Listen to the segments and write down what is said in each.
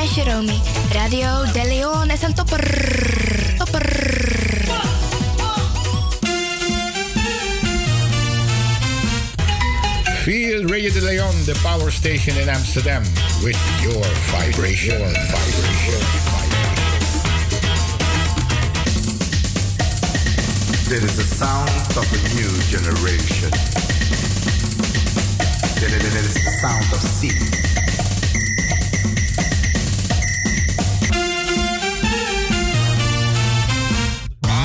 ben Jeromy. Radio De Leon is een topper. Topper. Feel Radio de Leon, the power station in Amsterdam, with your vibration. Your vibration. There is the sound of a new generation. There is the sound of sea.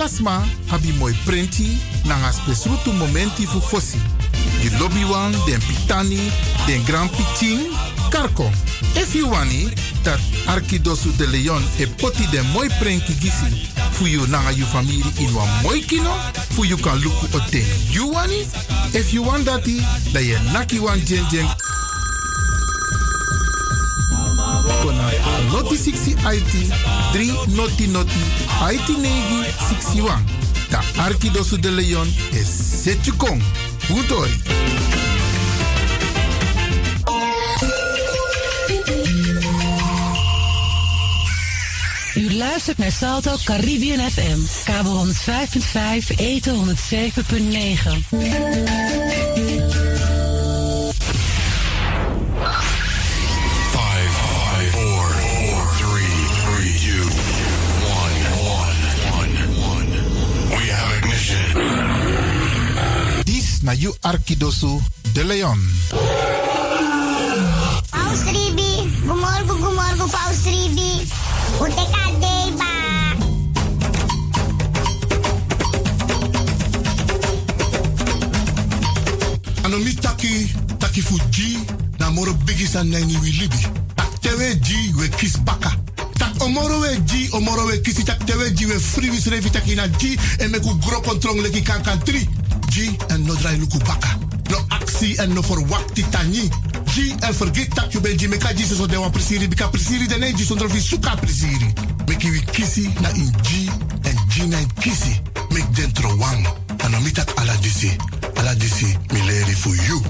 Alasma habi moi prenti nanga spesrutu momenti fu fosi. Di lobby wan, den pitani, den grand pitin, karko. If you wani, dat Arkidosu de Leon e poti den moi prenki gisi fu you nanga you family in wan moi kino, fu you kan luku o den you wani. If you want dati, da ye naki wan kona noti 60 IT 3 noti noti IT negi 61. Da Arkidosu de Leon is Setjukong. Utori. U luistert naar Salto Caribbean FM. Kabel 105.5, eten 107.9. You Arkidosu de Leon. Paus Ribi, gumorgo gumorgo Paus Ribi. Uteka deba. Anomi taki, taki fuji, na moro bigi san nani wi libi. Tak tewe ji we kis baka. Tak omoro we ji, omoro we kisi, tak tewe ji we free wis revi taki na ji, en meku gro kontrong leki kan kan tri. Ji en no drai luku baka. No aksi en no verwakti tani. Ji en vergeet tak you ben ji meka ji so de wan presiri, bika presiri de ne ji zonder vi suka presiri. Meki wi kisi na in ji, en ji na in kisi. Mek dentro wang. Anomi tak ala disi. Ala disi, mi leri for you.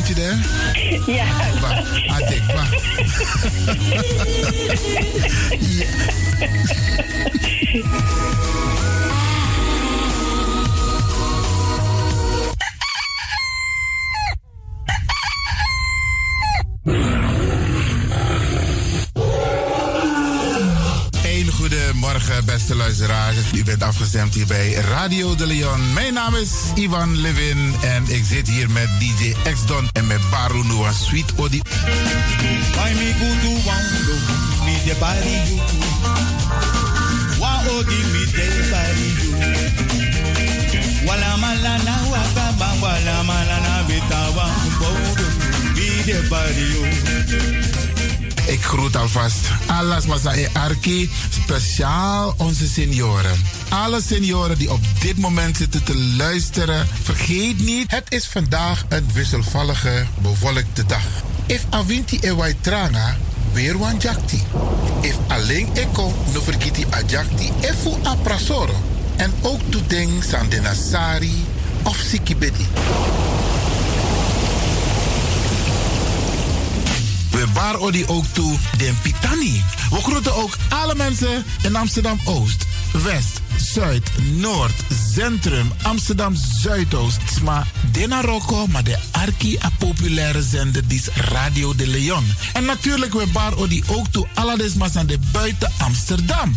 Bent u daar? Ja. Ba, ba. Een U bent afgestemd hier bij Radio de Leon. Mijn naam is Ivan Levin en ik zit hier met DJ X-Don en met Baru Noah Sweet Odi. Wala malana waka bang wala malana bitawa bodo me de body you. Ik groet alvast alles Masae Arki, speciaal onze senioren. Alle senioren die op dit moment zitten te luisteren, vergeet niet, het is vandaag een wisselvallige, bewolkte dag. If avinti e wai tranga, weer wan jakti. If alleen eko no vergiti a jakti, efu a. En ook toedeng san de nasari of sikibedi. Odi ook toe den Pitani. We groeten ook alle mensen in Amsterdam Oost, West, Zuid, Noord, Centrum, Amsterdam Zuidoost. Maar de Marokko, maar de arki a populaire zender is Radio de Leon. En natuurlijk we odi ook toe alle desmas aan de buiten Amsterdam.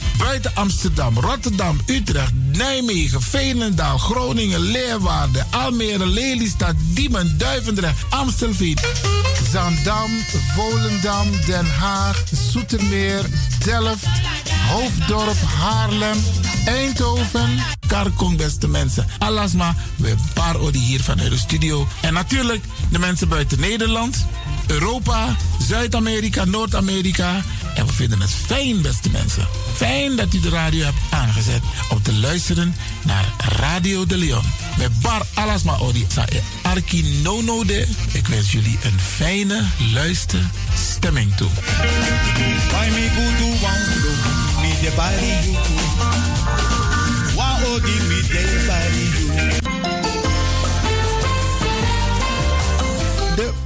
Buiten Amsterdam, Rotterdam, Utrecht, Nijmegen, Veenendaal, Groningen, Leeuwarden, Almere, Lelystad, Diemen, Duivendrecht, Amstelveen, Zandam, Volendam, Den Haag, Zoetermeer, Delft, Hoofddorp, Haarlem, Eindhoven, Karkong, beste mensen. Alasma, we paar odi hier vanuit de studio. En natuurlijk de mensen buiten Nederland, Europa, Zuid-Amerika, Noord-Amerika. En we vinden het fijn, beste mensen. Fijn dat u de radio hebt aangezet om te luisteren naar Radio de Leon. Met Bar Alasma e Arki Nono de. Ik wens jullie een fijne luisterstemming toe.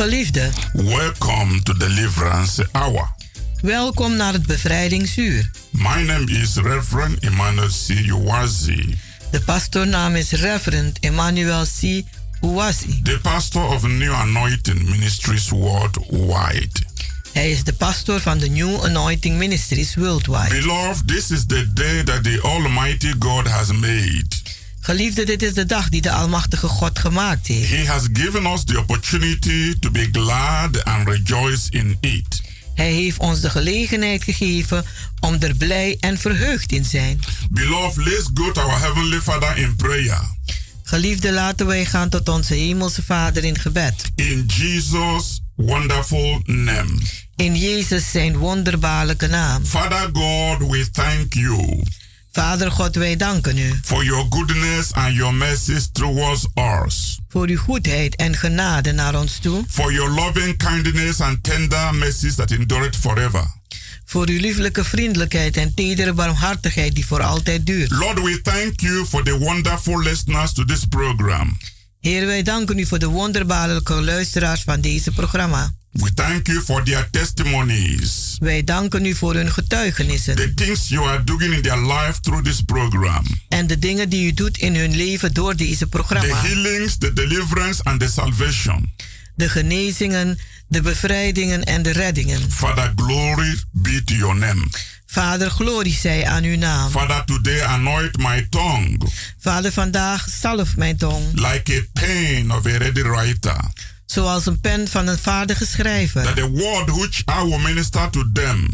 Geliefde, welcome to Deliverance Hour. welkom naar het bevrijdingsuur. My name is Reverend Emmanuel C. Uwazi, De pastoornaam is Reverend Emmanuel C. Uwasi. the pastor of New Anointing Ministries worldwide. Hij is de pastor van de New Anointing Ministries Worldwide. Beloved, this is the day that the Almighty God has made. Geliefde, dit is de dag die de Almachtige God gemaakt heeft. He has given us the opportunity to be glad and rejoice in it. Hij heeft ons de gelegenheid gegeven om er blij en verheugd in zijn. Beloved, let's go to our Heavenly Father in prayer. Geliefde, laten wij gaan tot onze hemelse Vader in gebed. In Jesus' wonderful name. In Jezus zijn wonderbaarlijke naam. Father God, we thank you. Vader God, wij danken u. For your goodness and your mercies towards us. Voor uw goedheid en genade naar ons toe. For your loving kindness and tender mercies that endure forever. Voor uw lieflijke vriendelijkheid en tedere barmhartigheid die voor altijd duurt. Lord, we thank you for the wonderful listeners to this program. Heer, wij danken u voor de wonderbaarlijke luisteraars van deze programma. We thank you for their testimonies. Wij danken u voor hun getuigenissen. The things you are doing in their life through this program. En de dingen die u doet in hun leven door deze programma. The healings, the deliverance and the salvation. De genezingen, de bevrijdingen en de reddingen. Father, glory be to your name. Vader, glorie zij aan uw naam. Father, today anoint my tongue. Vader, vandaag zalf mijn tong. Like a pen of a ready writer. Zoals een pen van een vaardige schrijver. That the word which I will minister to them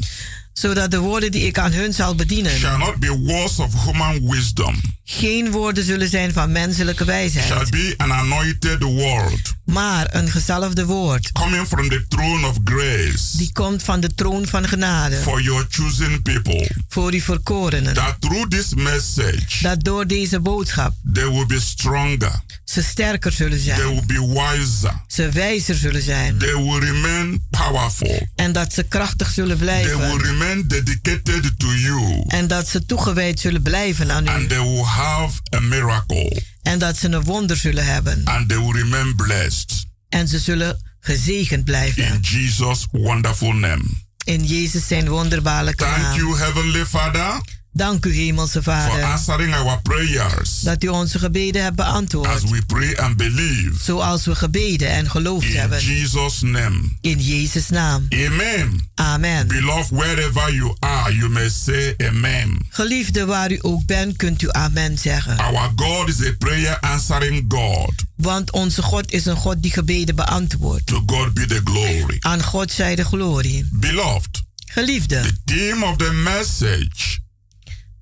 zodat de woorden die ik aan hun zal bedienen shall not be words of human wisdom. geen woorden zullen zijn van menselijke wijsheid. Shall be an anointed word. Maar een gezalfde woord. Coming from the throne of grace. Die komt van de troon van genade. For your chosen people. Voor uw verkorenen. That through this message. Dat door deze boodschap. They will be stronger. Ze sterker zullen zijn. They will be wiser. Ze wijzer zullen zijn. They will remain powerful. En dat ze krachtig zullen blijven. They will remain dedicated to you. En dat ze toegewijd zullen blijven aan u. And they will have a miracle. En dat ze een wonder zullen hebben. And they will remain blessed. En ze zullen gezegend blijven. In Jesus wonderful name. In Jezus zijn wonderbaarlijke Thank naam. you Heavenly Father. Dank u, Hemelse Vader. For answering our prayers. Dat u onze gebeden hebt beantwoord. As we pray and believe. Zoals we gebeden en geloofd In hebben. Jesus name. In Jezus naam. Amen. Amen. Beloved, wherever you are, you may say amen. Geliefde, waar u ook bent, kunt u amen zeggen. Our God is a prayer answering God. Want onze God is een God die gebeden beantwoordt. To God be the glory. Aan God zij de glorie. Beloved. Geliefde. The theme of the message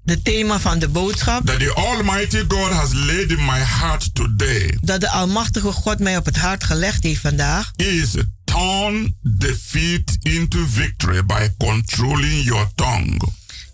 de thema van de boodschap. That the Almighty God has laid in my heart today. Dat de Almachtige God mij op het hart gelegd heeft vandaag. Is turn defeat into victory by controlling your tongue.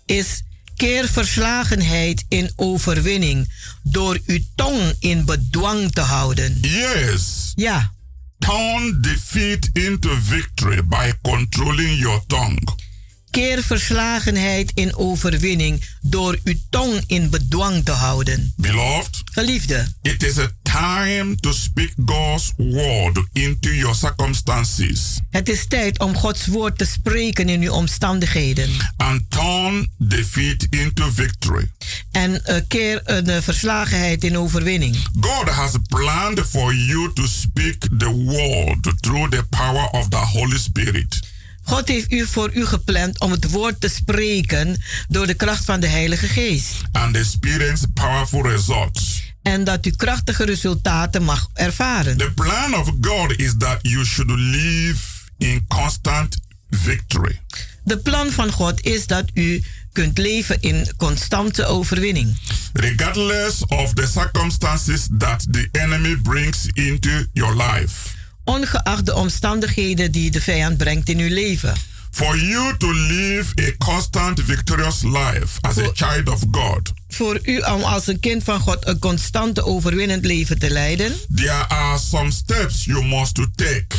Is keer verslagenheid in overwinning door uw tong in bedwang te houden. Yes. Ja. Turn defeat into victory by controlling your tongue. Keer verslagenheid in overwinning door uw tong in bedwang te houden. Beloved, Geliefde, it is a time to speak God's word into your circumstances. Het is tijd om Gods woord te spreken in uw omstandigheden. And turn defeat into victory. En uh, keer een uh, verslagenheid in overwinning. God has planned for you to speak the word through the power of the Holy Spirit. God heeft u voor u gepland om het woord te spreken door de kracht van de Heilige Geest. And experience powerful results. En dat u krachtige resultaten mag ervaren. The plan of God is that you should live in constant victory. De plan van God is dat u kunt leven in constante overwinning. Regardless of the circumstances that the enemy brings into your life ongeacht de omstandigheden die de vijand brengt in uw leven. For you to live a constant victorious life as voor, a child of God. Voor u om als een kind van God een constante overwinnend leven te leiden. There are some steps you must to take.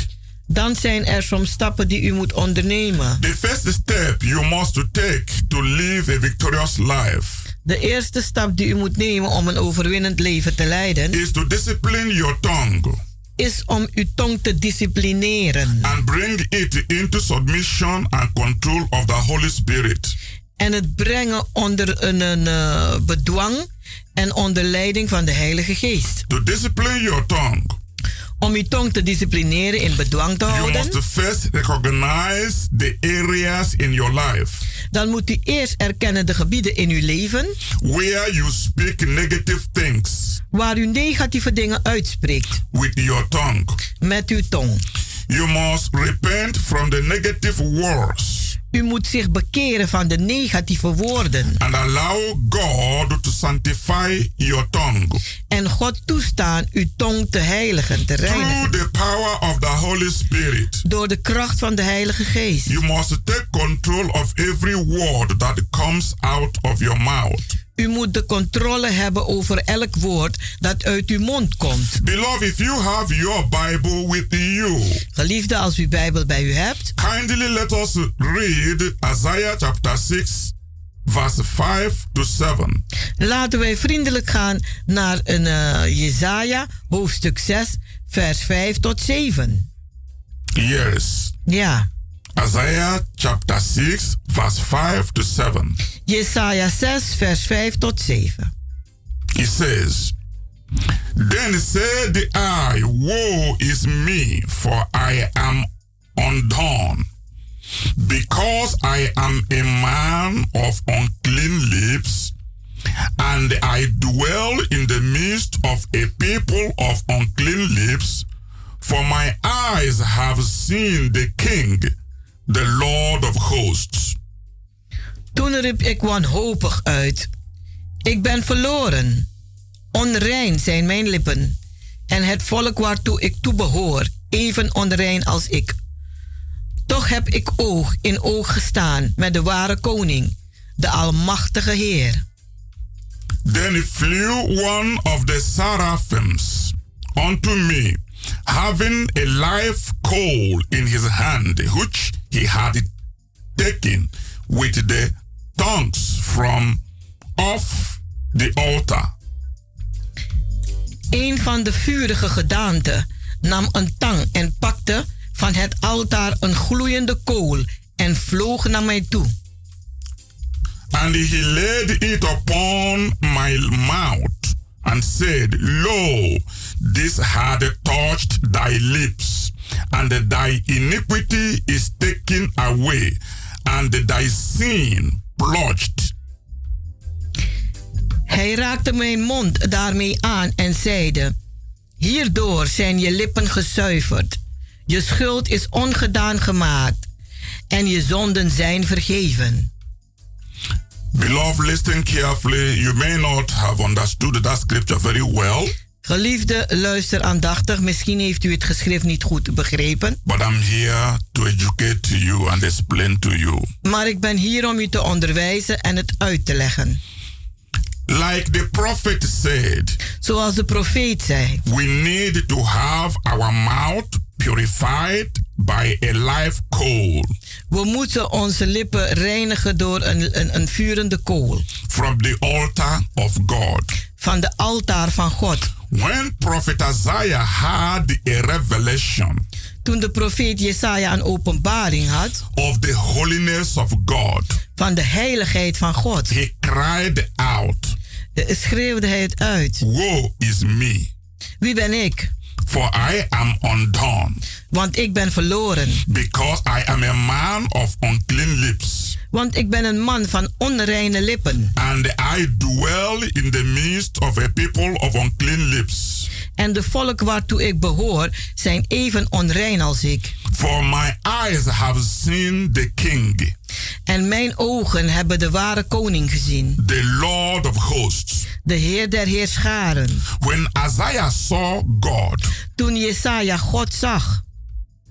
Dan zijn er soms stappen die u moet ondernemen. The first step you must to take to live a victorious life. De eerste stap die u moet nemen om een overwinnend leven te leiden. Is to discipline your tongue is om uw tong te disciplineren. And bring it into submission and control of the Holy Spirit. En het brengen onder een, een uh, bedwang en onder leiding van de Heilige Geest. To discipline your tongue. Om uw tong te disciplineren in bedwang te houden. You must first recognize the areas in your life. Dan moet u eerst erkennen de gebieden in uw leven. Where you speak negative things. Waar u negatieve dingen uitspreekt. With your tongue. Met uw tong. You must repent from the negative words. U moet zich bekeren van de negatieve woorden. And allow God to sanctify your tongue. En God toestaan uw tong te heiligen, te reinigen. Through the power of the Holy Spirit. Door de kracht van de Heilige Geest. You must take control of every word that comes out of your mouth. U moet de controle hebben over elk woord dat uit uw mond komt. Beloved, if you have your Bible with you. Geliefde, als u Bijbel bij u hebt. Kindly let us read Isaiah chapter 6 verse 5 to 7. Laten wij vriendelijk gaan naar een uh, Jesaja hoofdstuk 6 vers 5 tot 7. Yes. Ja. Isaiah chapter 6 verse 5 to 7. Jesaja 6 vers 5 tot 7. He says, Then said I, Woe is me, for I am undone, because I am a man of unclean lips, and I dwell in the midst of a people of unclean lips, for my eyes have seen the King, the Lord of hosts. Toen riep ik wanhopig uit: Ik ben verloren. Onrein zijn mijn lippen, en het volk waartoe ik toebehoor, even onrein als ik. Toch heb ik oog in oog gestaan met de ware koning, de Almachtige Heer. Then flew one of the seraphims unto me, having a live coal in his hand, which he had taken with the tongues from off the altar. Een van de vurige gedaanten nam een tang en pakte van het altaar een gloeiende kool en vloog naar mij toe. And he laid it upon my mouth and said, Lo, this had touched thy lips, and thy iniquity is taken away, and thy sin. Hij raakte mijn mond daarmee aan en zeide: Hierdoor zijn je lippen gezuiverd, je schuld is ongedaan gemaakt en je zonden zijn vergeven. Beloved, listen carefully. You may not have understood that scripture very well. Geliefde, luister aandachtig. Misschien heeft u het geschrift niet goed begrepen. But I'm here to educate you and explain to you. Maar ik ben hier om u te onderwijzen en het uit te leggen. Like the prophet said, Zoals de profeet zei. we need to have our mouth purified by a live coal We moeten onze lippen reinigen door een, een, een vurende kool. from the altar of God. Van de altaar van God. When prophet Isaiah had a revelation Toen de profeet Jesaja een openbaring had of the holiness of God, van de heiligheid van God, he cried out, eh, schreeuwde hij het uit. Woe is me, Wie ben ik? for I am undone, Want ik ben verloren. because I am a man of unclean lips, Want ik ben een man van onreine lippen. and I dwell in the midst of a people of unclean lips. En de volk waartoe ik behoor zijn even onrein als ik. For my eyes have seen the King, En mijn ogen hebben de ware koning gezien. the Lord of hosts. De Heer der Heerscharen. When Isaiah saw God, Toen Jesaja God zag,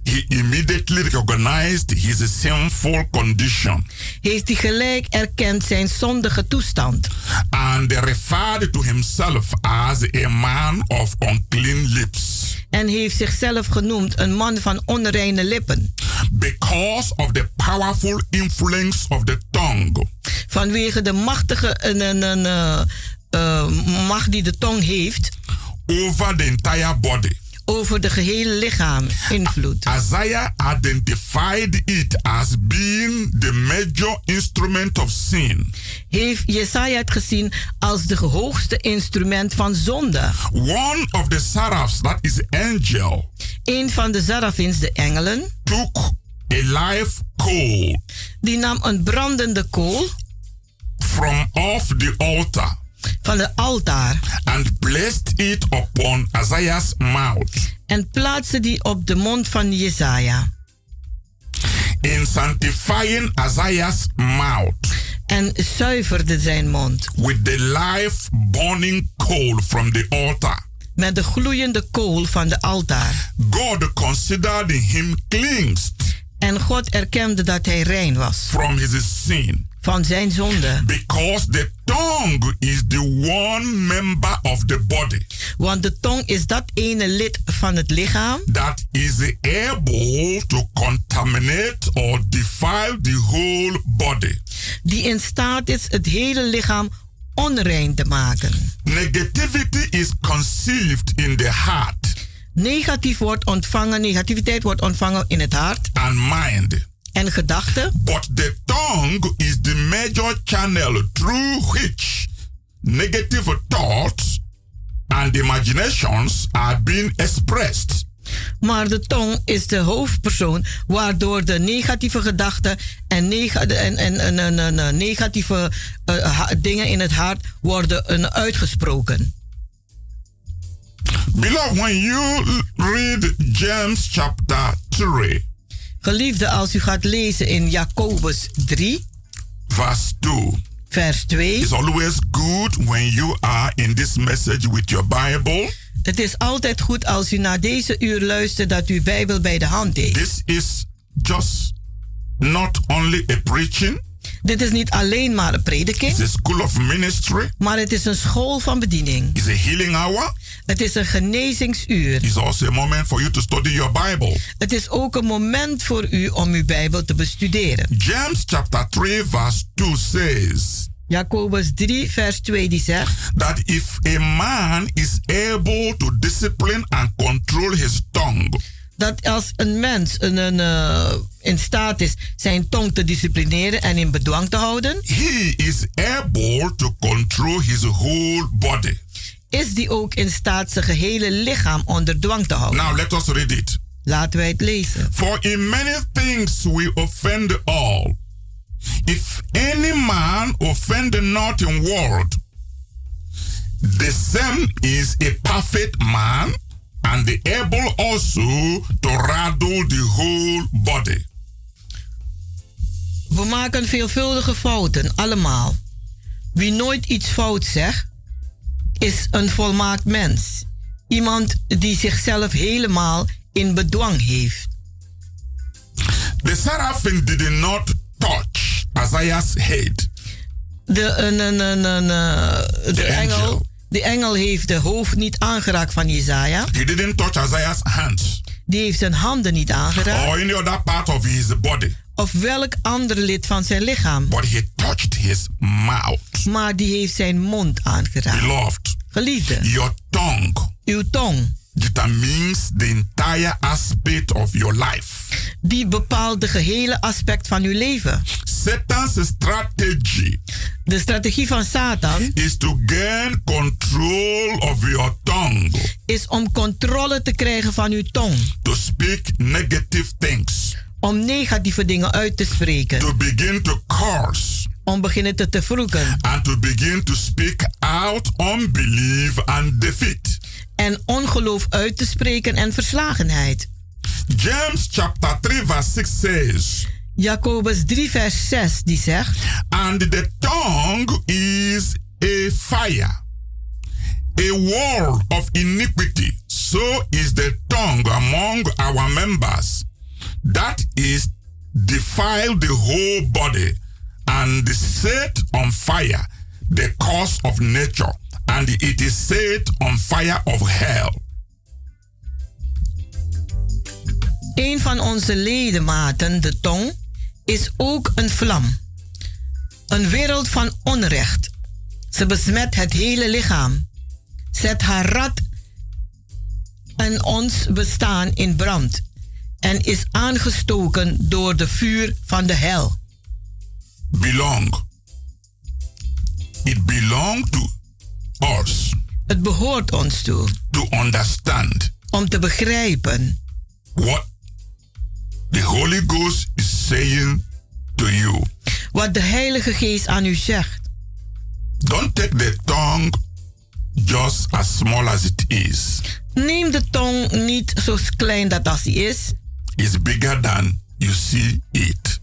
he immediately recognized his sinful condition heeft hij gelijk erkend zijn zondige toestand. and referred to himself as a man of unclean lips En heeft zichzelf genoemd een man van onreine lippen. because of the powerful influence of the tongue. Vanwege de machtige een, een, een, eh, macht die de tong heeft over the entire body. Over de gehele lichaam invloed. Isaiah identified it as being the major instrument of sin. Heeft Jesaja het gezien als de hoogste instrument van zonde. One of the seraphs, that is angel, Een van de Zarafins, de engelen, took a live coal die nam een brandende kool from off the altar van het altaar and placed it upon Isaiah's mouth. En plaatste die op de mond van Jesaja. In sanctifying Isaiah's mouth En zuiverde zijn mond. with the live burning coal from the altar. Met de gloeiende kool van de altaar. God considered him cleansed En God erkende dat hij rein was. from his sin. Van zijn zonde. Because the tongue is the one member of the body Want de tong is dat ene lid van het lichaam. that is able to contaminate or defile the whole body. Die in staat is het hele lichaam onrein te maken. Negativity is conceived in the heart Negatief wordt ontvangen, negativiteit wordt ontvangen in het hart and mind. En gedachten. But the tongue is the major channel through which negative thoughts and imaginations are being expressed. Maar de tong is de hoofdpersoon waardoor de negatieve gedachten en, nega en, en, en, negatieve ha- dingen in het hart worden eh, uitgesproken. Beloved, when you read James chapter 3, Geliefde, als u gaat lezen in Jacobus 3, verse 2, vers 2. it's always good when you are in this message with your Bible. Het is altijd goed als u naar deze uur luistert dat u Bijbel bij de hand heeft. This is just not only a preaching, Dit is niet alleen maar een prediking, it's a school of ministry, maar het is een school van bediening. it's a healing hour. Het is een genezingsuur. It's also a moment for you to study your Bible. Het is ook een moment voor u om uw Bijbel te bestuderen. James chapter 3, verse 2 says Jacobus 3, vers 2 die zegt that if a man is able to discipline and control his tongue, dat als een mens een, een, eh, in staat is zijn tong te disciplineren en in bedwang te houden, he is able to control his whole body. is die ook in staat zijn gehele lichaam onder dwang te houden. Now let us read it. Laten wij het lezen. For in many things we offend all. If any man offend not in word, the same is a perfect man and able also to rattle the whole body. We maken veelvuldige fouten, allemaal. Wie nooit iets fout zegt, is een volmaakt mens. Iemand die zichzelf helemaal in bedwang heeft. The seraphim did not touch Isaiah's head. De, een, een, een, een, eh, de, engel. De engel heeft de hoofd niet aangeraakt van Jezaja. He didn't touch Isaiah's hands Die heeft zijn handen niet aangeraakt. or any other part of his body, Of welk ander lid van zijn lichaam. but he touched his mouth. Maar die heeft zijn mond aangeraakt. Beloved, Geliefde, your tongue uw tong, determines the entire aspect of your life. die bepaalt de gehele aspect van uw leven. Satan's strategy De strategie van Satan is to gain control of your tongue, is om controle te krijgen van uw tong. to speak negative things, Om negatieve dingen uit te spreken. to begin to curse, Om beginnen te te vroegen. and to begin to speak out unbelief and defeat. En ongeloof uit te spreken en verslagenheid. James chapter 3 verse 6 says, Jacobus 3 vers 6 die zegt... And the tongue is a fire, a wall of iniquity. So is the tongue among our members. That is defile the whole body and set on fire the cause of nature, and it is set on fire of hell. Een van onze ledematen, de tong, is ook een vlam. Een wereld van onrecht. Ze besmet het hele lichaam. Zet haar rad en ons bestaan in brand. En is aangestoken door de vuur van de hel. Belong. It belong to us Het behoort ons toe to understand om te begrijpen what the Holy Ghost is saying to you. wat de Heilige Geest aan u zegt. Don't take the tongue just as small as it is. Neem de tong niet zo klein dat als die is. It's bigger than you see it.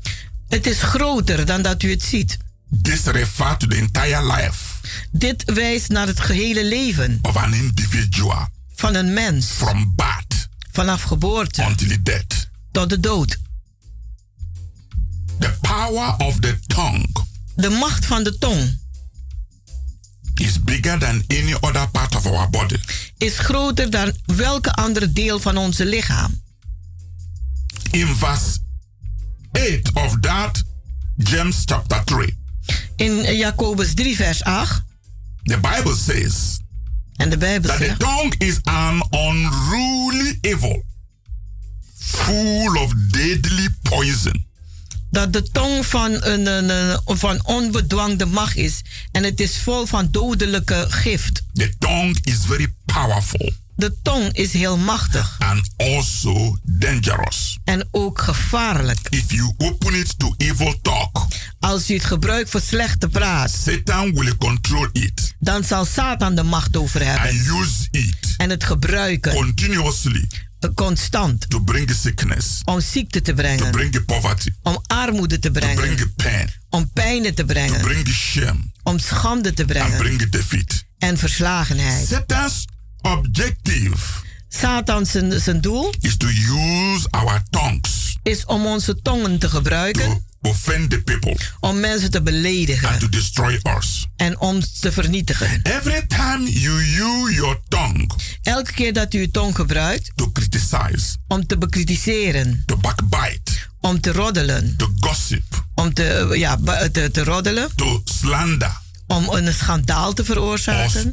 Het is groter dan dat u het ziet. This refers to the entire life Dit wijst naar het gehele leven of an individual van een mens. from birth Vanaf geboorte until death. tot de dood. The power of the tongue De macht van de tong is bigger than any other part of our body. is groter dan welke andere deel van onze lichaam. In verse 8 of that, James chapter 3, In Jacobus 3, vers 8. the Bible says En de Bijbel that the tongue is an unruly evil, full of deadly poison. dat de tong van een, een, een- van onbedwangde macht is. En het is vol van dodelijke gift. The tongue is very powerful De tong is heel machtig and also dangerous. en ook gevaarlijk. If you open it to evil talk, Als u het gebruikt voor slechte praat, Satan will control it dan zal Satan de macht over hebben. and use it En het gebruiken continuously constant to bring sickness, om ziekte te to brengen, bring poverty, om armoede te to brengen, bring pain, om pijnen te to brengen, bring shame, om schande te and brengen bring defeat. en verslagenheid. Satan's objective Satan zijn, zijn doel is to use our tongues is om onze tongen te gebruiken to offend the people om mensen te beledigen and to destroy us. en om te vernietigen. Every time you use your tongue Elke keer dat u uw tong gebruikt to criticize, om te bekritiseren, to backbite, om te roddelen, to gossip, om te, ja, te, te roddelen, to slander, om een schandaal te or veroorzaken.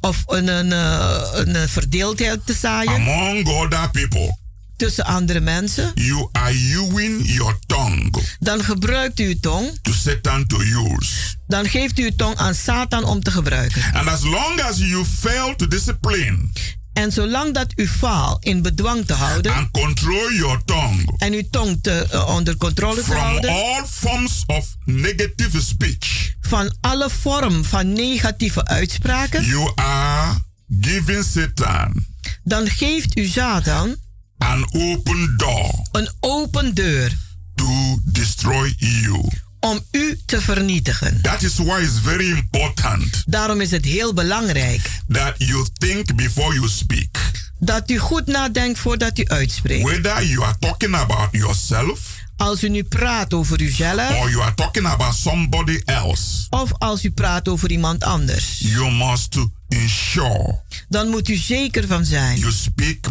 Of een, een, eh, een verdeeldheid te zaaien. Among other people, tussen andere mensen, you are using your tongue. Dan gebruikt u uw tong, to Satan to use. dan geeft u uw tong aan Satan om te gebruiken. And as long as you fail to discipline En zolang dat u faalt in bedwang te houden and control your tongue en uw tong te, eh, onder controle te houden all forms of negative speech, van alle vorm van negatieve uitspraken, you are giving Satan dan geeft u Satan an open door een open deur to destroy you. Om u te vernietigen. That is why it's very important Daarom is het heel belangrijk that you think before you speak. dat u goed nadenkt voordat u uitspreekt. Whether you are talking about yourself Als u nu praat over uzelf or you are talking about somebody else, of als u praat over iemand anders, you must ensure dan moet u zeker van zijn you speak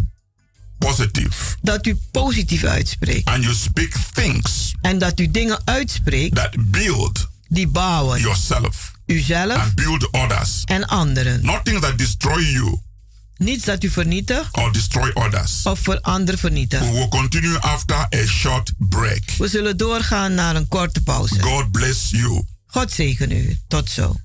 positive dat u positief uitspreekt and you speak things en dat u dingen uitspreekt that build die bouwen yourself uzelf and build others. en anderen. Not things that destroy you Niets dat u vernietigt or destroy others. of voor anderen vernietigt. We will continue after a short break. We zullen doorgaan naar een korte pauze. God bless you. God zegen u. Tot zo.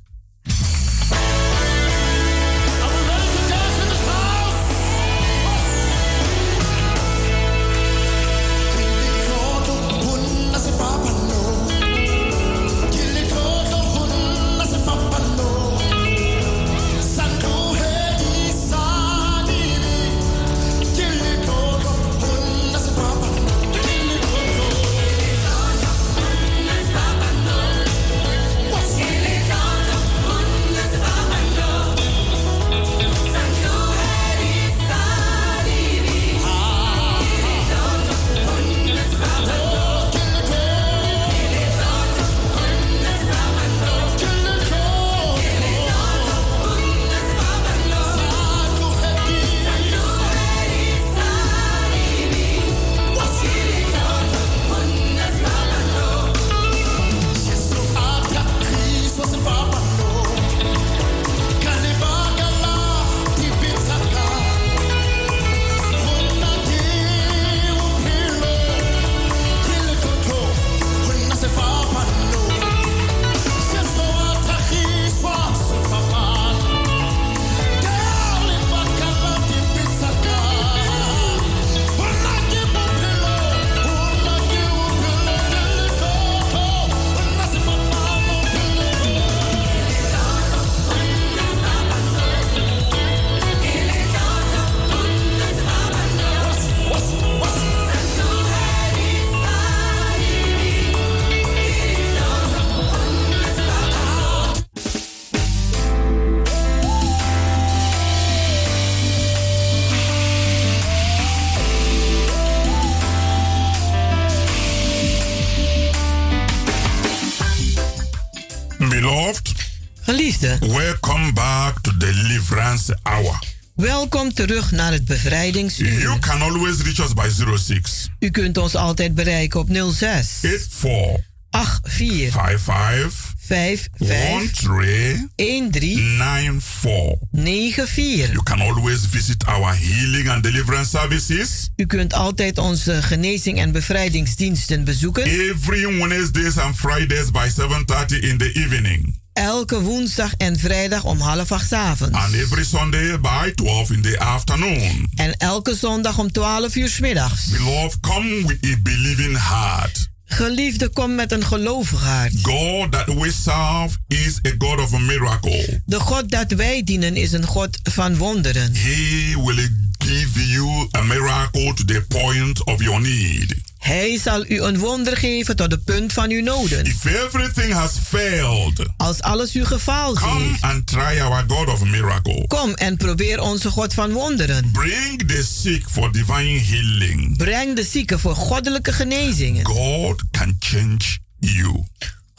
Terug naar het bevrijdingsuur. You can always reach us by 06 U kunt ons altijd bereiken op 06 84 84 55 55 13 94. 94. You can always visit our healing and deliverance services. U kunt altijd onze genezing en bevrijdingsdiensten bezoeken. every Wednesdays and Fridays by 7:30 in the evening Elke woensdag en vrijdag om half acht avonds. and every Sunday by 12 in the afternoon. En elke zondag om 12 uur 's middags. Beloved, come with a believing heart. Geliefde, kom met een gelovig hart. God that we serve is a God of a miracle. De God dat wij dienen is een God van wonderen. He will give you a miracle to the point of your need. Hij zal u een wonder geven tot de punt van uw noden. If everything has failed, Als alles u gefaald come heeft, and try our God of a miracle. kom en probeer onze God van wonderen. Bring the sick for divine healing. Breng de zieken voor goddelijke genezingen. God can change you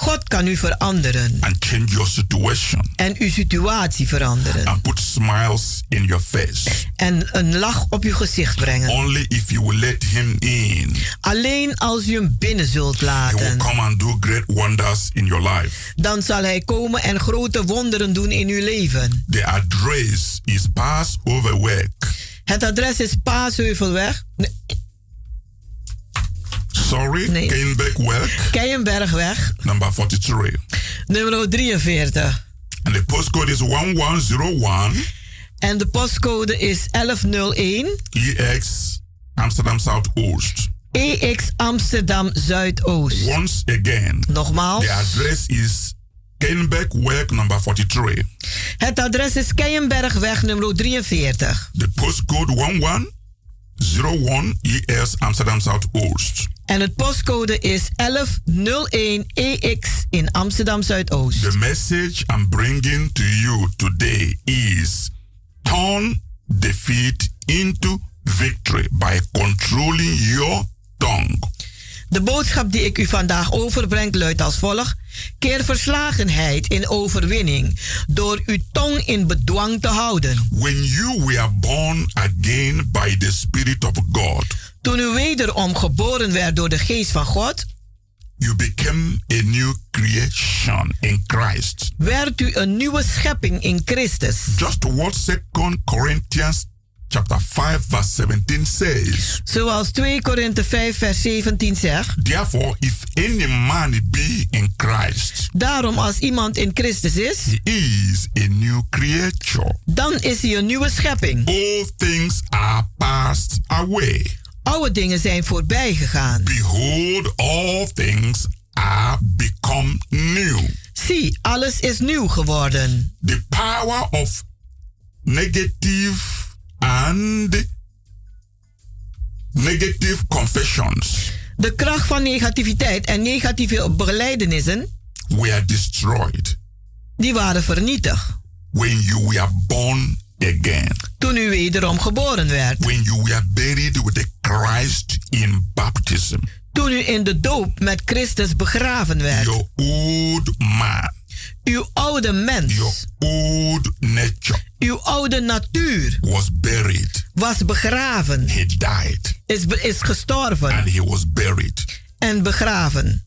God kan u veranderen and change your situation en uw situatie veranderen. and put smiles in your face. En een lach op uw gezicht brengen. Only if you will let Him in, Alleen als u hem binnen zult He will laten, come and do great wonders in your life. dan zal hij komen en grote wonderen doen in uw leven. The address is Passover Work. Het adres is Paasheuvelweg, nee, Sorry, Nee. Keienberg Work, Keienbergweg, number 43. nummer 43. And the postcode is 1101 En de postcode is 1101 EX Amsterdam Southoost. EX E Amsterdam Zuidoost. Once again, Nogmaals, the address is Keienberg Work, number 43. het adres is Keienbergweg nummer 43. The postcode 1101 ES Amsterdam Southoost. En het postcode is 1101 EX in Amsterdam Zuidoost. The message I'm bringing to you today is turn defeat into victory by controlling your tongue. De boodschap die ik u vandaag overbreng luidt als volgt. Keer verslagenheid in overwinning door uw tong in bedwang te houden. When you were born again by the Spirit of God, Toen u wederom geboren werd door de geest van God, you became a new creation in Christ. werd u een nieuwe schepping in Christus. Just what Second Corinthians chapter 5 verse 17 says. Zoals 2 Korinthe 5 vers 17 zegt. Therefore, if any man be in Christ, Daarom als iemand in Christus is, he is a new creature. dan is hij een nieuwe schepping. All things are passed away. Oude dingen zijn voorbij gegaan. Behold, all things are become new. Zie, alles is nieuw geworden. The power of negative and negative confessions De kracht van negativiteit en negatieve beleidenissen, were destroyed die waren vernietigd. when you were born again. Toen u wederom geboren werd. When you were buried with the Christ in baptism. Toen u in de doop met Christus begraven werd. Your old man. Uw oude mens. Your old nature. Uw oude natuur. Was buried. Was begraven. He died. Is, is gestorven. And he was buried. En begraven.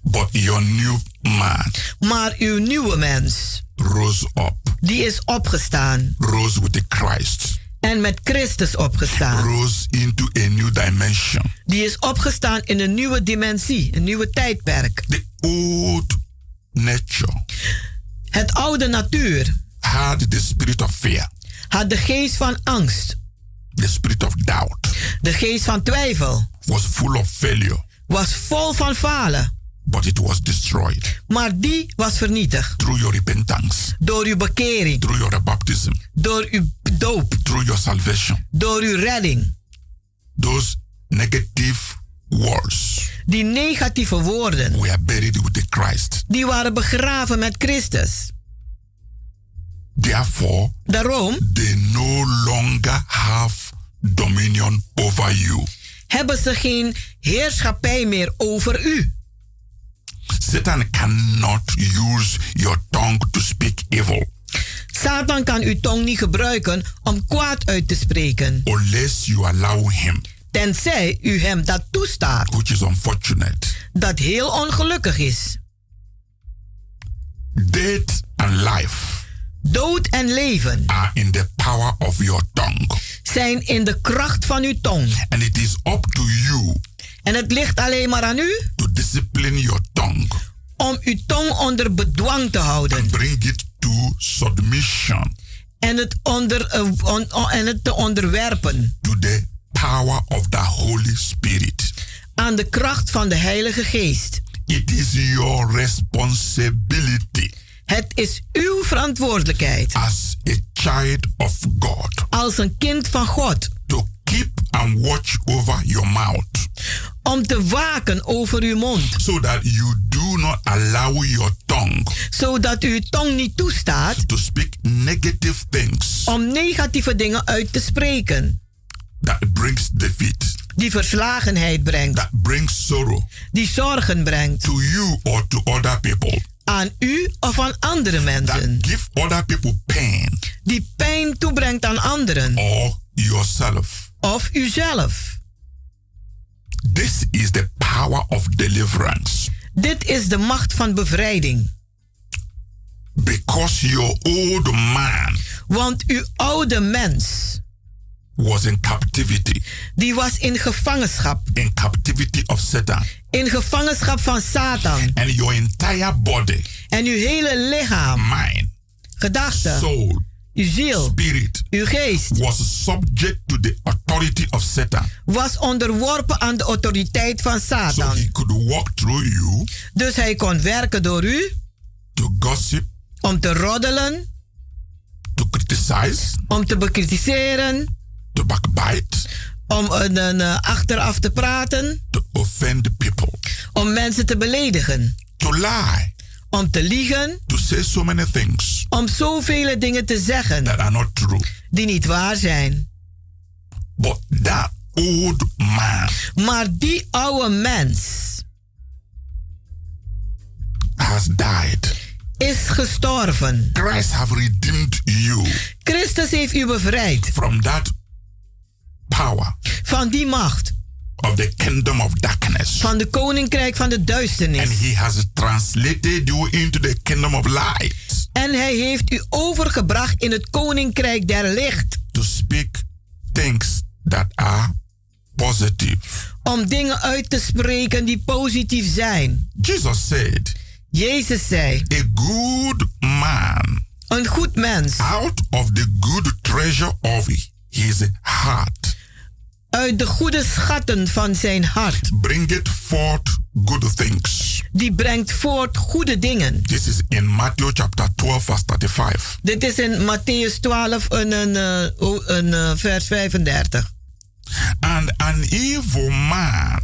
But your new man. Maar uw nieuwe mens. Rose up. Die is opgestaan. Rose with the Christ. En met Christus opgestaan. Rose into a new dimension. Die is opgestaan in een nieuwe dimensie. Een nieuwe tijdperk. The old nature. Het oude natuur. Had the spirit of fear. Had de geest van angst. The spirit of doubt. De geest van twijfel. Was full of failure. Was vol van falen. But it was destroyed. Maar die was vernietigd. Through your repentance. Door uw bekering. Through your baptism. Door uw doop. Through your salvation. Door uw redding. Those negative words. Die negatieve woorden. We are buried with the Christ. Die waren begraven met Christus. Therefore, Daarom. They no longer have dominion over you. Hebben ze geen heerschappij meer over u. Satan cannot use your tongue to speak evil Satan kan uw tong niet gebruiken om kwaad uit te spreken. unless you allow him, Tenzij u hem dat toestaat. which is unfortunate. Dat heel ongelukkig is. Death and life Dood en leven are in the power of your tongue. zijn in de kracht van uw tong. And it is up to you En het ligt alleen maar aan u? To discipline your tongue. Om uw tong onder bedwang te houden. bring it to submission. En het, onder, eh, on- on- en het te onderwerpen. To the power of the Holy Spirit. aan de kracht van de Heilige Geest. It is your responsibility. Het is uw verantwoordelijkheid. As a child of God. Als een kind van God keep and watch over your mouth. Om te waken over uw mond, so that you do not allow your tongue zodat uw tong niet toestaat to speak negative things om negatieve dingen uit te spreken, that brings defeat, die verslagenheid brengt, that brings sorrow die zorgen brengt. to you or to other people, aan u of aan andere mensen, that give other people pain die pijn toebrengt aan anderen. or yourself. Of uzelf. This is the power of deliverance Dit is de macht van bevrijding. because your old man Want uw oude mens, was in captivity, die was in gevangenschap. in captivity of Satan, In gevangenschap van Satan. and your entire body, En uw hele lichaam, mind, gedachten, soul, uw ziel, spirit uw geest was subject to the authority of Satan. was onderworpen aan de autoriteit van So Satan. he could walk through you Dus hij kon werken door u to gossip, om te roddelen, to criticize, om te bekritiseren, to backbite, om een, een, eh, achteraf te praten, to offend people, om mensen te beledigen, to lie, om te liegen, to say so many things om zoveel dingen te zeggen that are not true. die niet waar zijn. But that old man Maar die oude mens has died. is gestorven. Christ have redeemed you Christus heeft u bevrijd from that power van die macht, of the kingdom of darkness. van de koninkrijk van de And duisternis. he has translated you into the kingdom of light En hij heeft u overgebracht in het koninkrijk der licht. to speak things that are positive. Om dingen uit te spreken die positief zijn. Jesus said, Jezus zei: A good man Een goed mens out of the good treasure of his heart uit de goede schatten van zijn hart. bringeth forth good things. Die brengt voort goede dingen. This is in Matthew chapter 12, verse 35. Dit is in Matthäus 12, een, een, eh, een, eh, vers 35. And an evil man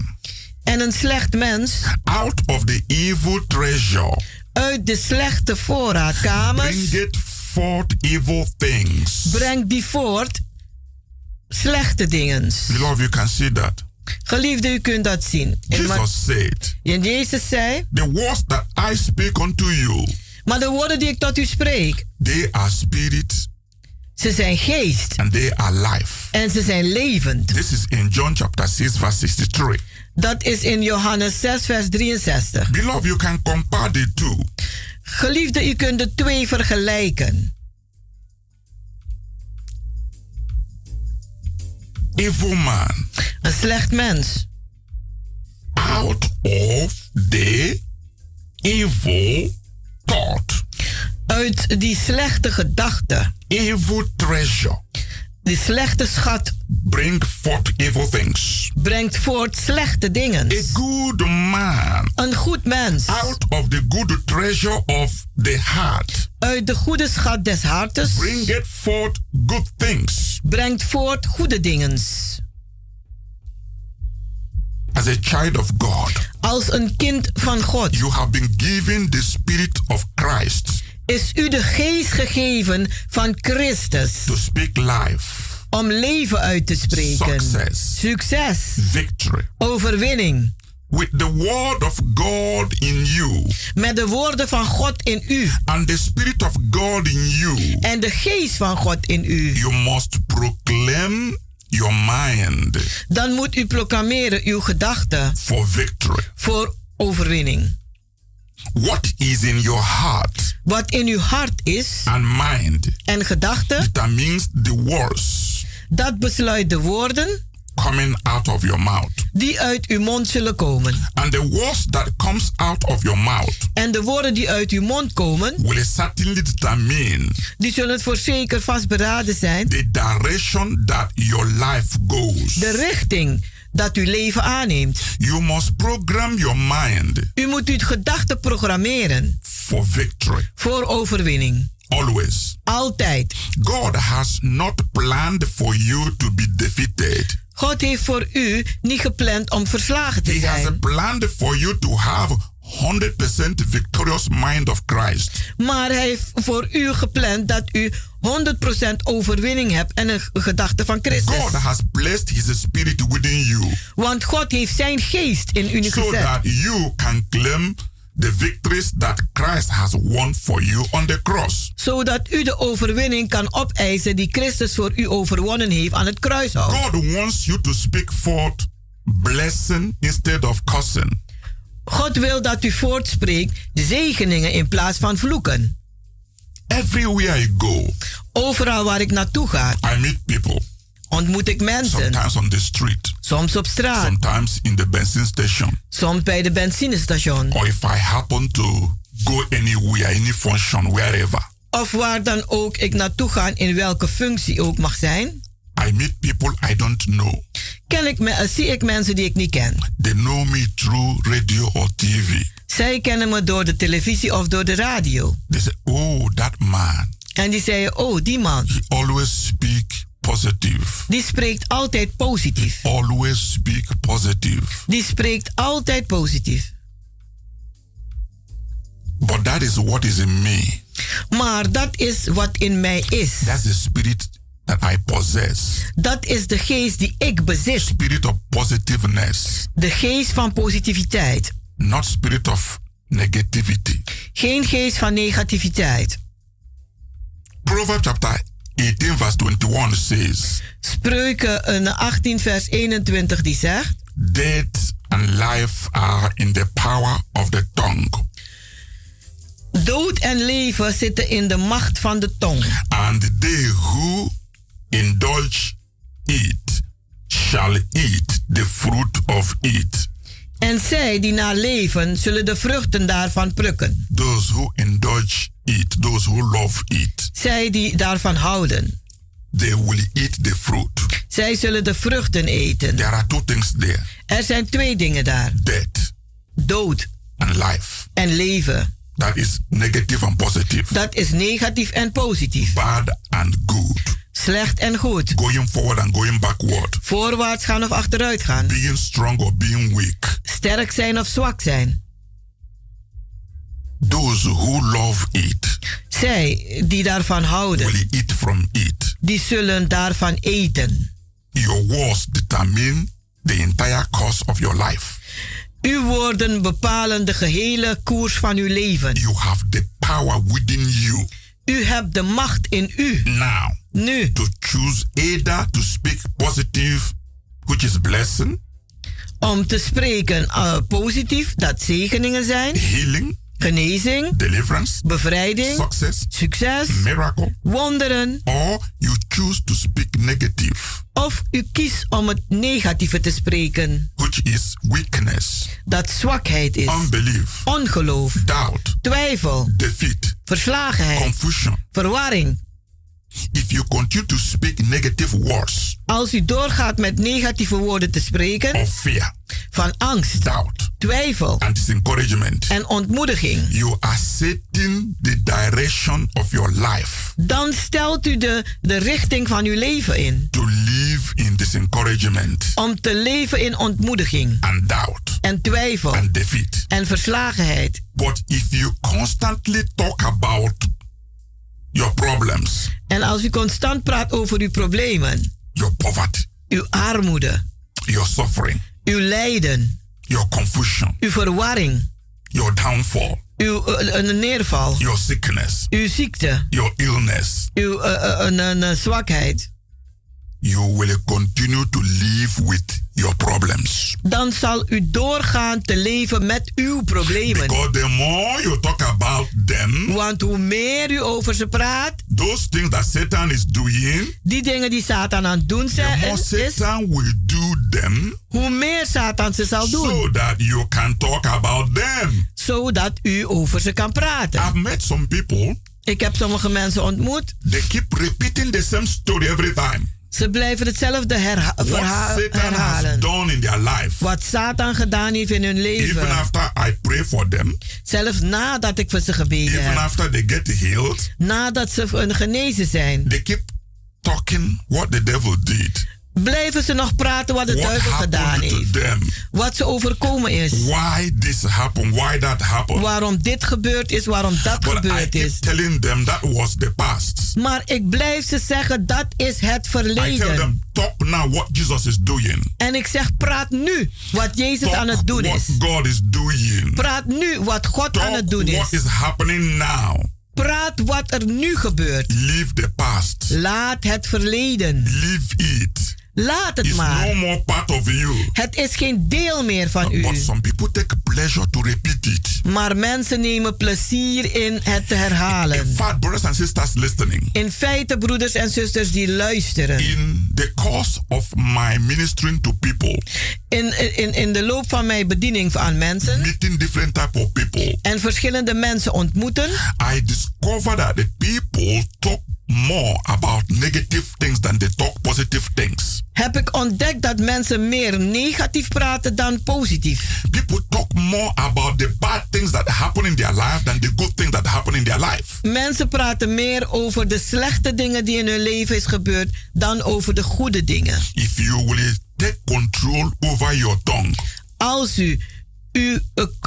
En een slecht mens out of the evil treasure uit de slechte voorraadkamers bringeth forth evil things. brengt die voort slechte dingen. Beloved, you can see that. Geliefde, u kunt dat zien. Jesus said, en Jezus zei, The words that I speak unto you, maar de woorden die ik tot u spreek, they are spirit ze zijn geest and they are life. en ze zijn levend. This is in John chapter 6, verse 63. Dat is in Johannes 6, vers 63. Beloved, you can compare the two. Geliefde, u kunt de twee vergelijken. Evil man Een slecht mens. Out of the evil thought, uit die slechte gedachten, evil treasure, die slechte schat, bring forth evil things. brengt voort slechte dingen. A good man. Een goed mens. Out of the good treasure of the heart. Uit de goede schat des hartes. Bringeth forth good things. Brengt voort goede dingen. As a child of God, Als een kind van God you have been given the Spirit of Christ is u de geest gegeven van Christus to speak life, om leven uit te spreken. success, Succes, victory, overwinning, with the word of God in you Met de woorden van God in u. and the spirit of God in you, En de geest van God in u. you must proclaim your mind Dan moet u proclameren uw gedachten for victory. voor overwinning. What is in your heart Wat in uw hart is and mind en gedachten, determines the words dat besluit de woorden coming out of your mouth. die uit uw mond zullen komen. And the words that comes out of your mouth En de woorden die uit uw mond komen, will certainly determine die zullen het voor zeker vastberaden zijn. the direction that your life goes. De richting dat uw leven aanneemt. You must program your mind U moet uw gedachten programmeren for victory. voor overwinning. Always. Altijd. God has not planned for you to be defeated. God heeft voor u niet gepland om verslagen te He has zijn. planned for you to have 100% victorious mind of Christ. Maar hij heeft voor u gepland dat u 100% overwinning hebt en een gedachte van Christus. God has placed his spirit within you Want God heeft zijn geest in u so gezet. that you can claim the victories that Christ has won for you on the cross. Zodat u de overwinning kan opeisen die Christus voor u overwonnen heeft aan het kruishout. God wants you to speak forth blessing instead of cursing. God wil dat u voortspreekt zegeningen in plaats van vloeken. Everywhere I go, Overal waar ik naartoe ga, I meet people. Ontmoet ik mensen. Sometimes on the street, Soms op straat, sometimes in the benzine station, soms bij de benzinestation. or if I happen to go anywhere, any function, wherever. Of waar dan ook ik naartoe ga, in welke functie ook mag zijn. I meet people I don't know. Ken ik me, zie ik mensen die ik niet ken. They know me through radio or TV. Zij kennen me door de televisie of door de radio. They say, "Oh, that man. En die zeiden, oh, die man, He always speak positive. die spreekt altijd positief. Always speak positive." Die spreekt altijd positief. But that is what is in me. Maar dat is wat in mij is. That's the spirit that I possess. Dat is de geest die ik bezit. Spirit of positiveness, De geest van positiviteit. not spirit of negativity. Geen geest van negativiteit. Proverbs chapter 18 verse 21 says, Spreuken eh, 18 vers 21 die zegt... Death and life are in the power of the tongue, Dood en leven zitten in de macht van de tong. and they who indulge it shall eat the fruit of it. En zij die naar leven, zullen de vruchten daarvan plukken. Those who indulge it, those who love it, Zij die daarvan houden. they will eat the fruit. Zij zullen de vruchten eten. There are two things there Er zijn twee dingen daar. death Dood and life. en leven. That is negative and positive, Dat is negatief en positief. bad and good, Slecht en goed. going forward and going backward, Voorwaarts gaan of achteruit gaan. being strong or being weak. Sterk zijn of zwak zijn. Those who love it Zij die daarvan houden, will eat from it. die zullen daarvan eten. Your words determine the entire course of your life. Uw woorden bepalen de gehele koers van uw leven. You have the power within you U hebt de macht in u. now Nu to choose either to speak positive, which is blessing, om te spreken eh, positief, dat zegeningen zijn, healing, genezing, deliverance, bevrijding, success, succes, miracle, wonderen. or you choose to speak negative, Of u kiest om het negatieve te spreken, which is weakness, dat zwakheid is, unbelief, ongeloof, doubt, twijfel, defeat, verslagenheid, confusion. verwarring. If you continue to speak negative words Als u doorgaat met negatieve woorden te spreken, of fear, van angst, doubt, twijfel and disencouragement, en ontmoediging, you are setting the direction of your life dan stelt u de, de richting van uw leven in. to live in disencouragement Om te leven in ontmoediging and doubt en twijfel and defeat. en verslagenheid. But if you constantly talk about your problems, En als u constant praat over uw problemen, your poverty, uw armoede, your suffering, uw lijden, your confusion, uw verwarring, your downfall, uw eh, een neerval, your sickness, uw ziekte, your illness, uw eh, eh, een, een, een zwakheid, you will continue to live with your problems. dan zal u doorgaan te leven met uw problemen. Because the more you talk about them, Want hoe meer u over ze praat, those things that Satan is doing, die dingen die Satan aan het doen the zijn, more is, Satan will do them hoe meer Satan ze zal doen. so that you can talk about them. Zodat u over ze kan praten. I've met some people, Ik heb sommige mensen ontmoet. they keep repeating the same story every time. Ze blijven hetzelfde herha- What verha- Satan has herhalen. done in their life. Wat Satan gedaan heeft in hun Even leven. after I pray for them, Zelfs nadat ik voor ze gebeden even heb. after they get healed, Nadat ze een genezen zijn. they keep talking what the devil did. Blijven ze nog praten wat de What duivel gedaan heeft. Wat ze overkomen is. Why this happened? Why that happened? Waarom dit gebeurd is, waarom dat But I gebeurd is. them that was the past. Maar ik blijf ze zeggen, dat is het I tell verleden. them, talk now what Jesus is doing. En ik zeg, praat nu wat Jezus Talk aan het doen what is. God is doing. Praat nu wat God aan het doen is. what is happening now. Praat wat er nu gebeurt. Leave the past. Laat het verleden. Leave it. Laat het It's maar. no more part of you. Het is geen deel meer van u. But some people take pleasure to repeat it. Maar mensen nemen plezier in het te In herhalen. fact, brothers and sisters listening, In feite, broeders en zusters die luisteren. in the course of my ministering to people, In, in, in de loop van mijn bediening aan mensen. meeting different type of people, En verschillende mensen ontmoeten. I discover that the people talk more about negative things than they talk positive things. Heb ik ontdekt dat mensen meer negatief praten dan positief. People talk more about the bad things that happen in their life than the good things that happen in their life. Mensen praten meer over de slechte dingen die in hun leven is gebeurd dan over de goede dingen. If you will take control over your tongue, Als u uw,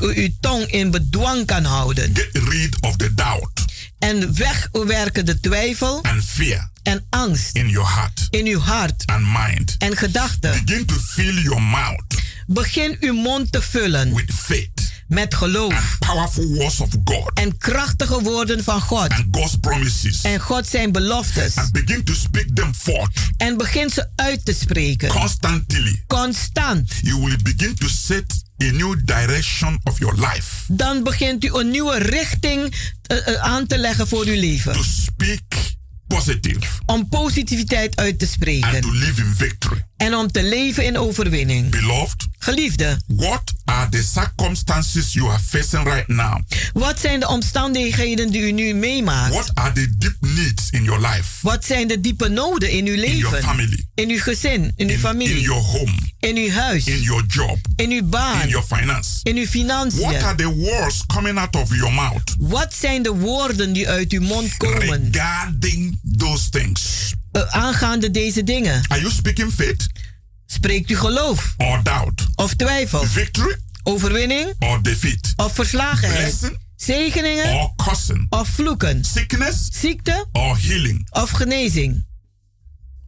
uw, tong in bedwang kan houden get rid of the doubt en wegwerken de twijfel and fear en angst in your heart in uw hart and mind. en gedachten. Begin to fill your mouth Begin uw mond te vullen with faith met geloof and powerful words of God en krachtige woorden van God and God's promises. en God zijn beloftes. And begin to speak them forth En begin ze uit te spreken. constantly. Constant. You will begin to set a new direction of your life. Dan begint u een nieuwe richting eh, eh, aan te leggen voor uw leven. To speak positive Om positiviteit uit te and spreken. to live in victory. En om te leven in overwinning. Beloved, Geliefde, what are the circumstances you are facing right now? wat zijn de omstandigheden die u nu meemaakt? What are the deep needs in your life? Wat zijn de diepe noden in uw In your leven? family, In uw gezin, in uw in, in familie, your home, in uw huis, in your job, in uw baan, in your finance. in uw What financiën. are the words coming out of your mouth Wat zijn de woorden die uit uw mond komen regarding those things? Eh, aangaande deze dingen? Are you speaking faith Spreekt u geloof or doubt? of twijfel? Victory Overwinning or defeat? of verslagenheid? Blessing Zegeningen or cursing? of vloeken? Sickness Ziekte or healing? of genezing?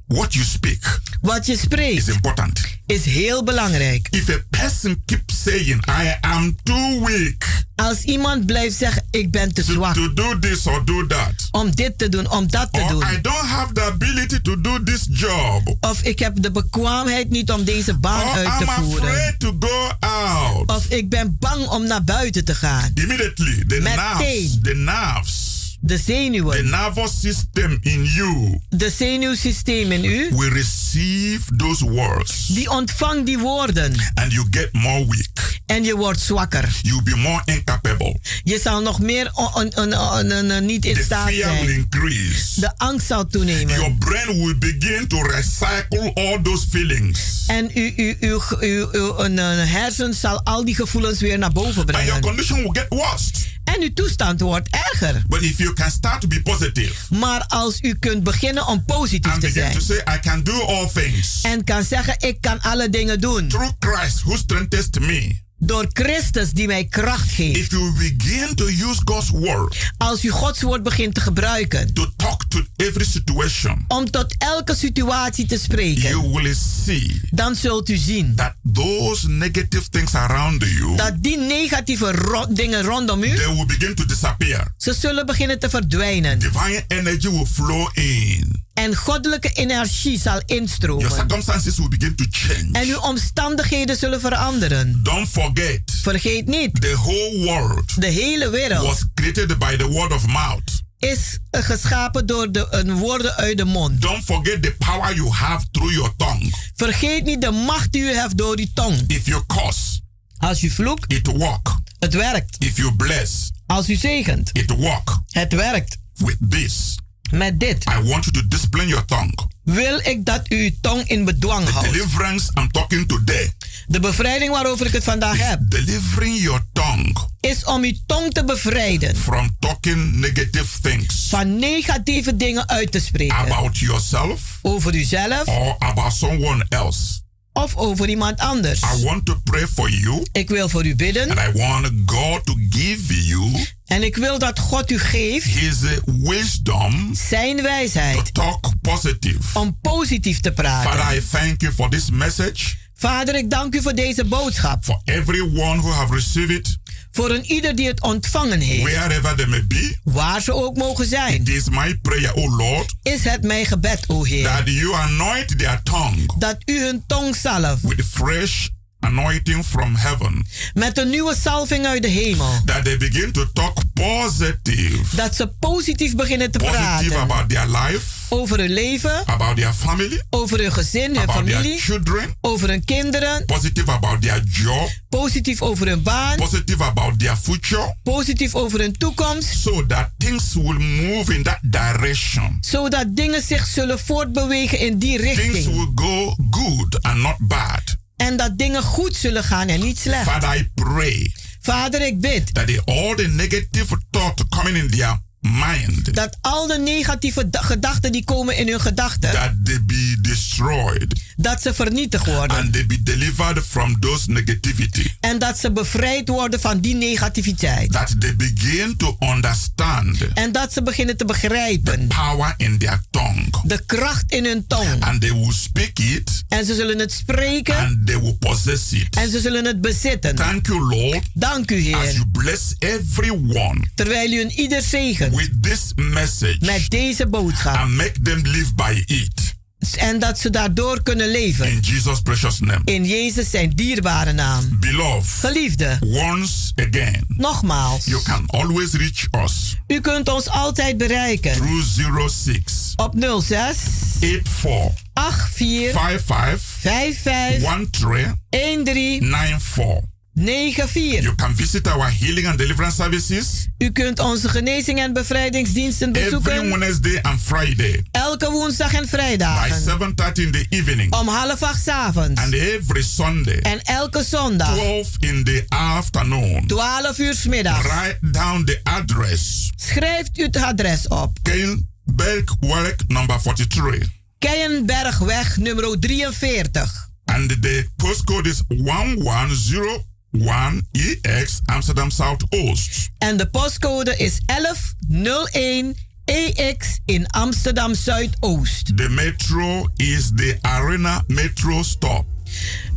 What you speak Wat je is spreekt important. Is heel belangrijk. If a person keeps saying, I am too weak Als iemand blijft zeggen, ik ben te zwak to do this or do that, om dit te doen, om dat te or doen. I don't have the ability to do this job, Of ik heb de bekwaamheid niet om deze baan or uit te I'm voeren. afraid to go out, Of ik ben bang om naar buiten te gaan. immediately the Meteen. nerves, the nerves, De the zenuwen, nervous system in you de zenuwsysteem in u, will receive those words die ontvangt die woorden. and you get more weak. En je wordt zwakker. You'll be more incapable. Je zal nog meer on- on- on- on- on- on- niet in The staat fear will zijn. increase. De angst zal toenemen. Your brain will begin to recycle all those feelings. En uw, uw, uw, uw een, hersen zal al die gevoelens weer naar boven And your brengen. condition will get worse. En uw toestand wordt erger. But if you can start to be positive Maar als u kunt beginnen om positief te zijn. to say, I can do all things En kan zeggen, ik kan alle dingen doen. through Christ who strengthens me, Door Christus die mij kracht geeft. If you begin to use God's word Als u Gods woord begint te gebruiken. to talk to every situation, Om tot elke situatie te spreken. you will see Dan zult u zien. that those negative things around you Dat die negatieve ro- dingen rondom u. they will begin to disappear. Ze zullen beginnen te verdwijnen. Divine energy will flow in. En goddelijke energie zal Your instromen. circumstances will begin to change. En uw omstandigheden zullen veranderen. Don't forget, Vergeet niet, the whole world de hele wereld was created by the word of mouth. is geschapen door de een woorden uit de mond. Don't forget the power you have through your tongue. Vergeet niet de macht die u heeft door uw tong. If you curse, Als u vloekt, it work. het werkt. If you bless, Als u zegent, it work. het werkt. With this, Met dit I want you to discipline your tongue. wil ik dat u uw tong in bedwang The houdt. deliverance I'm talking today, De bevrijding waarover ik het vandaag heb, delivering your tongue is om uw tong te bevrijden from talking negative things van negatieve dingen uit te spreken. about yourself Over uzelf or about someone else. of over iemand anders. I want to pray for you Ik wil voor u bidden and I want God to give you en ik wil dat God u geeft His wisdom zijn to wijsheid talk positive. om positief te praten. Father, I thank you for this message, Vader, ik dank u voor deze boodschap. for everyone who have received it, Voor een ieder die het ontvangen heeft, wherever they may be. waar ze ook mogen zijn, It is my prayer, O Lord, is het mijn gebed, o Heer, that you anoint their tongue dat u hun tong zalft with fresh anointing from heaven, met een nieuwe salving uit de hemel. that they begin to talk positive, Dat ze positief beginnen te positive praten. about their life, over hun leven, about their family, over hun gezin, hun about their familie, children, over hun kinderen, positive about their job, positief over hun baan, positive about their future, positief over hun toekomst, so that things will move in that direction. zodat dingen zich zullen voortbewegen in die Things richting. will go good and not bad. En dat dingen goed zullen gaan en niet slecht. Father, I pray Vader, ik bid that all the negative thoughts coming in their mind, dat al de negatieve da- gedachten die komen in hun gedachten, that they be destroyed dat ze vernietigd worden. and they be delivered from those negativity. En dat ze bevrijd worden van die negativiteit. That they begin to understand En dat ze beginnen te begrijpen power in their tongue. de kracht in hun tong. And they will speak it En ze zullen het spreken and they will possess it. en ze zullen het bezitten. Thank you, Lord, Dank u, as Heer. you bless everyone Terwijl u een ieder zegent with this message met deze boodschap. and make them live by it. En dat ze daardoor kunnen leven. In Jesus' precious name. In Jezus zijn dierbare naam. Beloved, Geliefde, once again, nogmaals. you can always reach us U kunt ons altijd bereiken. through 06 Op 06 84 84 55 55 13 13 94. 94. You can visit our healing and deliverance services U kunt onze genezing en bevrijdingsdiensten every bezoeken. Wednesday and Friday Elke woensdag en by vrijdag. 7:30 in the evening Om half acht 's avonds. and every Sunday En elke zondag. 12 in the afternoon. 12 uur 's middags. Write down the address. Schrijft u het adres op. Bergwerk number 43. Keienbergweg nummer 43. And the postcode is 1101EX Amsterdam Southoost. En de postcode is 1101 EX in Amsterdam Zuidoost. The metro is the Arena Metro Stop.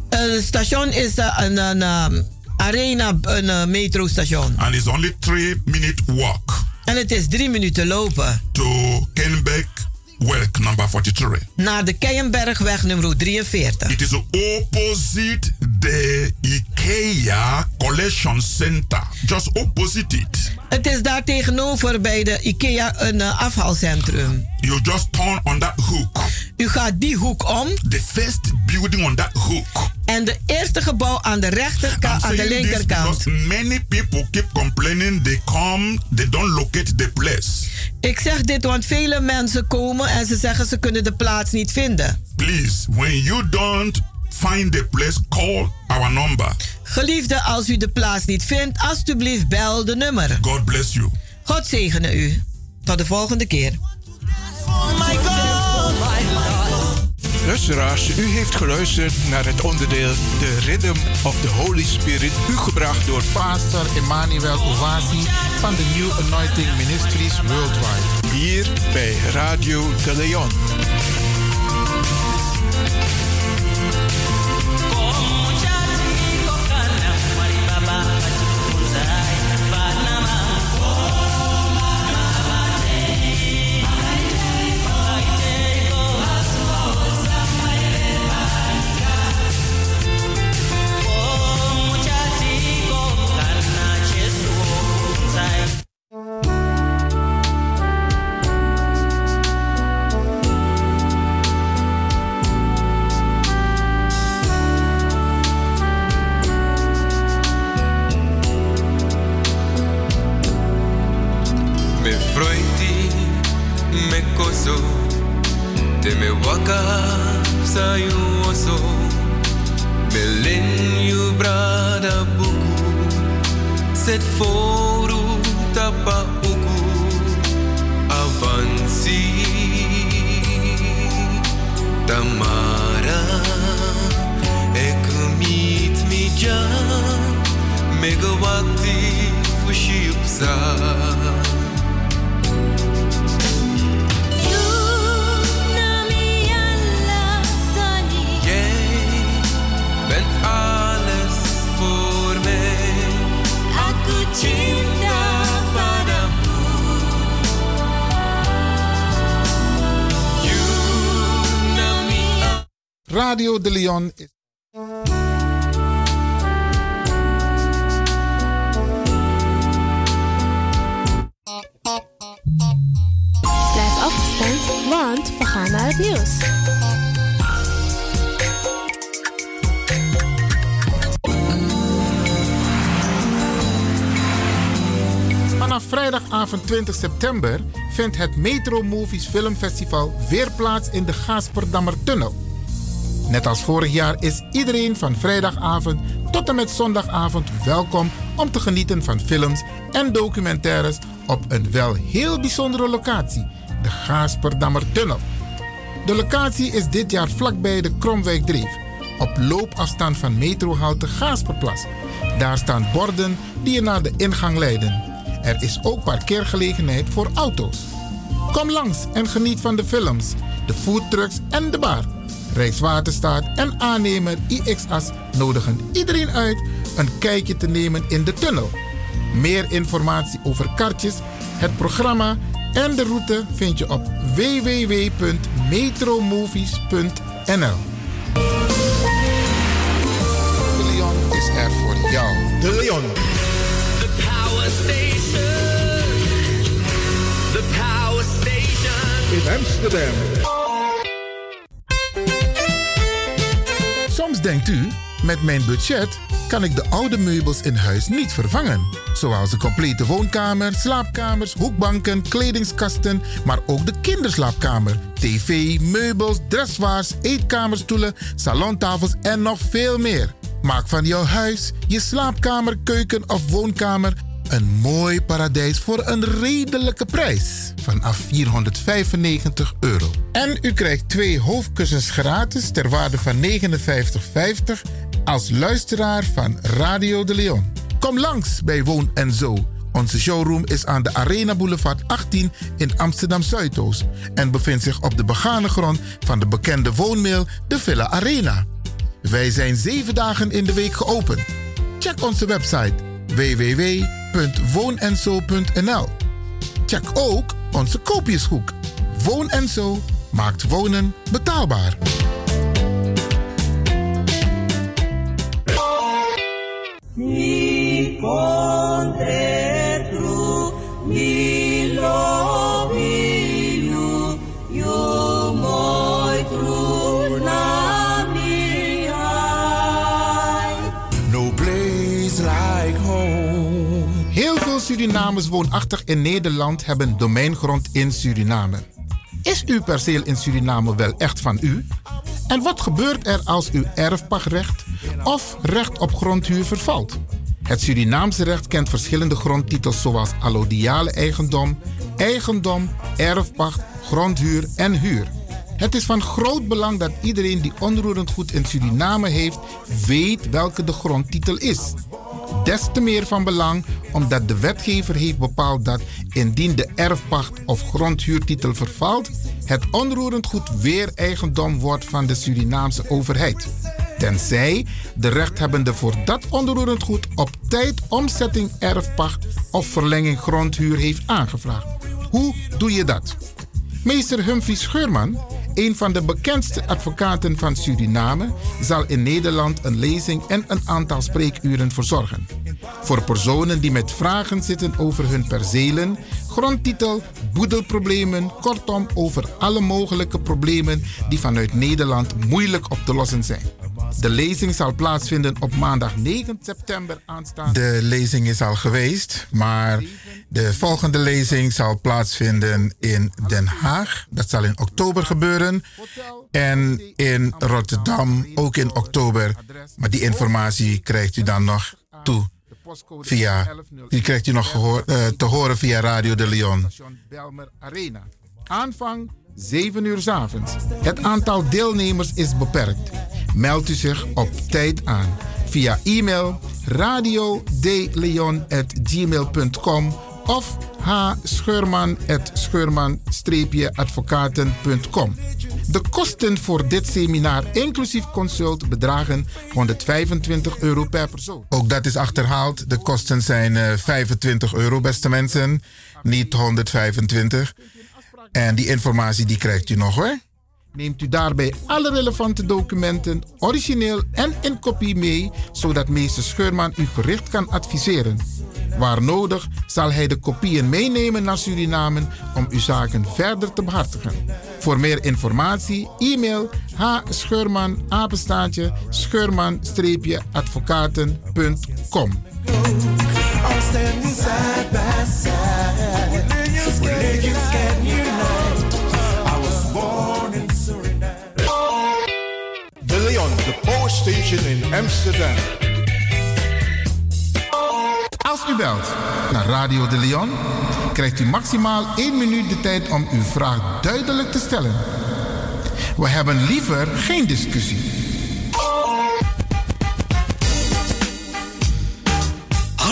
Het station is eh, een, een um, arena, een eh, metrostation. And it's only three minute walk En het is drie minuten lopen to Kenbeck Work number 43. naar de Keienbergweg nummer 43. It is opposite the IKEA Collection Center. Just opposite it. Het is daar tegenover bij de IKEA een eh, afhaalcentrum. You just turn on that hook. U gaat die hoek om The first building on that hook. en de eerste gebouw aan de rechterkant, aan de linkerkant. many people keep complaining they come, they don't locate the place. Ik zeg dit want vele mensen komen en ze zeggen ze kunnen de plaats niet vinden. Please, when you don't find the place, call our number. Geliefde, als u de plaats niet vindt, alstublieft bel de nummer. God bless you. God zegene u. Tot de volgende keer. my God, my Lord. Luisteraars, u heeft geluisterd naar het onderdeel The Rhythm of the Holy Spirit, u gebracht door Pastor Emmanuel Owasi van de New Anointing Ministries Worldwide. hier bij Radio de Leon. Set foru tapa uku, avansi, tamara, ek meet me ja, me gawakti fushi upsa. Radio de Leon is Blijf afgestemd, want we gaan naar het nieuws. Vanaf vrijdagavond 20 september vindt het Metro Movies Filmfestival weer plaats in de Gaasperdammer Tunnel. Net als vorig jaar is iedereen van vrijdagavond tot en met zondagavond welkom om te genieten van films en documentaires op een wel heel bijzondere locatie, de Gaasperdammer Tunnel. De locatie is dit jaar vlakbij de Kromwijkdreef, op loopafstand van metrohalte Gaasperplas. Daar staan borden die je naar de ingang leiden. Er is ook parkeergelegenheid voor auto's. Kom langs en geniet van de films, de foodtrucks en de bar. Rijkswaterstaat en aannemer IXAS nodigen iedereen uit een kijkje te nemen in de tunnel. Meer informatie over kaartjes, het programma en de route vind je op www.metromovies.nl. De Leon is er voor jou. De Leon. The Power Station. The Power Station. In Amsterdam. Denkt u, met mijn budget kan ik de oude meubels in huis niet vervangen. Zoals de complete woonkamer, slaapkamers, hoekbanken, kledingskasten, maar ook de kinderslaapkamer, tv, meubels, dressoirs, eetkamerstoelen, salontafels en nog veel meer. Maak van jouw huis, je slaapkamer, keuken of woonkamer een mooi paradijs voor een redelijke prijs. Vanaf 495 euro. En u krijgt twee hoofdkussens gratis ter waarde van 59,50 als luisteraar van Radio de Leon. Kom langs bij Woon en Zo. Onze showroom is aan de Arena Boulevard 18 in Amsterdam Zuidoost en bevindt zich op de begane grond van de bekende woonmail de Villa Arena. Wij zijn zeven dagen in de week geopend. Check onze website www.woonenzo.nl. Check ook onze koopjeshoek. Woon en Zo maakt wonen betaalbaar. Surinamers woonachtig in Nederland hebben domeingrond in Suriname. Is uw perceel in Suriname wel echt van u? En wat gebeurt er als uw erfpachtrecht of recht op grondhuur vervalt? Het Surinaamse recht kent verschillende grondtitels zoals allodiale eigendom, eigendom, erfpacht, grondhuur en huur. Het is van groot belang dat iedereen die onroerend goed in Suriname heeft, weet welke de grondtitel is. Des te meer van belang omdat de wetgever heeft bepaald dat indien de erfpacht of grondhuurtitel vervalt, het onroerend goed weer eigendom wordt van de Surinaamse overheid. Tenzij de rechthebbende voor dat onroerend goed op tijd omzetting erfpacht of verlenging grondhuur heeft aangevraagd. Hoe doe je dat? Meester Humphrey Scheurman, een van de bekendste advocaten van Suriname, zal in Nederland een lezing en een aantal spreekuren verzorgen. Voor personen die met vragen zitten over hun percelen, grondtitel, boedelproblemen, kortom over alle mogelijke problemen die vanuit Nederland moeilijk op te lossen zijn. De lezing zal plaatsvinden op maandag 9 september aanstaande. De lezing is al geweest, maar de volgende lezing zal plaatsvinden in Den Haag. Dat zal in oktober gebeuren. En in Rotterdam ook in oktober. Maar die informatie krijgt u dan nog toe. Via, die krijgt u nog gehoor, eh, te horen via Radio de Leon. Aanvang 7 uur 's avonds. Het aantal deelnemers is beperkt. Meld u zich op tijd aan via e-mail radiodeleon.gmail.com of hscheurman.scheurman-advocaten.com. De kosten voor dit seminar, inclusief consult, bedragen 125 euro per persoon. Ook dat is achterhaald. De kosten zijn eh, 25 euro, beste mensen. Niet 125. En die informatie die krijgt u nog hoor. Neemt u daarbij alle relevante documenten, origineel en in kopie mee, zodat meester Scheurman u gericht kan adviseren. Waar nodig zal hij de kopieën meenemen naar Suriname om uw zaken verder te behartigen. Voor meer informatie e-mail hscheurman apenstaatje scheurman-advocaten.com station in Amsterdam. Als u belt naar Radio de Leon, krijgt u maximaal 1 minuut de tijd om uw vraag duidelijk te stellen. We hebben liever geen discussie.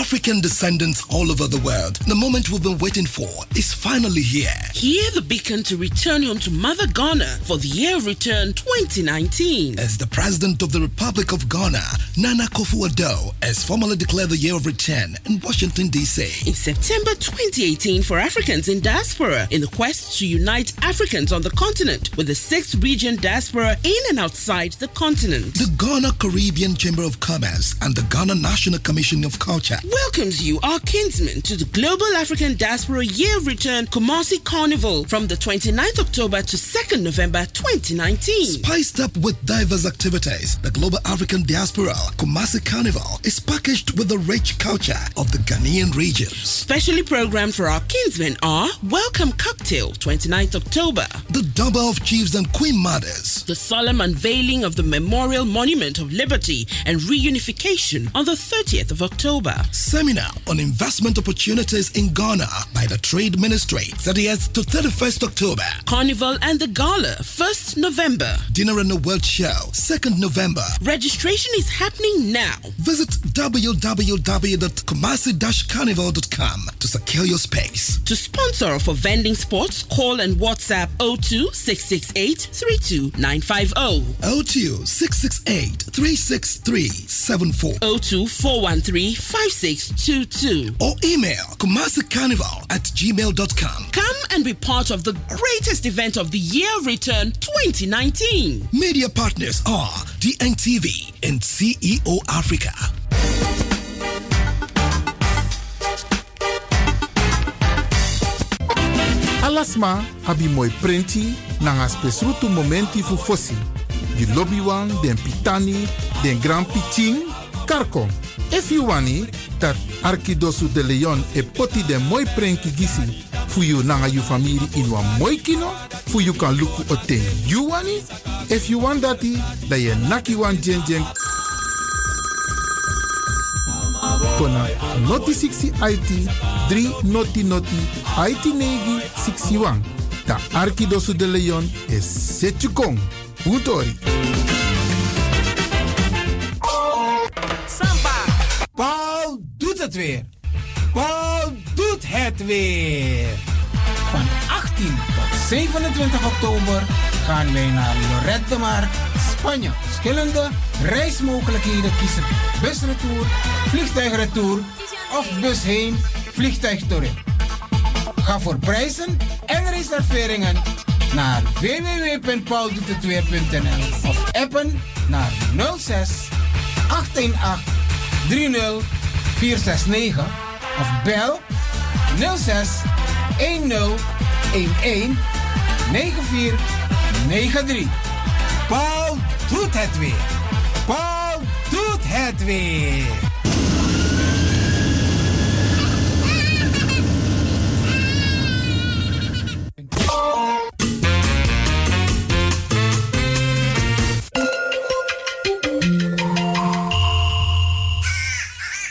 African descendants all over the world. The moment we've been waiting for is finally here. Hear the beacon to return home to Mother Ghana for the year of return 2019. As the President of the Republic of Ghana, Nana Akufo-Addo, has formally declared the year of return in Washington, D.C. In September 2018 for Africans in diaspora in the quest to unite Africans on the continent with the sixth region diaspora in and outside the continent. The Ghana Caribbean Chamber of Commerce and the Ghana National Commission of Culture welcomes you, our kinsmen, to the Global African Diaspora Year Return Kumasi Carnival from the 29th October to 2nd November 2019. Spiced up with diverse activities, the Global African Diaspora Kumasi Carnival is packaged with the rich culture of the Ghanaian region. Specially programmed for our kinsmen are Welcome Cocktail, 29th October. The Double of Chiefs and Queen Mothers. The solemn unveiling of the Memorial Monument of Liberty and Reunification on the 30th of October. Seminar on investment opportunities in Ghana by the Trade Ministry, 30th to 31st October. Carnival and the Gala, 1st November. Dinner and the World Show, 2nd November. Registration is happening now. Visit www.kumasi-carnival.com to secure your space. To sponsor or for vending sports, call and WhatsApp 02 668 32950. 02 668 363 74. 02 413 5622. Or email kumasicarnival at gmail.com. Come and be part of the greatest event of the year return 2019. Media partners are DNTV and CEO Africa. Alasma abi moi prenti nanga spesrutu momenti fu fosi. Di lobby wan, den pitani, den grand pitin, karko. If you wani, dat Arkidosu de Leon e poti den moi prenki gisi fu you nanga you family in wan moi kino, fu you kan luku o ten you wani. If you want dati, da ye naki wan jen jen kona noti 60 IT 3 noti noti IT negi 61 Da Arkidosu de Leon is Setjukong. Utori. Doet het weer. Paul doet het weer. Van 18 tot 27 oktober gaan wij naar Lorette de Mar, Spanje. Verschillende reismogelijkheden kiezen. Busretour, vliegtuigretour of bus heen, vliegtuig. Ga voor prijzen en reserveringen naar www.pauldoetetweer.nl of appen naar 06 818 30 469 of bel 06 10 11 9493. Paul doet het weer. Paul doet het weer.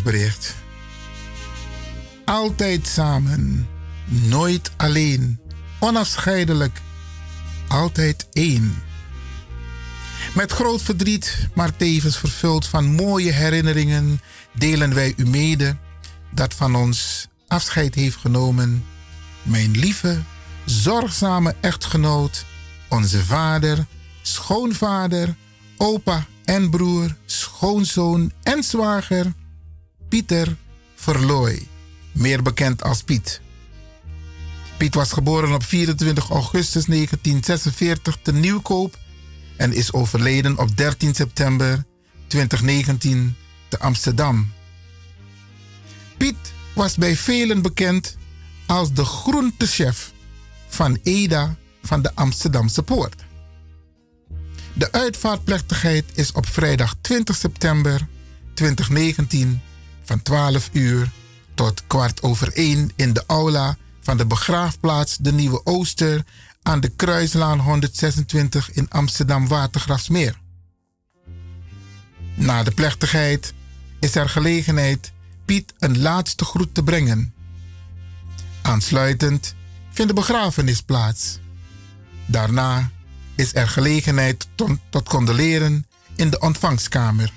overlijdensbericht. Altijd samen, nooit alleen, onafscheidelijk, altijd één. Met groot verdriet, maar tevens vervuld van mooie herinneringen, delen wij u mede dat van ons afscheid heeft genomen mijn lieve, zorgzame echtgenoot, onze vader, schoonvader, opa en broer, schoonzoon en zwager, Pieter Verlooy, meer bekend als Piet. Piet was geboren op 24 augustus 1946 te Nieuwkoop en is overleden op 13 september 2019 te Amsterdam. Piet was bij velen bekend als de groentechef van Eda van de Amsterdamse Poort. De uitvaartplechtigheid is op vrijdag 20 september 2019 van 12 uur tot kwart over 1 in de aula van de begraafplaats De Nieuwe Ooster aan de Kruislaan 126 in Amsterdam Watergrafsmeer. Na de plechtigheid is er gelegenheid Piet een laatste groet te brengen. Aansluitend vindt de begrafenis plaats. Daarna is er gelegenheid tot, tot condoleren in de ontvangstkamer.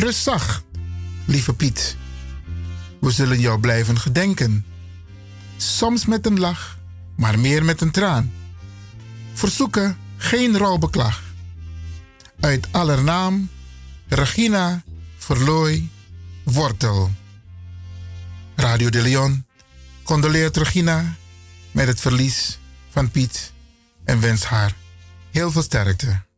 Rust zacht, lieve Piet. We zullen jou blijven gedenken. Soms met een lach, maar meer met een traan. Verzoeken geen rouwbeklag. Uit aller naam, Regina Verlooy Wortel. Radio de Leon condoleert Regina met het verlies van Piet en wens haar heel veel sterkte.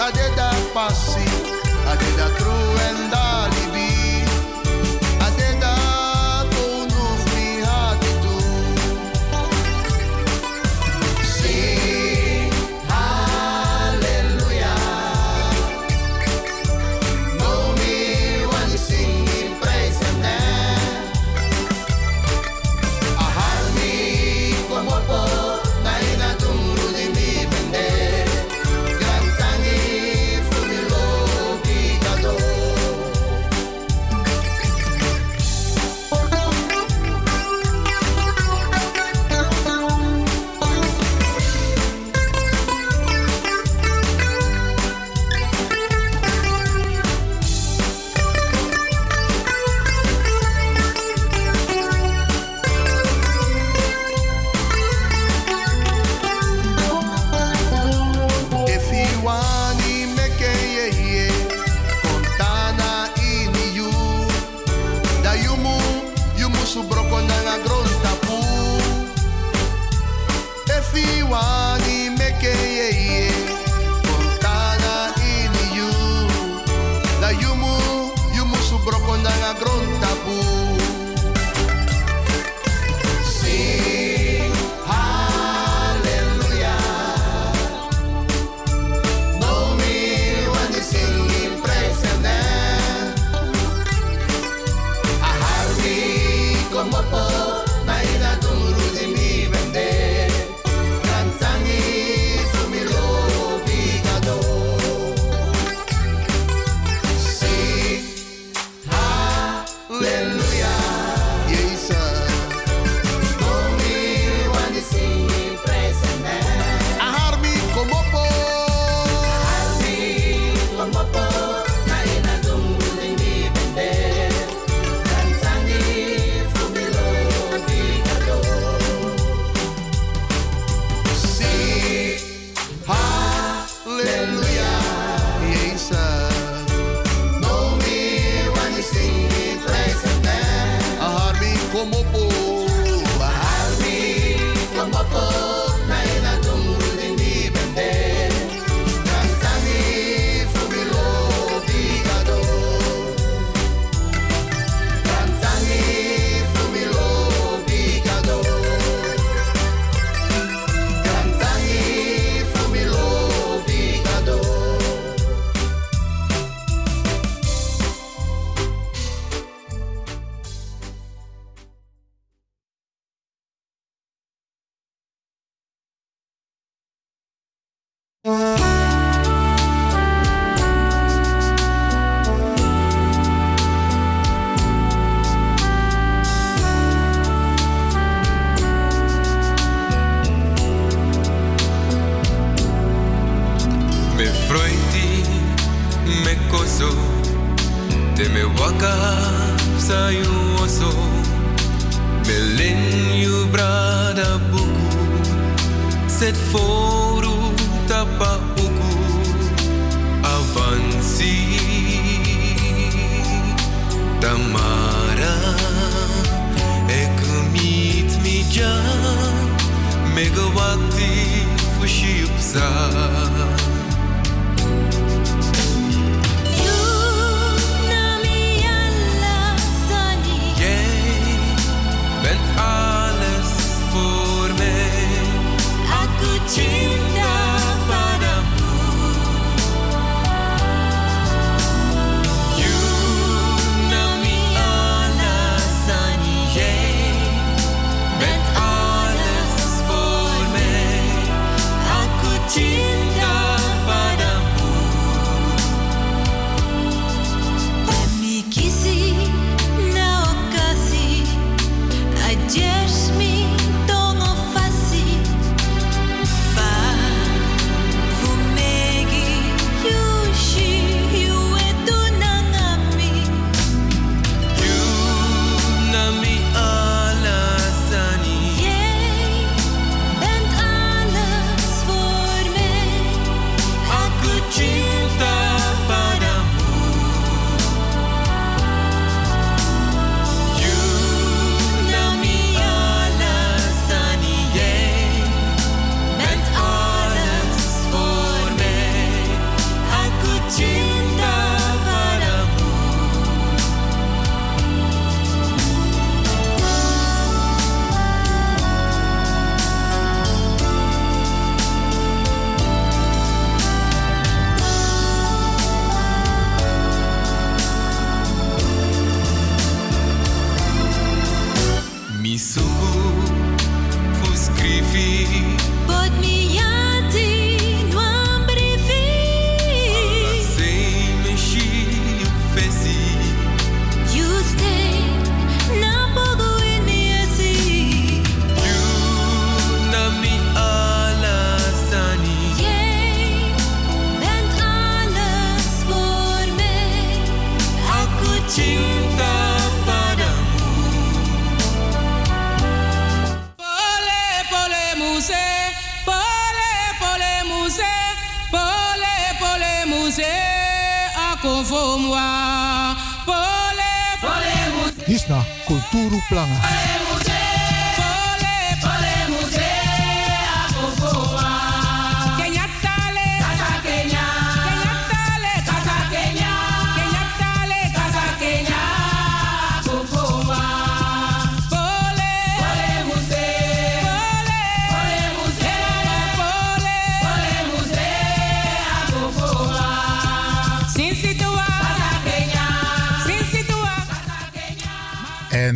I did that passi,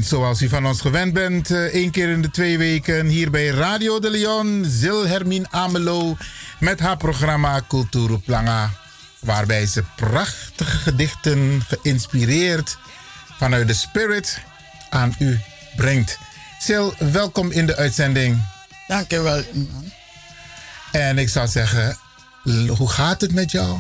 zoals u van ons gewend bent, eh, één keer in de twee weken hier bij Radio de Leon, Zil Hermine Amelo met haar programma Culturo Planga. Waarbij ze prachtige gedichten geïnspireerd vanuit de spirit aan u brengt. Sil, welkom in de uitzending. Dankjewel. En ik zou zeggen, hoe gaat het met jou?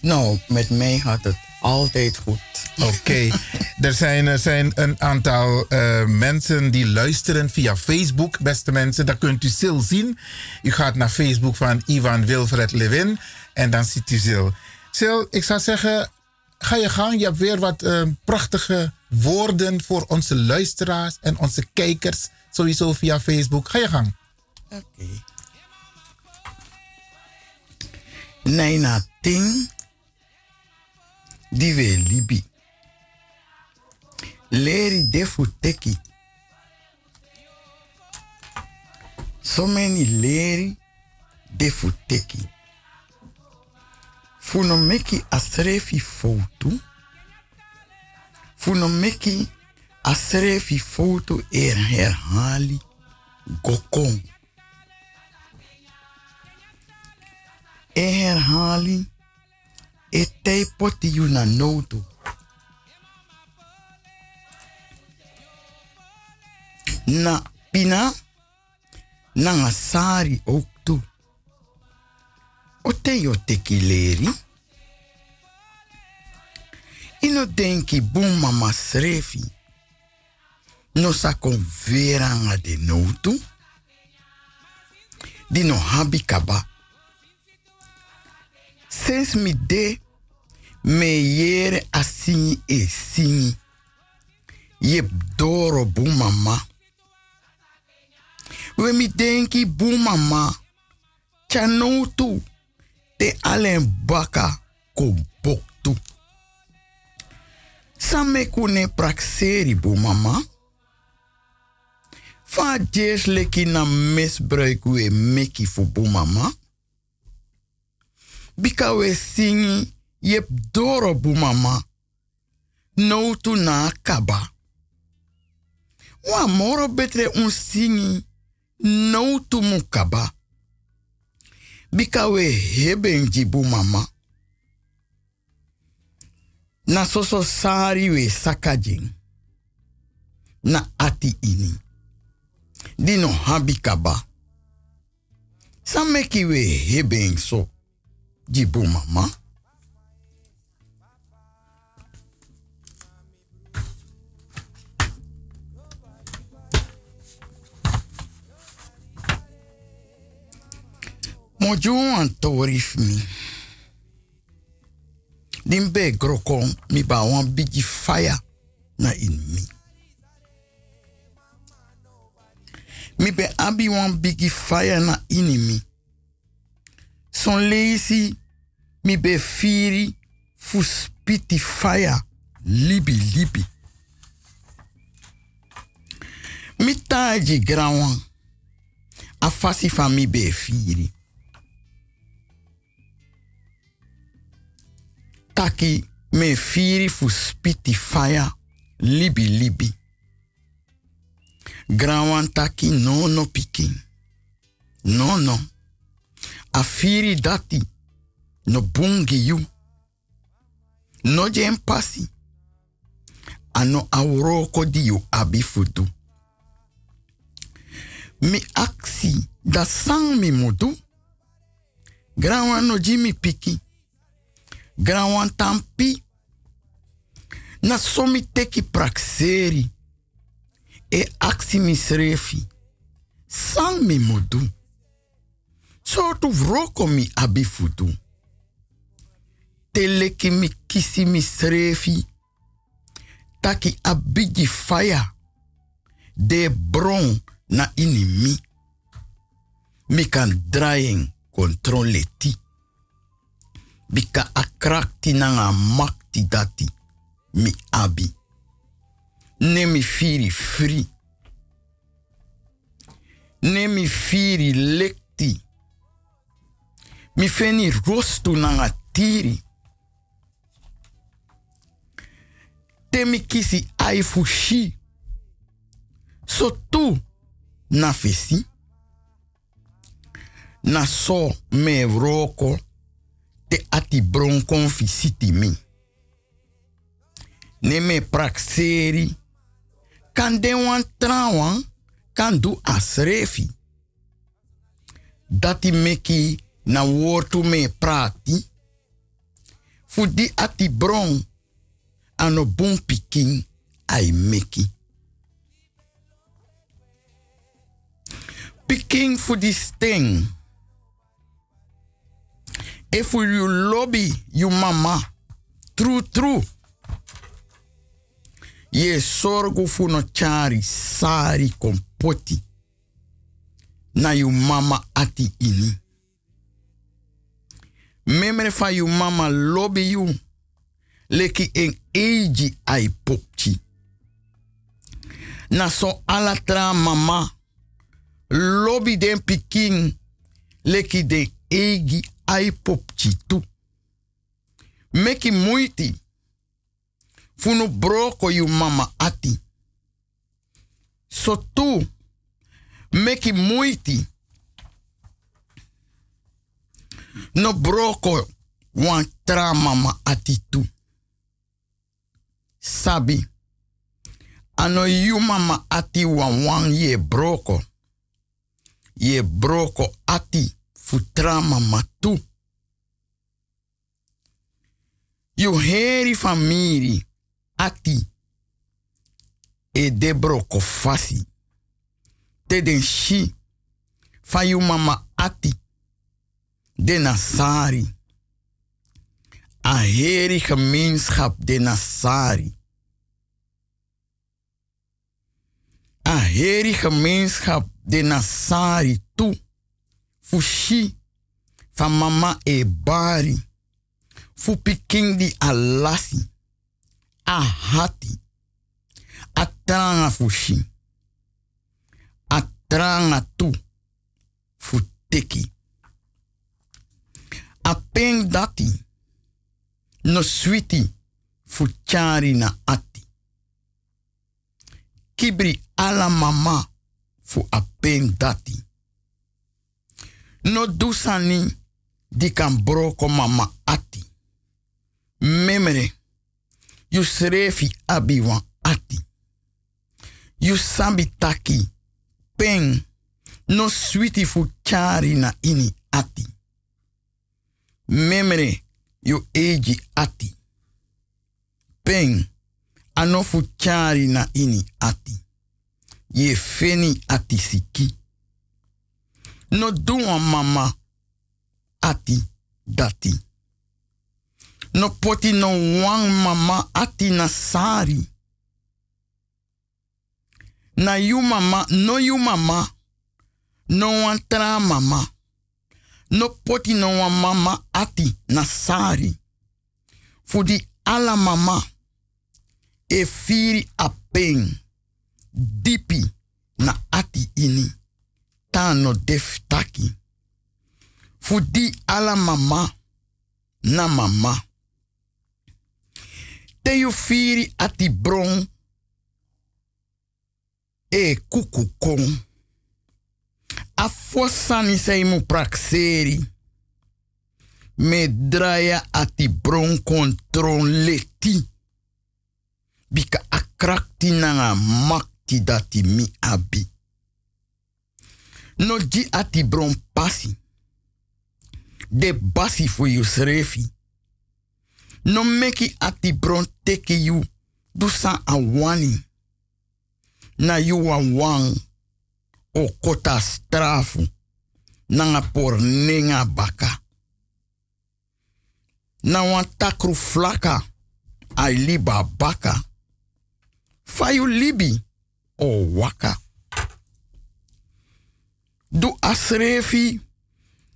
Nou, met mij gaat het altijd goed. Oké, er, zijn, er zijn een aantal eh, mensen die luisteren via Facebook, beste mensen. Dat kunt u Sil zien. U gaat naar Facebook van Ivan Wilfred Levin en dan ziet u Sil. Sil, ik zou zeggen, ga je gang. Je hebt weer wat eh, prachtige woorden voor onze luisteraars en onze kijkers. Sowieso via Facebook. Ga je gang. Oké. Naina ting die we libi. Leri defu teki. So many leri defu teki. Funo meki asrefi foto. Funo meki asrefi foto er herhali gokong. E herhaling e tei poti yu na. Na pina na nga sari ook toe. Yo teki leri. Ino denki boom mama srefi. No sa kon vera nga de notu. Di no habi kaba. Sens mi me yere a singi e singi. Yep doro boom mama. We mi denki boom mama. Cha notu. Te alen baka ko boktu. Same kune prakseri boom mama. Fa jes leki na misbruik we meki fu boom mama. Bika we singi yep doro boom mama. No tu na kaba. Wa moro betre un singi no tu mu kaba. Bika we jibu mama. Na soso sari we sakajing. Na ati ini. Dino habi kaba. Sameki we heben so jibu mama. Moju an torif mi. Din be grokon mi ba wan bigi fire na in mi. Mi be abi wan bigi fire na in mi. Son lazy mi be firi fu spiti libi libi. Mi taji grawan. A fa mi be firi. Taki me firi fu spiti fire libi libi. Grawan taki no no pikin. No no. A firi dati no bungi you. No jen pasi. Ano auroko di you abi fudu. Mi aksi da sang mi mudu. Grawan no jimi piki. Grawan tampi. Na somi teki prakseri. E aksi misrefi. Sang mi mudu. So tu vroko mi abi fudu. Teleki mi kisi misrefi. Taki abigi fire. De bron na inimi. Mi kan draien controle ti. Bika akrakti na nga makti dati. Mi abi. Nemi firi free. Nemi firi lekti. Mi feni rostu na nga tiri. Temi kisi ai fushi. So na fesi. Na so me roko te ati bronkon fisiti mi. Ne me prakseri. Kan den wan trawan, kan du asrefi. Dati meki na wortu me prati. Fu di ati bron ano bon pikin ai meki. Pikin fu di sting. If you lobby you mama, true true. Ye sorgo fu no chari sari kompoti. Na you mama ati ini. Memre you mama lobby you. Leki en eji ai popchi. Na so alatra mama. Lobby den pikin. Leki den egi ai popchi tu. Meki muiti. Funu broko you mama ati. So tu. Meki muiti. No broko wan tra mama ati tu. Sabi. Ano you mama ati wan wan ye broko. Ye broko ati futra mama tu. You heri famiri ati e debro kofasi. Te den you mama ati de Nasari. A heri gemeenschap de Nasari. A heri gemeenschap de Nasari toe. Fushi van mama e bari. Fu piking di alasi. A hati. A tranga fushi. A tranga tu. Fu teki. Dati. No switi. Fu chari na ati. Kibri ala mama. Fu a dati. No dusani di kan broko mama ati. Memere, you srefi abi wan ati. You sambi taki, pen, no switi fu chari na ini ati. Memere, you eji ati. Pen, ano fu chari na ini ati. Ye feni ati siki. No do wan mama ati dati. No poti no wang mama ati na sari. Na you mama, no you mama. No wan tra mama. No poti no wan mama ati na sari. Fudi ala mama. E firi a pen. Dipi na ati ini. Tano def taki. Fudi ala mama. Na mama. Te you firi ati bron. E kuku kon. A fosani sei mu prakseri. Me draya ati bron kontron leti. Bika akrakti nanga makti dati mi abi. No di ati bron pasi. De basi fu you srefi. No meki ati bron teki you. Dusa a. Na you a wang. O kota strafu. Nanga por baka. Na wan takru flaka. Ai liba baka. Fayu libi. O waka. Du asrefi.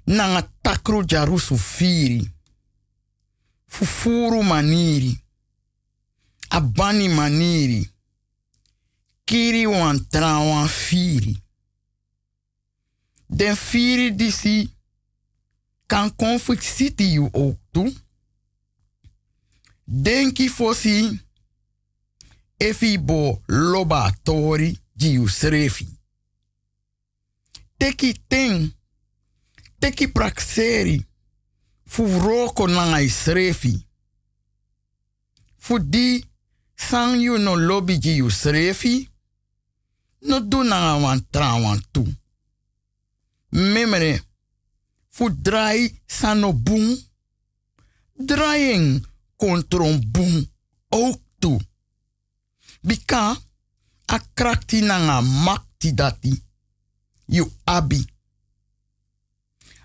Nanga takru jarusu firi. Fufuru maniri. Abani maniri. Kiri wan tra wan firi. Den firi disi kan conflict city you ook toe. Denki fosi efi bo loba tori di. Teki ten, teki prakseri, fu roko nanga srefi. Fu di sang no lobby you srefi, no do nanga wan tra wan tu. Memere, fu drai sano boom, kontron boom ook toe. Bika, a krakti nanga makti dati, you abi.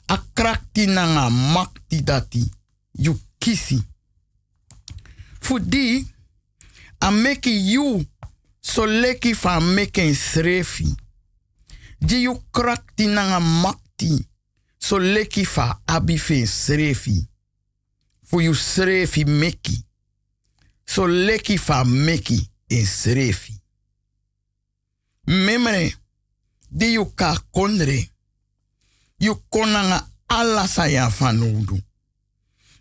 A krakti nanga makti dati, you kisi. Fu di, a meki you so leki fa meken srefi. Di you krakti nanga makti so leki fa abi fe srefi. Fu you srefi meki. So leki fa meki en srefi. Memre, di you ka kondre. You konanga alla saya fanudu.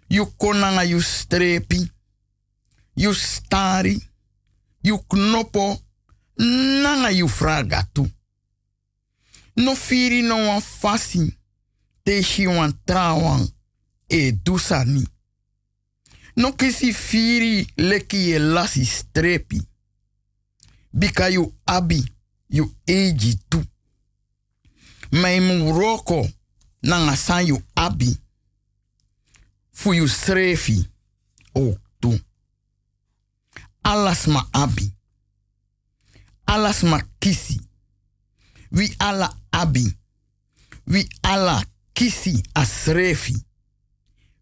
You konanga you strepi. You stari. You knopo. Nanga you fraga tu. No firi no wan fasi. Te shi wan trawan. E dusani. No kisi firi leki ye lasi strepi. Bika you abi. You eji tu. Mai mu roko. Nanga san abi. Fu you srefi. O alas ma abi. Alas ma kisi. Wi ala abi. Wi ala kisi asrefi.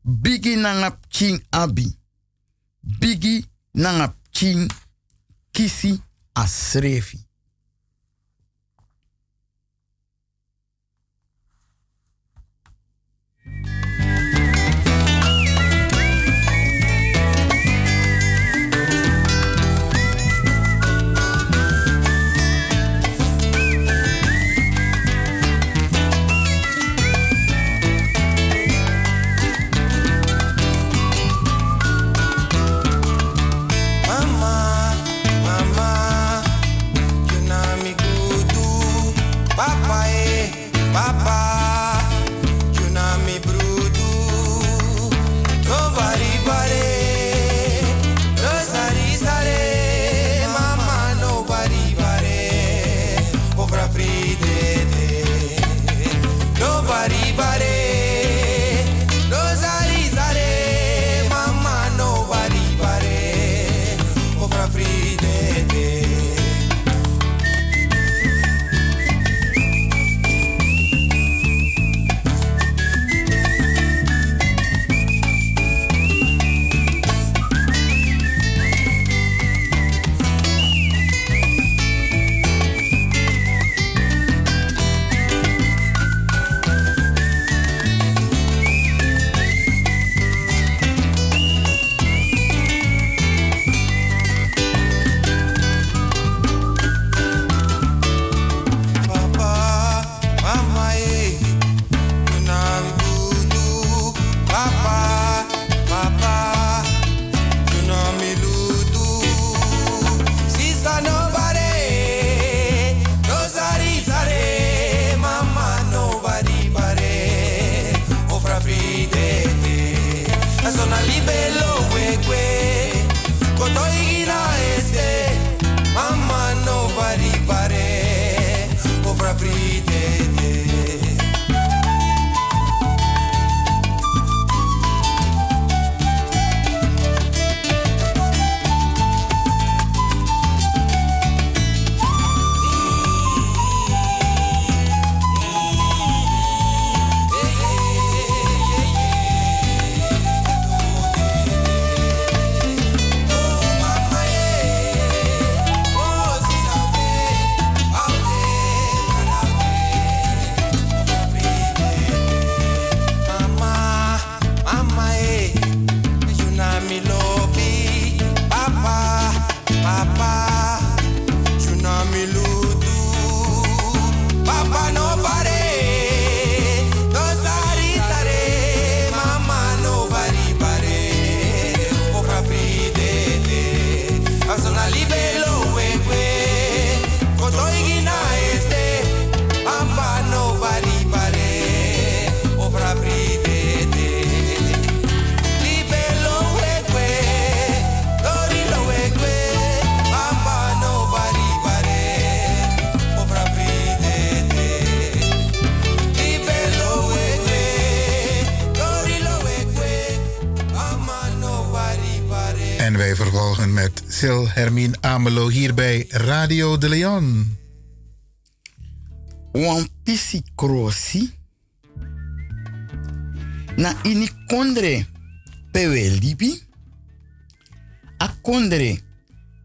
Bigi nangap ching abi. Bigi nangap ching kisi asrefi. Vervolgen met Sil Hermine Amelo hier bij Radio de Leon. wan pisi na ini kondre pewe libi. A kondre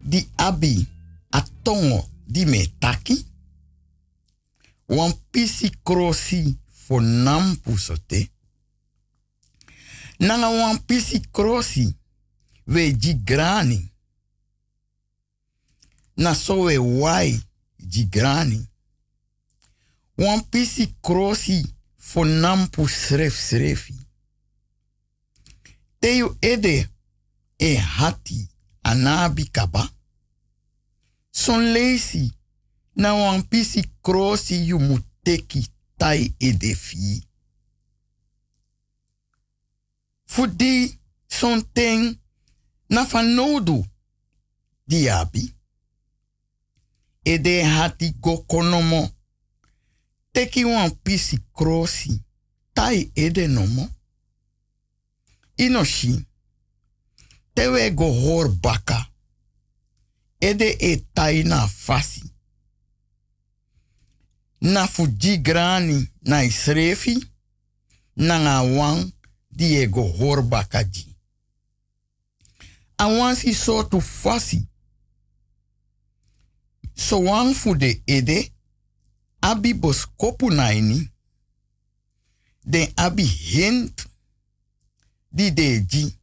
di abi a tongo di me taki wan pisi krosi fo nampu sote. Nanga wan pisi grani na so we wai ji grani wan pisi krosi fo nampu sref srefi. Teyu ede e hati anabi kaba. Son lesi na wan pisi krosi yu muteki tai ede fi. Fudi son ten na fan nodu Ede hati go konomo teki wan pisi krosi tai ede nomo. Inoshi, tewe go hor baka ede e tai na fasi. Na fuji grani na isrefi, na nga wan di e go horba kaji. A wan si so tu fasi. So wan fu de ede, abi bos kopu naini, den abi hint di deji.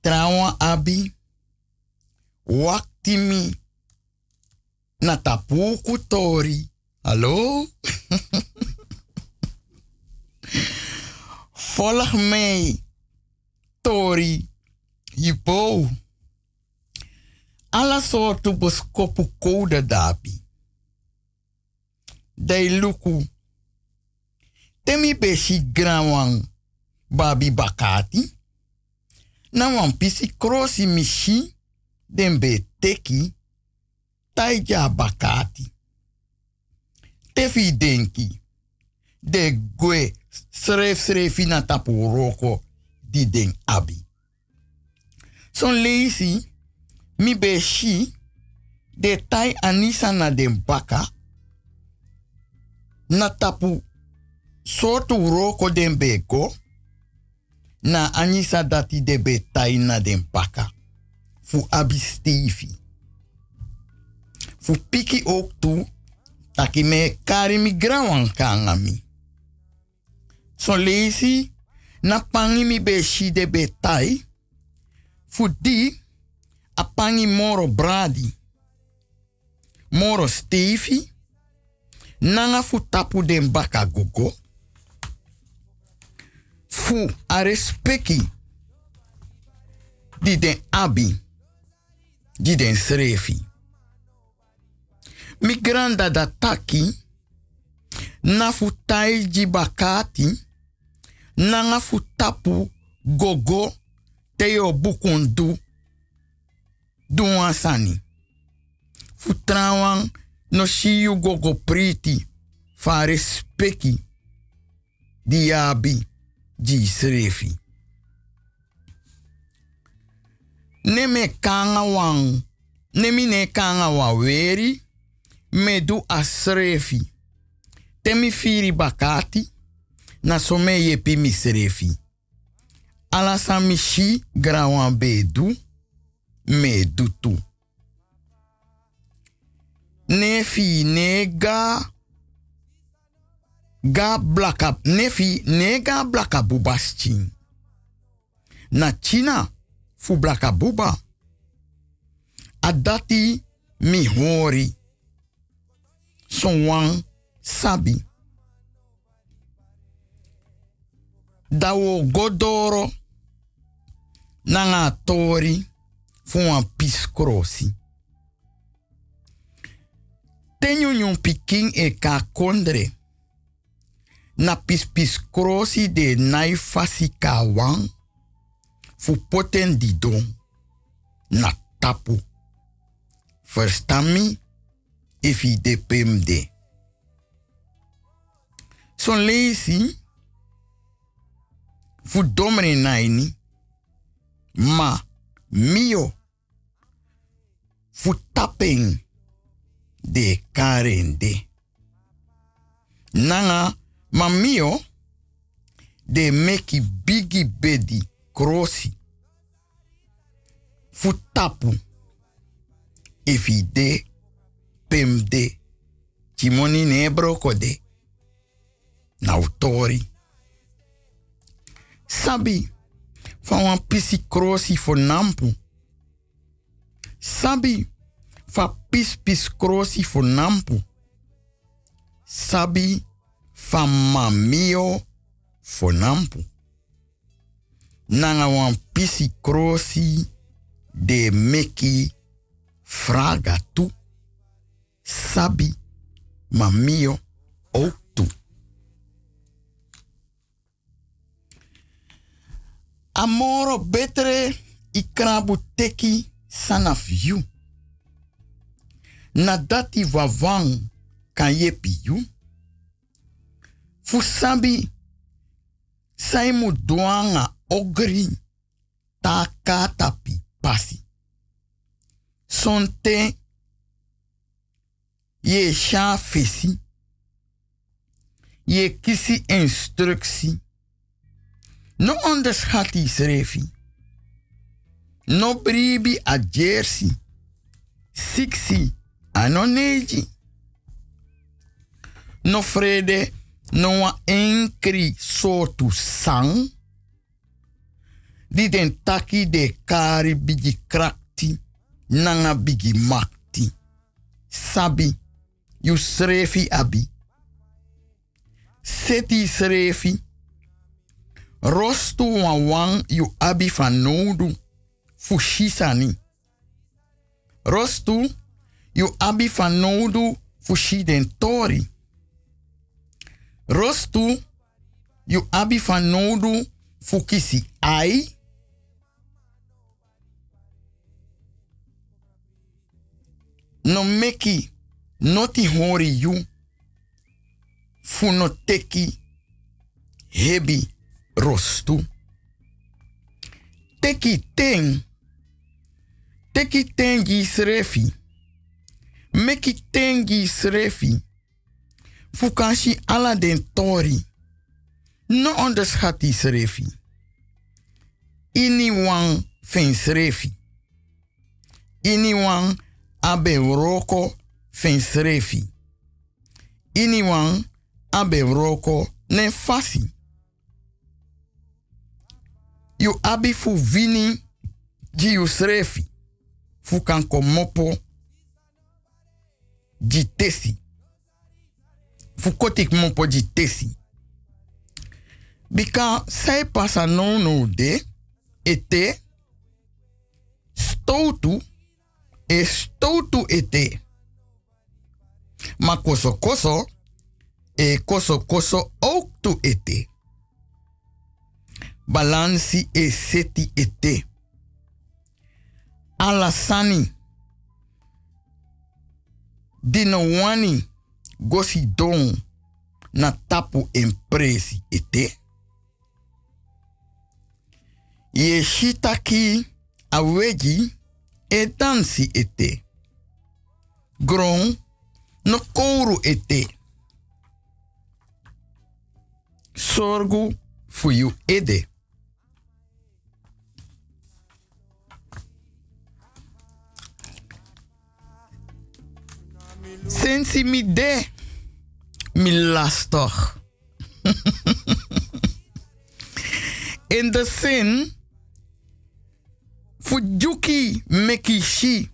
Trawa abi, wakti mi, na tapuku tori. Hallo? Volg mij, tori, hippo. Alla soorten boskopu koude dapi. Dei luku. Temi beshi grawang babi bakati. Na wan pisi krosi mishi den be teki taija bakati. Tefi denki. De gwe sref srefi na tapu roko di den abi. Son leisi mi be shi de tai anisa na den na tapu sotu roko den na anisa dati de be na den baka fu abi fu piki ook tu taki me kari mi mi so na pangi mi be de be tai fu di a pangi moro bradi moro stifi nanga fu tapu den baka gogo fu a respeki di den abi di den srefi. Mi granda da taki na fu taiji bakati nanga fu gogo teyo bukundu duwan sani. Fu trawan no shiyu gogo priti. Fa respeki. Di abi ji srefi neme kanga wang. Nemi ne kanga wa weri me du a srefi temi firi bakati. Na some yepi mi srefi ala sa mi shi grawan be du me du tu nefi ne ga blaka nefi ne ga blaka chin na china fu blaka buba. Adati mi son wan sabi. Dawo godoro. Nanga tori fu wan piskrosi nyun pikin e ka kondre na pispiskrosi de nai fasi ka fu di don. Na tapu verstami ifi de pemde son leisi fu domre naini ma mio fu tapen de karende. Nanga ma mio de meki bigi bedi krosi. Fu tapu. Ifi de pemde chimoni ne brokode na autori sabi van wan pisi krosi fo nampu. Sabi fa pis pis krosi nampu. Sabi fa mamio fo nampu. Wan pisi de meki fraga tu. Sabi mamio ook tu amoro betre ikrabu teki sanaf you na dati vavang kan yepi you fu sabi sai mu duanga ogri ta katapi pasi sonte je sha fesi. Je kisi instructie. No onderschat die schrefi. No bribi a jersey. Siksi anoneji. No frede no wa enkri sotu sang. Di den taki de kari bigi krakti. Nanga bigi makti. Sabi. You srefi abi. Seti srefi. Rostu wan wan you abi van nodu. Fushisani. Rostu you abi van nodu den tori. Rostu you abi van nodu fukisi ai. No meki noti hori you funo teki hebi rostu. Teki ten. Teki tengi srefi. Meki tengi srefi. Fukashi ala den tori. No onderschat die srefi. Ini fen srefi. Ini abe roko fen srefi. Ini abe roko ne fasi. You abi fu vini ji srefi. Fu kan komopo ji tesi. Fu kotik mopo ji tesi. Bika sai pasa no no de ete stoutu e stoutu ete. Ma koso koso e koso koso ook tu ete. Balansi e seti ete. Alasani. Dino wani gosi don na tapu empresi ete. Ye shitaki aweji e dansi ete. Gron no kouru ete. Sorgu fu you de, mi lastig. In de zin, Fujuki mekishi,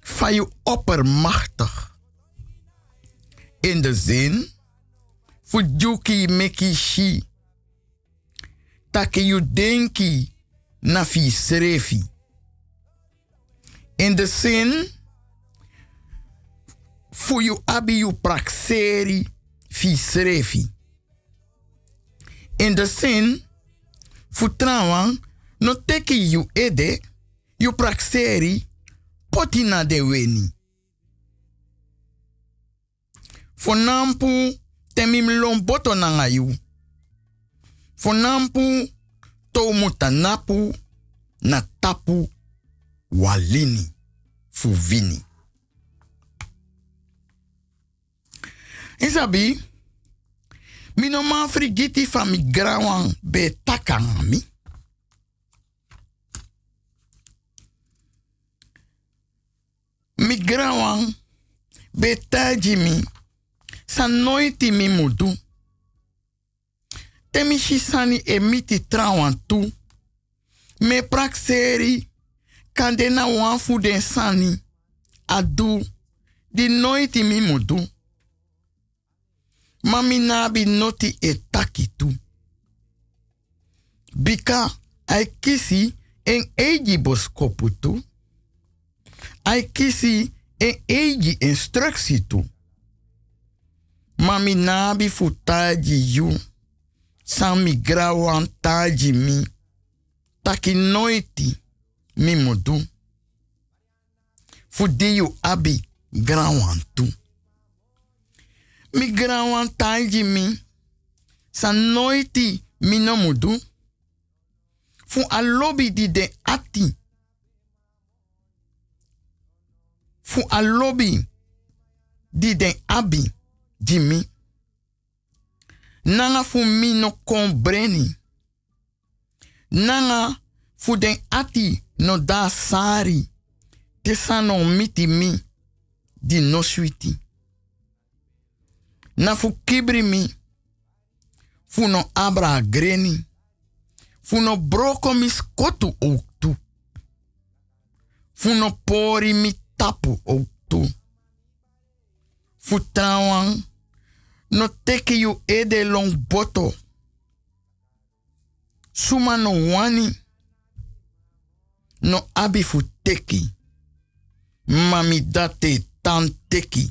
van je oppermachtig. In de zin, Fujuki mekishi, take you denki na fi. In de zin, fu you abi you praxeri fi srefi. In de zin, fu trawan, no teki you ede, you praxeri, poti na de weni. Fonampu temim lomboto nanga you. Fonampu to mutanapu na tapu walini fu Isabi, mi no man frigiti fa mi grawan be takangami. Mi grawan be taji mi sa noiti mi mudu. Temi shisani e miti trawan tu. Me prakseri kande na wan den sani adu di noiti mi. Mami nabi noti e taki tu. Bika ai kisi en eji boskopu tu. Ai kisi en eji instructie tu. Mami nabi futaji yu. Sami grawan taji mi. Taki noiti mi yu abi grawan tu. Mi grawan taji mi. Sa noiti mi no. Fu alobi di de ati. fu a lobby di den abi jimi. Nanga fu mi no kon breni. Nanga fu den ati no da sari. Tesa no miti mi di no switi. Na fu kibri mi. Fu no abra greni. Fu no broko mi skotu. Fu no pori mi tapu ook tu. Fu no teki you ede long boto. Suma no wani. No abi fu teki. Mami date tan teki.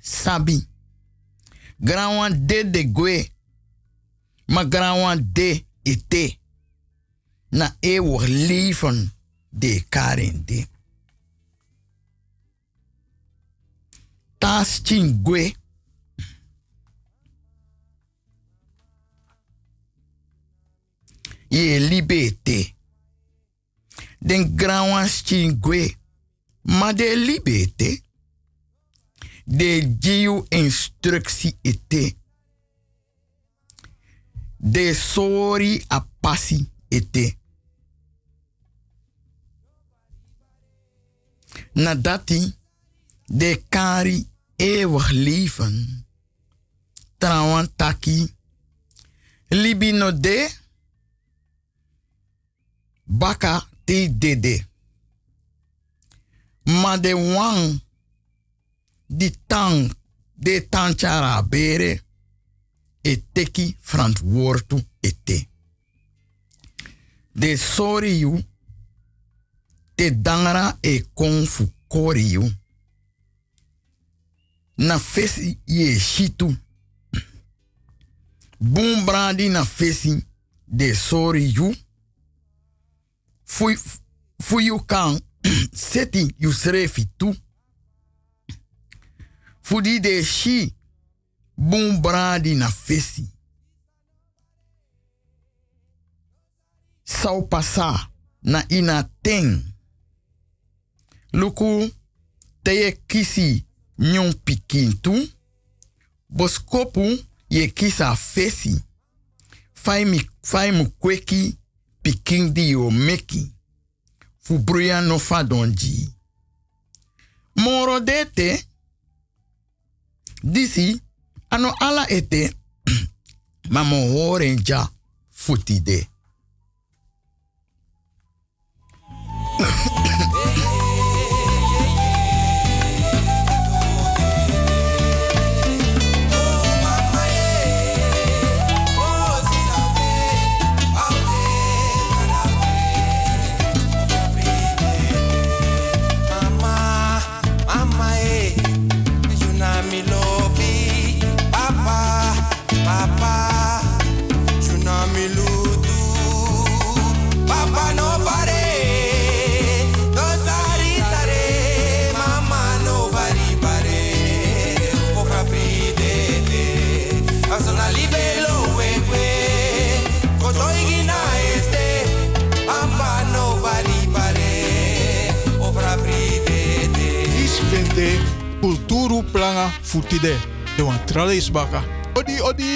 Sabi. Granwan de de gwe. Ma granwan de ete. Na eeuwig leven de karin de. Tas chingwe. Ye libete. Den granwan chingwe. Ma de libete. De jiu instructie ete. De sori a passi ete. Nadati de kari eeuwig leven. Trawan taki. Libi no de. Baka te dede. Ma de wang. Di tang. De tanchara bere. E teki verantwoordu ete. De sorry you. Te dangara e kon fu. Na fesi ye shitu. Boom brandi na fesi de sorry you. Fu, fu you kan seti you srefi tu. Fu di de shi boom brandi na fesi. Sau pasa na ina ten. Luku teye kisi nyon pikin tu. Boskopu ye kisa fesi. Fai, mi, mu kweki pikin di yo meki. Fu bruya no fa donji. Moro dete. Disi ano ala ete. Mamo horenja futide. Mama, planga futide. De wan trale is baka. Odi, odi.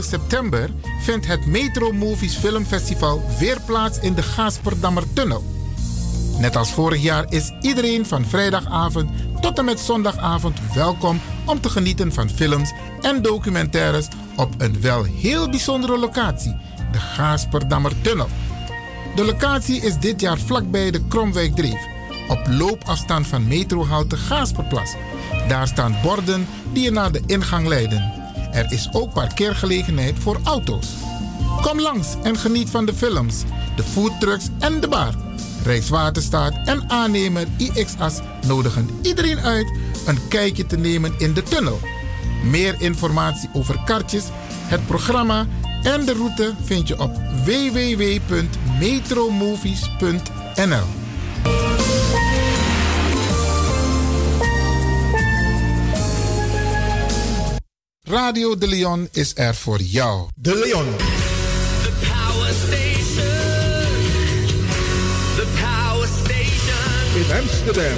september vindt het Metro Movies Filmfestival weer plaats in de Gasperdammertunnel. Net als vorig jaar is iedereen van vrijdagavond tot en met zondagavond welkom om te genieten van films en documentaires op een wel heel bijzondere locatie, de Gasperdammertunnel. De locatie is dit jaar vlakbij de Kromwijkdreef, op loopafstand van metrohalte Gasperplas. Daar staan borden die je naar de ingang leiden. Er is ook parkeergelegenheid voor auto's. Kom langs en geniet van de films, de foodtrucks en de bar. Rijkswaterstaat en aannemer IXAS nodigen iedereen uit een kijkje te nemen in de tunnel. Meer informatie over kaartjes, het programma en de route vind je op www.metromovies.nl. Radio De Leon is er voor jou. De Leon. The Power Station. The Power Station. In Amsterdam.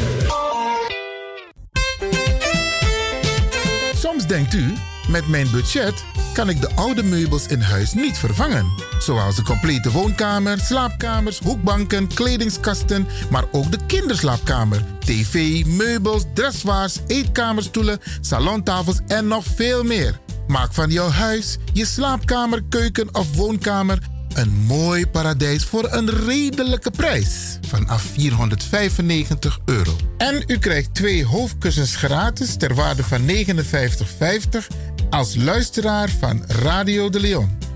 Soms denkt u, met mijn budget kan ik de oude meubels in huis niet vervangen. Zoals de complete woonkamer, slaapkamers, hoekbanken, kledingskasten, maar ook de kinderslaapkamer, tv, meubels, dressoirs, eetkamerstoelen, salontafels en nog veel meer. Maak van jouw huis, je slaapkamer, keuken of woonkamer een mooi paradijs voor een redelijke prijs. Vanaf 495 euro. En u krijgt twee hoofdkussens gratis ter waarde van 59,50 als luisteraar van Radio de Leon.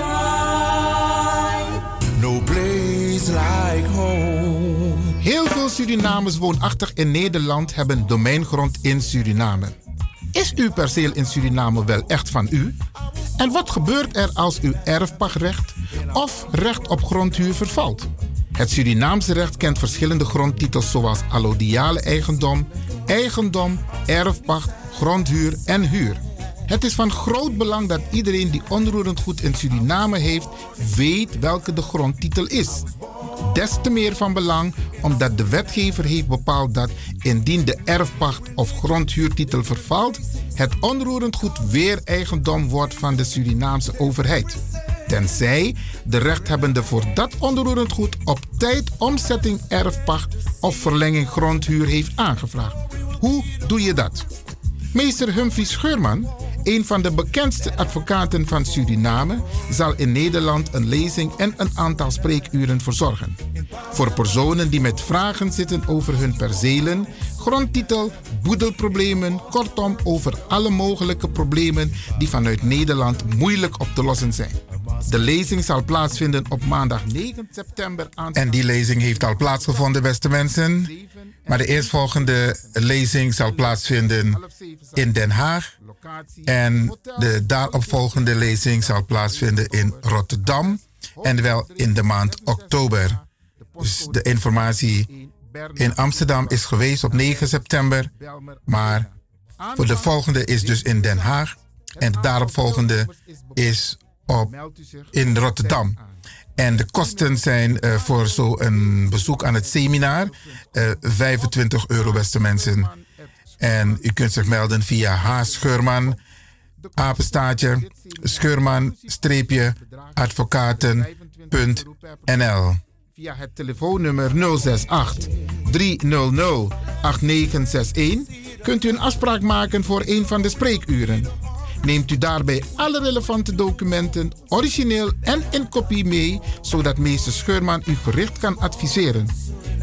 Na. No place like home. Heel veel Surinamers woonachtig in Nederland hebben domeingrond in Suriname. Is uw perceel in Suriname wel echt van u? En wat gebeurt er als uw erfpachtrecht of recht op grondhuur vervalt? Het Surinaamse recht kent verschillende grondtitels zoals allodiale eigendom, eigendom, erfpacht, grondhuur en huur. Het is van groot belang dat iedereen die onroerend goed in Suriname heeft, weet welke de grondtitel is. Des te meer van belang omdat de wetgever heeft bepaald dat indien de erfpacht of grondhuurtitel vervalt, het onroerend goed weer eigendom wordt van de Surinaamse overheid. Tenzij de rechthebbende voor dat onroerend goed op tijd omzetting erfpacht of verlenging grondhuur heeft aangevraagd. Hoe doe je dat? Meester Humphrey Scheurman, een van de bekendste advocaten van Suriname, zal in Nederland een lezing en een aantal spreekuren verzorgen. Voor personen die met vragen zitten over hun percelen, grondtitel, boedelproblemen, kortom over alle mogelijke problemen die vanuit Nederland moeilijk op te lossen zijn. De lezing zal plaatsvinden op maandag 9 september. En die lezing heeft al plaatsgevonden, beste mensen. Maar de eerstvolgende lezing zal plaatsvinden in Den Haag. En de daaropvolgende lezing zal plaatsvinden in Rotterdam. En wel in de maand oktober. Dus de informatie in Amsterdam is geweest op 9 september. Maar voor de volgende is dus in Den Haag. En de daaropvolgende is op, in Rotterdam. En de kosten zijn uh, voor zo'n bezoek aan het seminar uh, 25 euro, beste mensen. En u kunt zich melden via H. Scheurman, apenstaartje, scheurman-advocaten.nl. Via het telefoonnummer 068 300 8961 kunt u een afspraak maken voor een van de spreekuren. Neemt u daarbij alle relevante documenten, origineel en in kopie mee, zodat meester Scheurman u gericht kan adviseren.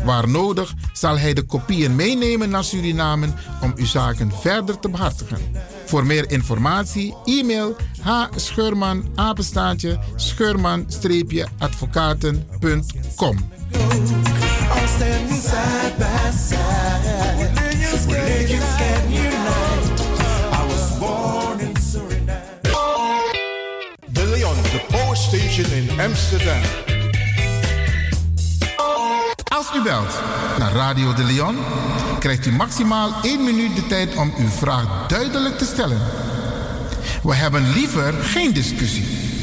Waar nodig zal hij de kopieën meenemen naar Suriname om uw zaken verder te behartigen. Voor meer informatie e-mail h. Scheurman apenstaartje scheurman-advocaten.com. All station in Amsterdam. Als u belt naar Radio de Leon, krijgt u maximaal 1 minuut de tijd om uw vraag duidelijk te stellen. We hebben liever geen discussie.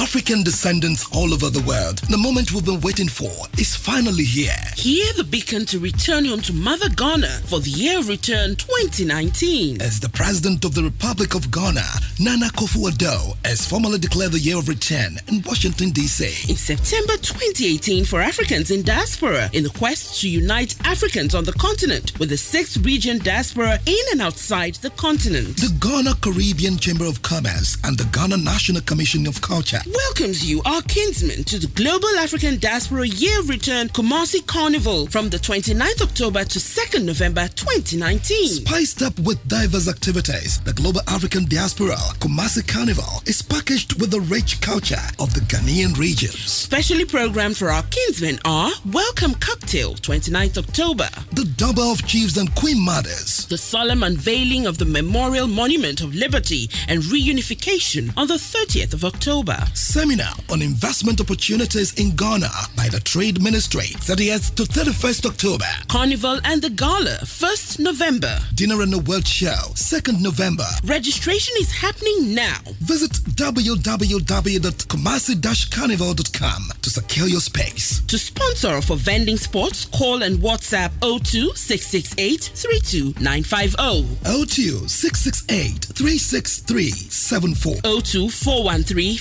African descendants all over the world. The moment we've been waiting for is finally here. Hear the beacon to return home to Mother Ghana for the year of return 2019. As the President of the Republic of Ghana, Nana Akufo-Addo, has formally declared the year of return in Washington, D.C. In September 2018 for Africans in diaspora in the quest to unite Africans on the continent with the sixth region diaspora in and outside the continent. The Ghana Caribbean Chamber of Commerce and the Ghana National Commission of Culture welcomes you, our kinsmen, to the Global African Diaspora Year Return Kumasi Carnival from the 29th October to 2nd November 2019. Spiced up with diverse activities, the Global African Diaspora Kumasi Carnival is packaged with the rich culture of the Ghanaian regions. Specially programmed for our kinsmen are Welcome Cocktail, 29th October. The Double of Chiefs and Queen Mothers. The solemn unveiling of the Memorial Monument of Liberty and Reunification on the 30th of October. Seminar on investment opportunities in Ghana by the Trade Ministry, 30th to 31st October. Carnival and the Gala, 1st November. Dinner and the World Show, 2nd November. Registration is happening now. Visit www.kumasi-carnival.com to secure your space. To sponsor or for vending spots, call and WhatsApp 02 668 32950. 02 668 363 74. 02 413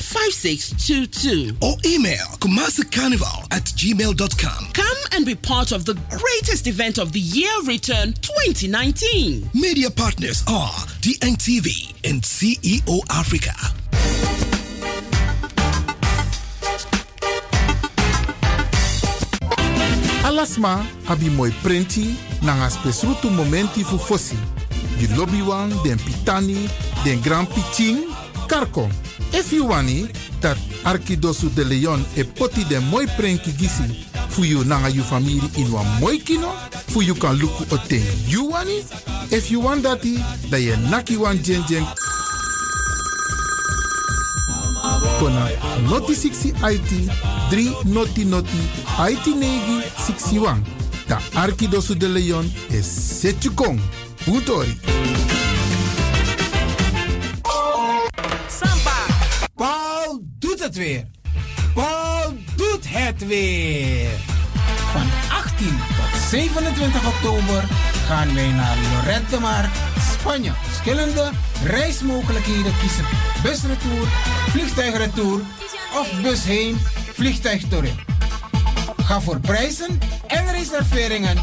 5622. Or email kumasicarnival at gmail.com. Come and be part of the greatest event of the year return 2019. Media partners are DNTV and CEO Africa. Alasma abi moi prenti nanga spesrutu momenti fu fosi. Di lobby wan, den pitani, den grand pitin, karko. If you wani, dat Arkidosu de Leon e poti den moi prenki gisi fu you nanga you family in wan moi kino, fu you kan luku o ten you wani. If you want dati, da ye naki wan jen jen kona noti 60 IT 3 noti noti IT negi 61. Da Arkidosu de Leon is Setjukong. Utori. Samba. Weer. Paul doet het weer. Van 18 tot 27 oktober gaan wij naar Lorette de Mar, Spanje. Verschillende reismogelijkheden kiezen. Busretour, vliegtuigretour of bus heen, vliegtuig. Ga voor prijzen en reserveringen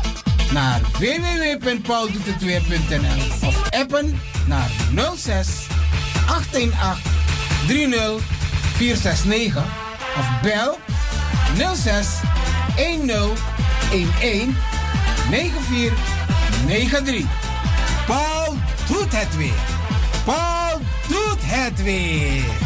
naar www.pauldoetetweer.nl of appen naar 06 818 30 469 of bel 06 10 11 9493. Paul doet het weer. Paul doet het weer.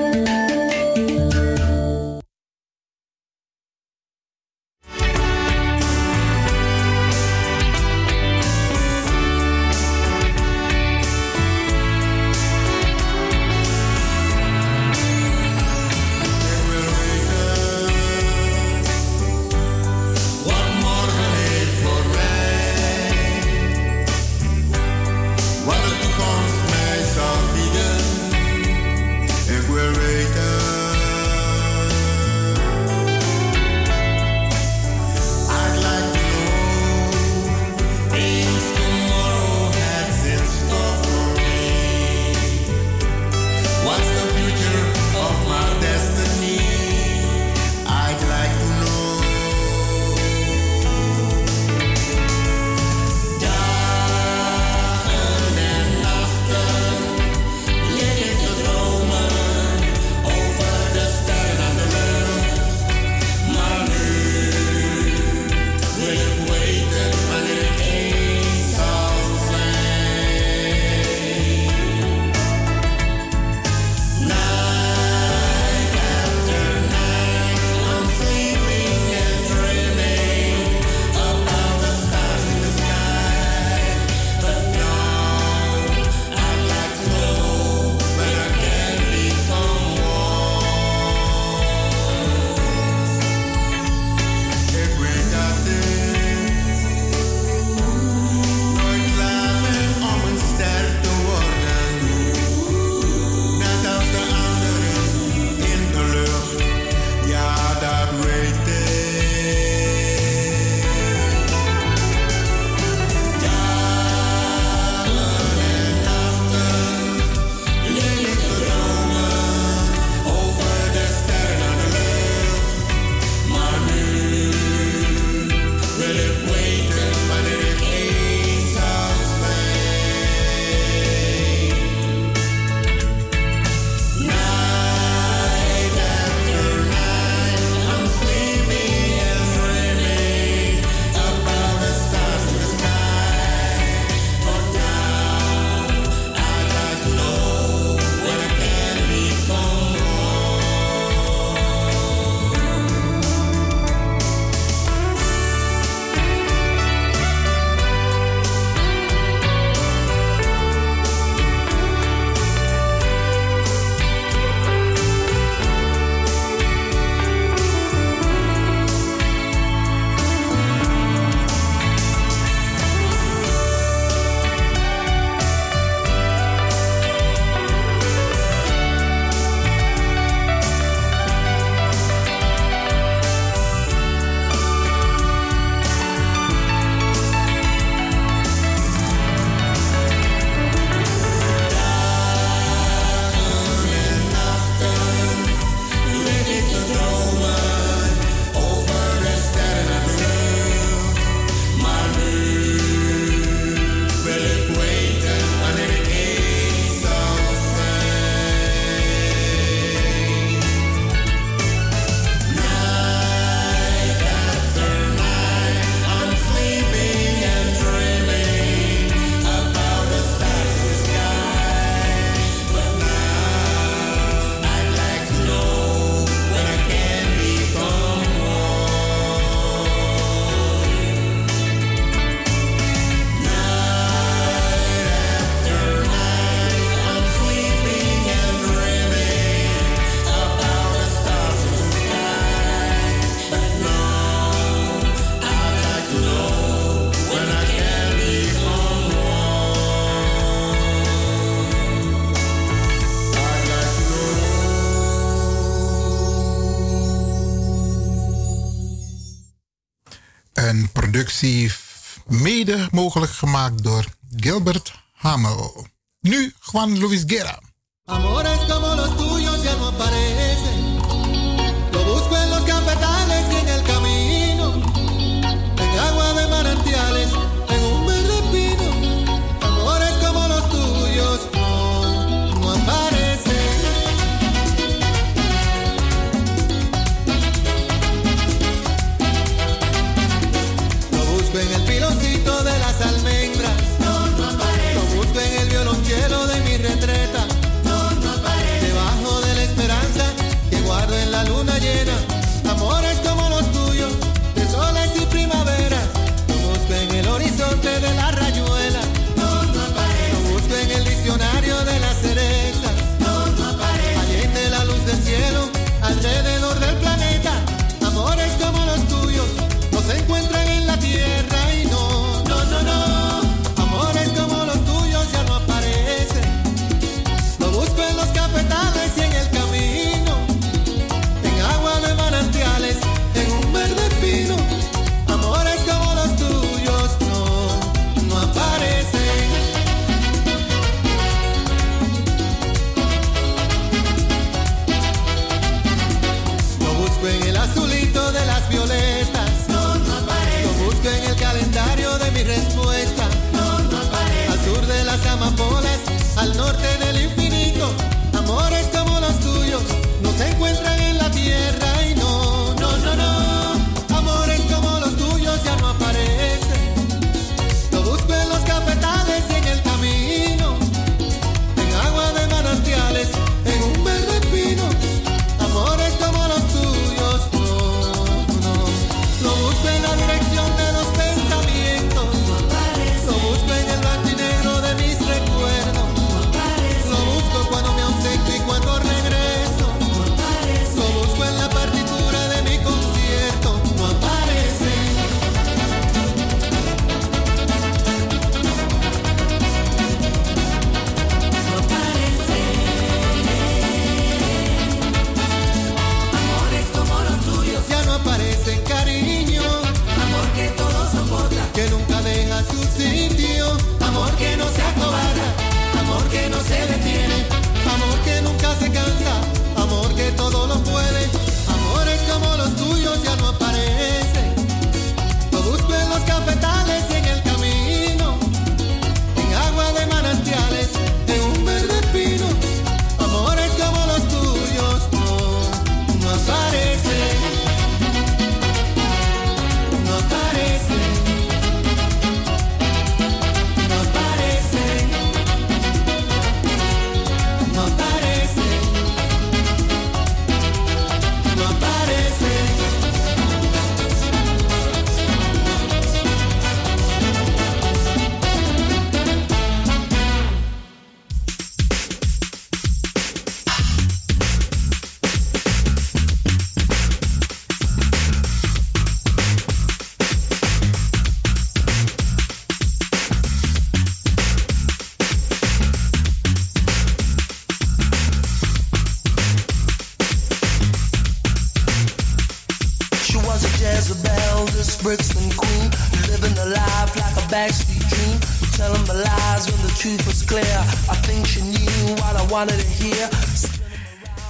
mede mogelijk gemaakt door Gilbert Hamel. Nu Juan Luis Guerra.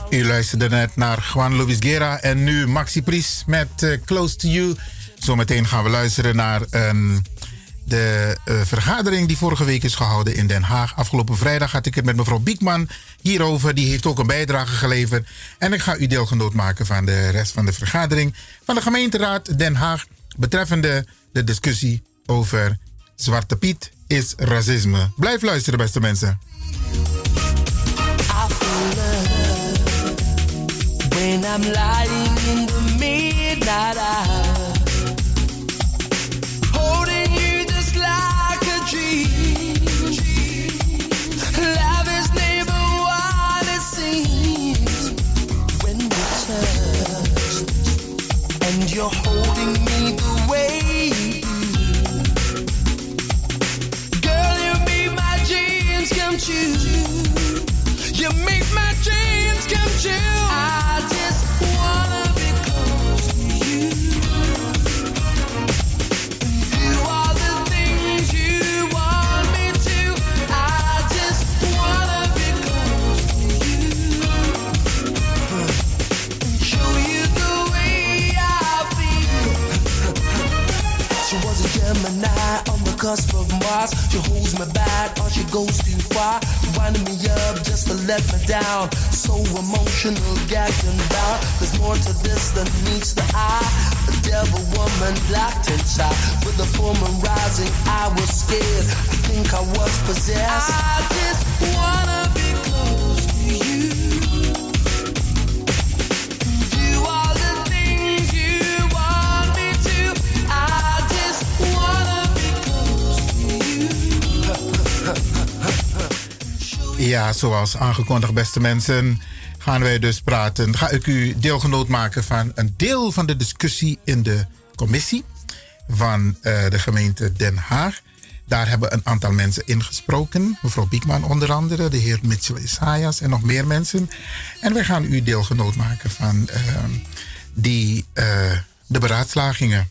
U luisterde net naar Juan Luis Guerra en nu Maxi Pries met eh, Close to You. Zometeen gaan we luisteren naar ehm, de eh, vergadering die vorige week is gehouden in Den Haag. Afgelopen vrijdag had ik het met mevrouw Biekman hierover. Die heeft ook een bijdrage geleverd. En ik ga u deelgenoot maken van de rest van de vergadering van de gemeenteraad Den Haag betreffende de discussie over Zwarte Piet is racisme. Blijf luisteren, beste mensen. I'm lying let me down. So emotional, gagged and bound. There's more to this than meets the eye. A devil woman locked inside. With the full moon rising, I was scared. I think I was possessed. I just wanna Ja, zoals aangekondigd, beste mensen, gaan wij dus praten. Ga ik u deelgenoot maken van een deel van de discussie in de commissie van eh, de gemeente Den Haag. Daar hebben een aantal mensen ingesproken. Mevrouw Biekman onder andere, de heer Mitchell Isaias en nog meer mensen. En wij gaan u deelgenoot maken van eh, die, eh, de beraadslagingen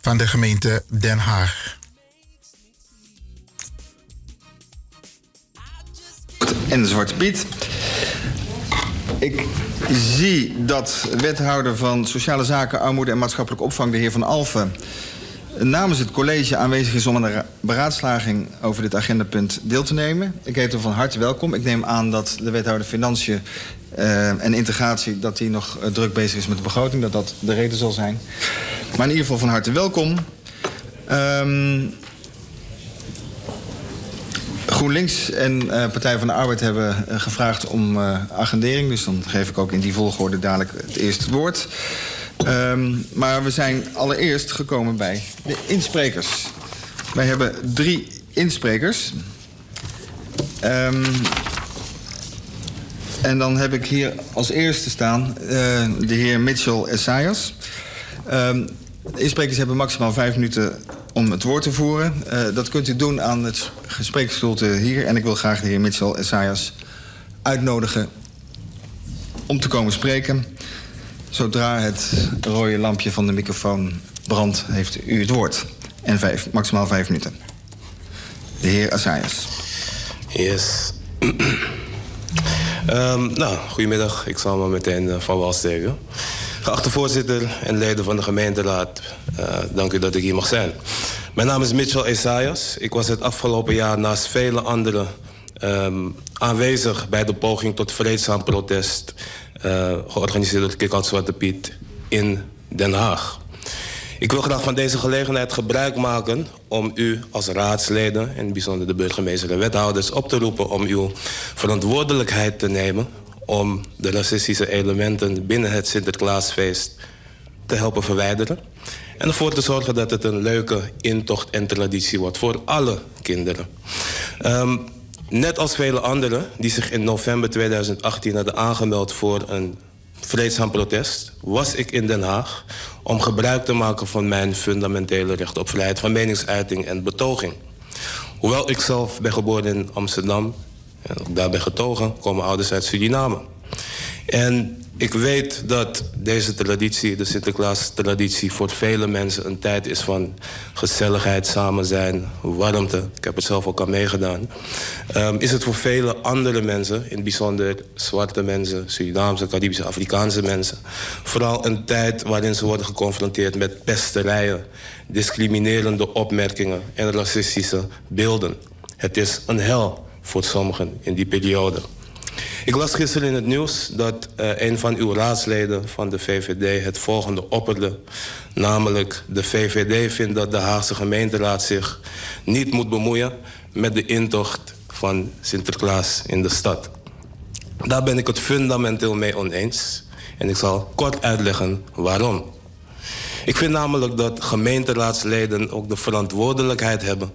van de gemeente Den Haag. En de Zwarte Piet. Ik zie dat wethouder van Sociale Zaken, Armoede en Maatschappelijke Opvang, de heer Van Alfen, namens het college aanwezig is om aan de ra- beraadslaging over dit agendapunt deel te nemen. Ik heet hem van harte welkom. Ik neem aan dat de wethouder Financiën eh, en Integratie dat hij nog eh, druk bezig is met de begroting, dat dat de reden zal zijn. Maar in ieder geval van harte welkom. Ehm GroenLinks en eh, Partij van de Arbeid hebben eh, gevraagd om eh, agendering. Dus dan geef ik ook in die volgorde dadelijk het eerste woord. Ehm, maar we zijn allereerst gekomen bij de insprekers. Wij hebben drie insprekers. Ehm, en dan heb ik hier als eerste staan de heer Mitchell Essayas. Ehm, de insprekers hebben maximaal vijf minuten om het woord te voeren. Eh, dat kunt u doen aan het gespreksstoelte hier. En ik wil graag de heer Mitchell Essayas uitnodigen om te komen spreken. Zodra het rode lampje van de microfoon brandt, heeft u het woord. En vijf, maximaal vijf minuten. De heer Assayas. Yes. Ehm, nou, goedemiddag. Ik zal me meteen eh, van wal steken. Geachte voorzitter en leden van de gemeenteraad, eh, dank u dat ik hier mag zijn. Mijn naam is Mitchell Esaias. Ik was het afgelopen jaar naast vele anderen ehm, aanwezig bij de poging tot vreedzaam protest, eh, georganiseerd door Kick-Out Zwarte Piet in Den Haag. Ik wil graag van deze gelegenheid gebruik maken om u als raadsleden, en bijzonder de burgemeester en wethouders, op te roepen om uw verantwoordelijkheid te nemen om de racistische elementen binnen het Sinterklaasfeest te helpen verwijderen. En ervoor te zorgen dat het een leuke intocht en traditie wordt voor alle kinderen. Ehm, net als vele anderen die zich in november 2018 hadden aangemeld voor een vreedzaam protest, was ik in Den Haag om gebruik te maken van mijn fundamentele recht op vrijheid van meningsuiting en betoging. Hoewel ik zelf ben geboren in Amsterdam daar ben getogen, komen ouders uit Suriname. En ik weet dat deze traditie, de Sinterklaas-traditie, voor vele mensen een tijd is van gezelligheid, samen zijn, warmte. Ik heb het zelf ook al meegedaan. Ehm, is het voor vele andere mensen, in het bijzonder zwarte mensen, Surinaamse, Caribische, Afrikaanse mensen, vooral een tijd waarin ze worden geconfronteerd met pesterijen, discriminerende opmerkingen en racistische beelden. Het is een hel voor sommigen in die periode. Ik las gisteren in het nieuws dat eh, een van uw raadsleden van de VVD het volgende opperde. Namelijk, de VVD vindt dat de Haagse gemeenteraad zich niet moet bemoeien met de intocht van Sinterklaas in de stad. Daar ben ik het fundamenteel mee oneens. En ik zal kort uitleggen waarom. Ik vind namelijk dat gemeenteraadsleden ook de verantwoordelijkheid hebben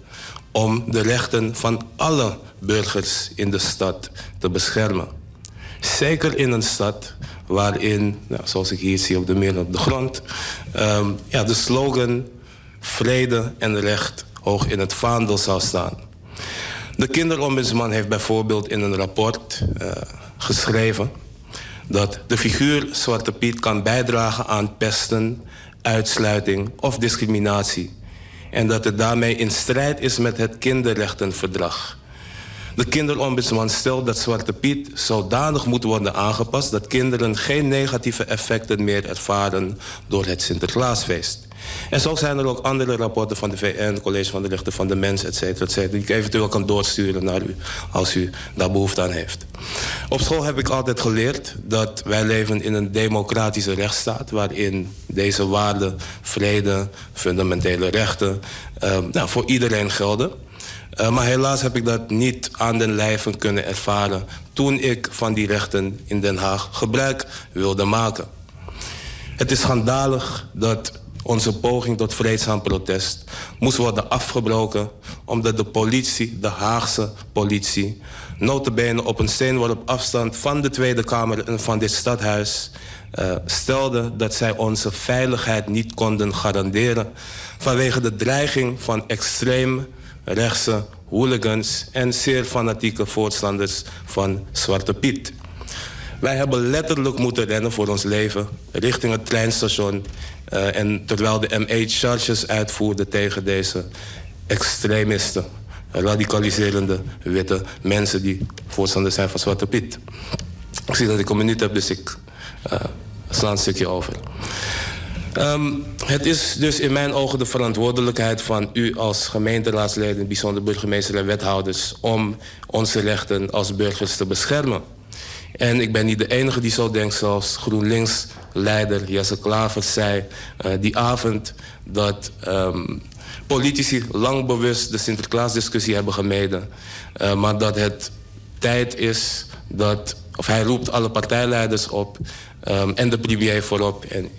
om de rechten van alle burgers in de stad te beschermen. Zeker in een stad waarin, nou, zoals ik hier zie op de meer op de grond, ehm, ja, de slogan vrede en recht hoog in het vaandel zou staan. De kinderombudsman heeft bijvoorbeeld in een rapport eh, geschreven dat de figuur Zwarte Piet kan bijdragen aan pesten, uitsluiting of discriminatie. En dat het daarmee in strijd is met het kinderrechtenverdrag. De kinderombudsman stelt dat Zwarte Piet zodanig moet worden aangepast dat kinderen geen negatieve effecten meer ervaren door het Sinterklaasfeest. En zo zijn er ook andere rapporten van de VN, College van de Rechten van de Mens, et cetera, et cetera, die ik eventueel kan doorsturen naar u als u daar behoefte aan heeft. Op school heb ik altijd geleerd dat wij leven in een democratische rechtsstaat waarin deze waarden, vrede, fundamentele rechten eh, nou, voor iedereen gelden. Uh, maar helaas heb ik dat niet aan den lijve kunnen ervaren toen ik van die rechten in Den Haag gebruik wilde maken. Het is schandalig dat onze poging tot vreedzaam protest moest worden afgebroken omdat de politie, de Haagse politie, notabene op een steenworp afstand van de Tweede Kamer en van dit stadhuis, uh, stelde dat zij onze veiligheid niet konden garanderen vanwege de dreiging van extreem rechtse hooligans en zeer fanatieke voorstanders van Zwarte Piet. Wij hebben letterlijk moeten rennen voor ons leven richting het treinstation. Uh, en terwijl de MH charges uitvoerde tegen deze extremisten, radicaliserende witte mensen die voorstanders zijn van Zwarte Piet. Ik zie dat ik een minuut heb, dus ik uh, sla een stukje over. Um, het is dus in mijn ogen de verantwoordelijkheid van u als gemeenteraadsleden, bijzonder burgemeester en wethouders, om onze rechten als burgers te beschermen. En ik ben niet de enige die zo denkt, zoals GroenLinks-leider Jesse Klaver zei uh, die avond dat um, politici lang bewust de Sinterklaasdiscussie hebben gemeden. Uh, maar dat het tijd is dat, of hij roept alle partijleiders op um, en de premier voorop. En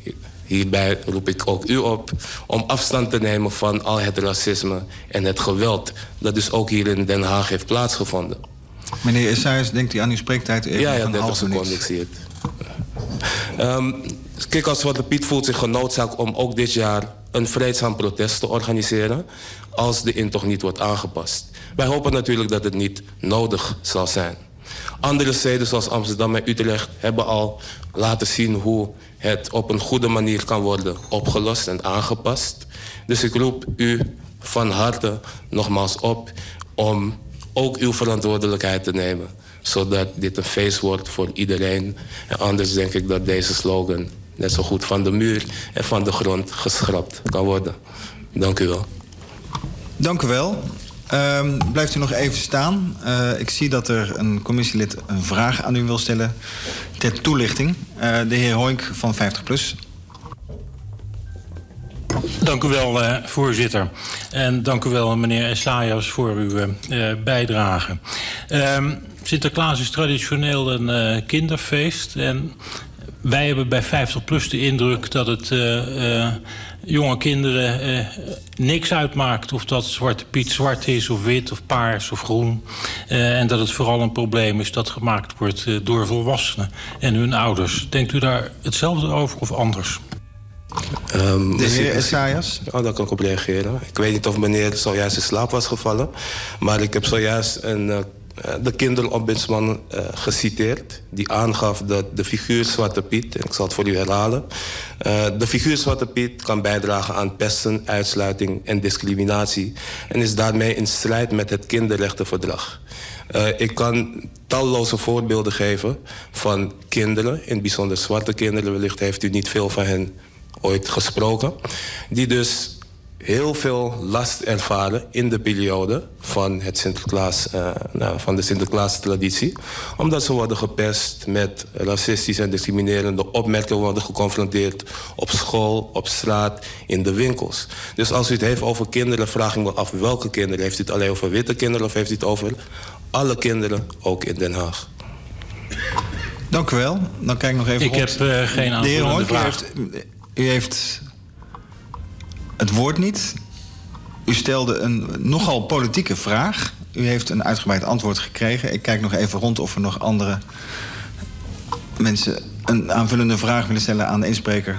hierbij roep ik ook u op om afstand te nemen van al het racisme en het geweld dat dus ook hier in Den Haag heeft plaatsgevonden. Meneer Essayas, denkt u aan uw spreektijd even Ja, ja, van 30 half minuut? seconden, ik zie het. Um, kijk, als Zwarte Piet voelt zich genoodzaakt om ook dit jaar een vreedzaam protest te organiseren als de intocht niet wordt aangepast. Wij hopen natuurlijk dat het niet nodig zal zijn. Andere steden zoals Amsterdam en Utrecht hebben al laten zien hoe het op een goede manier kan worden opgelost en aangepast. Dus ik roep u van harte nogmaals op om ook uw verantwoordelijkheid te nemen. Zodat dit een feest wordt voor iedereen. En anders denk ik dat deze slogan net zo goed van de muur en van de grond geschrapt kan worden. Dank u wel. Dank u wel. Um, blijft u nog even staan. Uh, ik zie dat er een commissielid een vraag aan u wil stellen ter toelichting. Uh, de heer Hoink van 50PLUS. Dank u wel, uh, voorzitter. En dank u wel, meneer Essayas, voor uw bijdrage. Uh, Sinterklaas is traditioneel een kinderfeest. En wij hebben bij 50PLUS de indruk dat het jonge kinderen niks uitmaakt... of dat Zwarte Piet zwart is, of wit, of paars, of groen. en dat het vooral een probleem is dat gemaakt wordt door volwassenen en hun ouders. Denkt u daar hetzelfde over of anders? Um, de heer Essayas? Oh, daar kan ik op reageren. Ik weet niet of meneer zojuist in slaap was gevallen. Maar ik heb zojuist een, uh, de kinderombudsman uh, geciteerd. Die aangaf dat de figuur Zwarte Piet, en ik zal het voor u herhalen. Uh, de figuur Zwarte Piet kan bijdragen aan pesten, uitsluiting en discriminatie. En is daarmee in strijd met het kinderrechtenverdrag. Ik kan talloze voorbeelden geven van kinderen, in het bijzonder zwarte kinderen. Wellicht heeft u niet veel van hen ooit gesproken. Die dus heel veel last ervaren in de periode van, het Sinterklaas, uh, nou, van de Sinterklaas-traditie. Omdat ze worden gepest met racistische en discriminerende opmerkingen, worden geconfronteerd op school, op straat, in de winkels. Dus als u het heeft over kinderen, vraag ik me af welke kinderen. Heeft u het alleen over witte kinderen of heeft u het over alle kinderen, ook in Den Haag? Dank u wel. Dan kijk ik nog even Ik rond. heb uh, geen De heer u heeft, u heeft het woord niet. U stelde een nogal politieke vraag. U heeft een uitgebreid antwoord gekregen. Ik kijk nog even rond of er nog andere mensen een aanvullende vraag willen stellen aan de inspreker.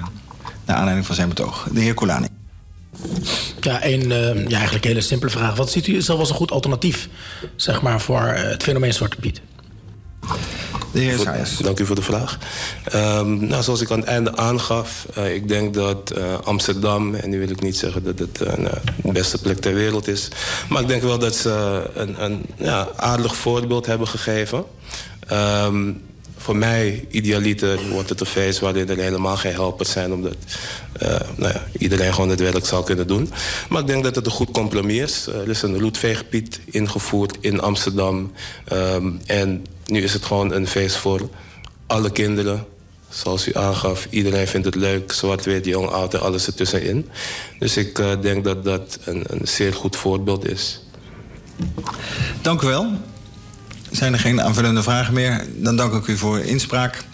Naar aanleiding van zijn betoog. De heer Colani. Ja, een uh, ja, eigenlijk hele simpele vraag. Wat ziet u zelf als een goed alternatief zeg maar, voor uh, het fenomeen Zwarte Piet? De heer. Dank u voor de vraag. Ehm, nou, zoals ik aan het einde aangaf, eh, ik denk dat eh, Amsterdam, en nu wil ik niet zeggen dat het eh, de beste plek ter wereld is, maar ik denk wel dat ze een, een ja, aardig voorbeeld hebben gegeven. Ehm, voor mij, idealiter, wordt het een feest waarin er helemaal geen helpers zijn, omdat nou ja, iedereen gewoon het werk zal kunnen doen. Maar ik denk dat het een goed compromis is. Er is een roetveeggebied ingevoerd in Amsterdam. Ehm, en nu is het gewoon een feest voor alle kinderen. Zoals u aangaf, iedereen vindt het leuk. Zwart, wit, jong, oud en alles ertussenin. Dus ik eh, denk dat dat een, een zeer goed voorbeeld is. Dank u wel. Zijn er geen aanvullende vragen meer? Dan dank ik u voor uw inspraak.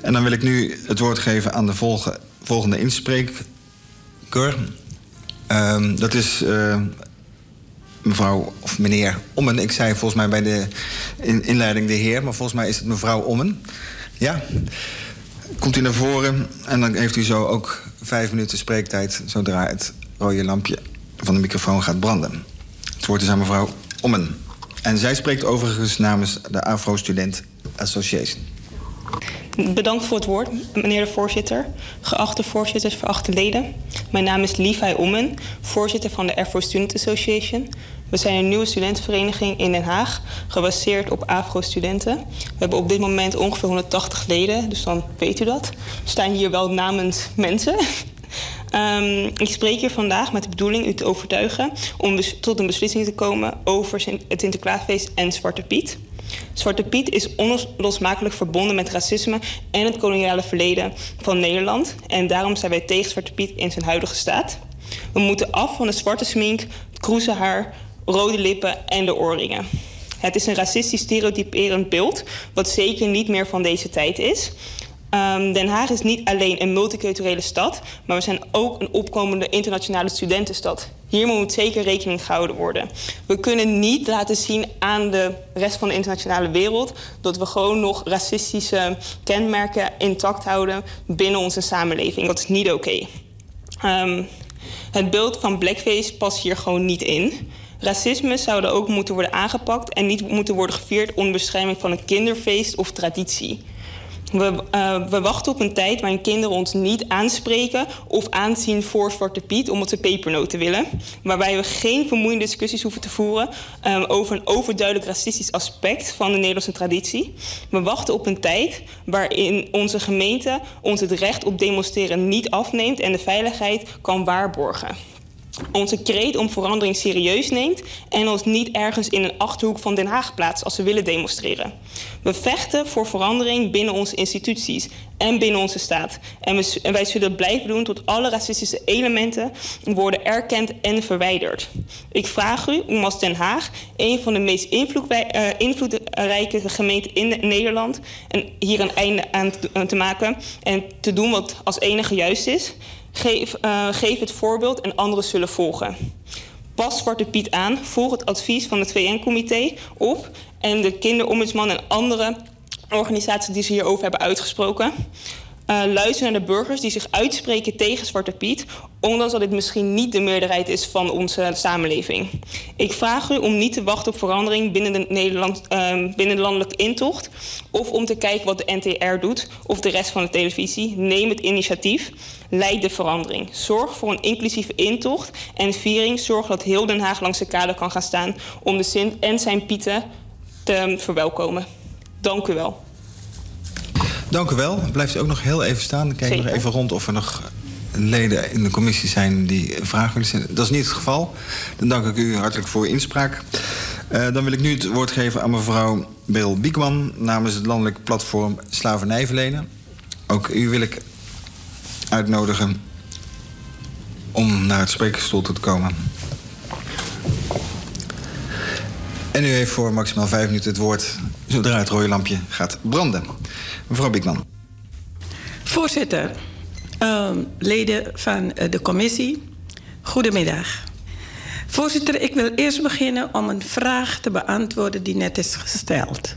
En dan wil ik nu het woord geven aan de volge- volgende inspreker. Ehm, dat is eh, mevrouw of meneer Ommen. Ik zei volgens mij bij de in- inleiding de heer, maar volgens mij is het mevrouw Ommen. Ja? Komt u naar voren en dan heeft u zo ook vijf minuten spreektijd... zodra het rode lampje van de microfoon gaat branden. Het woord is aan mevrouw Ommen. En zij spreekt overigens namens de Afro Student Association. Bedankt voor het woord, meneer de voorzitter. Geachte voorzitters, geachte leden. Mijn naam is Levi Ommen, voorzitter van de Afro Student Association. We zijn een nieuwe studentenvereniging in Den Haag, gebaseerd op Afro-studenten. We hebben op dit moment ongeveer 180 leden, dus dan weet u dat. We staan hier wel namens mensen. Ehm, ik spreek hier vandaag met de bedoeling u te overtuigen om tot een beslissing te komen over het Sinterklaasfeest en Zwarte Piet. Zwarte Piet is onlosmakelijk verbonden met racisme en het koloniale verleden van Nederland. En daarom zijn wij tegen Zwarte Piet in zijn huidige staat. We moeten af van de zwarte smink, het kroezenhaar, rode lippen en de oorringen. Het is een racistisch stereotyperend beeld, wat zeker niet meer van deze tijd is. Ehm, Den Haag is niet alleen een multiculturele stad, maar we zijn ook een opkomende internationale studentenstad. Hier moet zeker rekening gehouden worden. We kunnen niet laten zien aan de rest van de internationale wereld dat we gewoon nog racistische kenmerken intact houden binnen onze samenleving. Dat is niet oké. Ehm, het beeld van blackface past hier gewoon niet in. Racisme zou er ook moeten worden aangepakt en niet moeten worden gevierd onder bescherming van een kinderfeest of traditie. We, eh, we wachten op een tijd waarin kinderen ons niet aanspreken of aanzien voor Zwarte Piet omdat ze pepernoten willen. Waarbij we geen vermoeiende discussies hoeven te voeren eh, over een overduidelijk racistisch aspect van de Nederlandse traditie. We wachten op een tijd waarin onze gemeente ons het recht op demonstreren niet afneemt en de veiligheid kan waarborgen onze kreet om verandering serieus neemt en ons niet ergens in een achterhoek van Den Haag plaatst als we willen demonstreren. We vechten voor verandering binnen onze instituties en binnen onze staat. En, we, wij zullen blijven doen tot alle racistische elementen worden erkend en verwijderd. Ik vraag u om als Den Haag, een van de meest eh, invloedrijke gemeenten in Nederland, hier een einde aan te maken en te doen wat als enige juist is. Geef, eh, geef het voorbeeld en anderen zullen volgen. Pas Zwarte Piet aan, volg het advies van het VN-comité op en de kinderombudsman en andere organisaties die ze hierover hebben uitgesproken. Eh, luister naar de burgers die zich uitspreken tegen Zwarte Piet, ondanks dat dit misschien niet de meerderheid is van onze samenleving. Ik vraag u om niet te wachten op verandering binnen de, Nederland, eh, binnen de landelijke intocht, of om te kijken wat de NTR doet of de rest van de televisie. Neem het initiatief, leid de verandering. Zorg voor een inclusieve intocht en viering. Zorg dat heel Den Haag langs de kade kan gaan staan om de Sint en zijn Pieten te verwelkomen. Dank u wel. Dank u wel. Blijft u ook nog heel even staan. Dan kijk nog even rond of er nog leden in de commissie zijn die vraag willen stellen. Dat is niet het geval. Dan dank ik u hartelijk voor uw inspraak. Eh, dan wil ik nu het woord geven aan mevrouw Beril Biekman... namens het landelijk platform Slavernij verlenen. Ook u wil ik uitnodigen om naar het sprekersstoel te komen. En u heeft voor maximaal vijf minuten het woord... zodra het rode lampje gaat branden. Mevrouw Biekman. Voorzitter, ehm, leden van eh, de commissie, goedemiddag. Voorzitter, ik wil eerst beginnen om een vraag te beantwoorden die net is gesteld.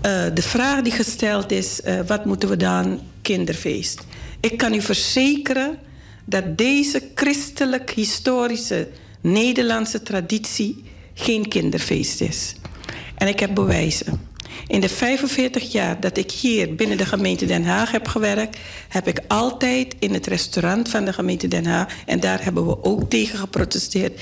Eh, de vraag die gesteld is, eh, wat moeten we dan kinderfeest? Ik kan u verzekeren dat deze christelijk-historische Nederlandse traditie geen kinderfeest is. En ik heb bewijzen. In de 45 jaar dat ik hier binnen de gemeente Den Haag heb gewerkt, heb ik altijd in het restaurant van de gemeente Den Haag, en daar hebben we ook tegen geprotesteerd,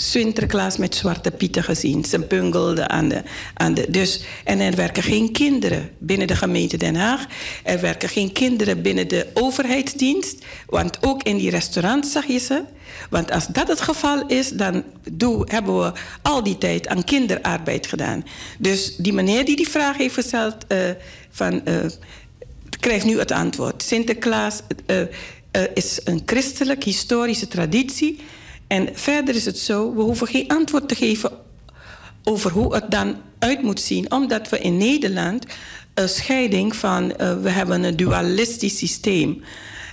Sinterklaas met zwarte pieten gezien. Ze bungelden aan de, aan de. Dus, en er werken geen kinderen binnen de gemeente Den Haag. Er werken geen kinderen binnen de overheidsdienst. Want ook in die restaurants zag je ze. Want als dat het geval is, dan doe, hebben we al die tijd aan kinderarbeid gedaan. Dus die meneer die die vraag heeft gesteld, uh, van, uh, krijgt nu het antwoord. Sinterklaas uh, is een christelijk historische traditie. En verder is het zo, we hoeven geen antwoord te geven over hoe het dan uit moet zien, omdat we in Nederland een scheiding van, uh, we hebben een dualistisch systeem.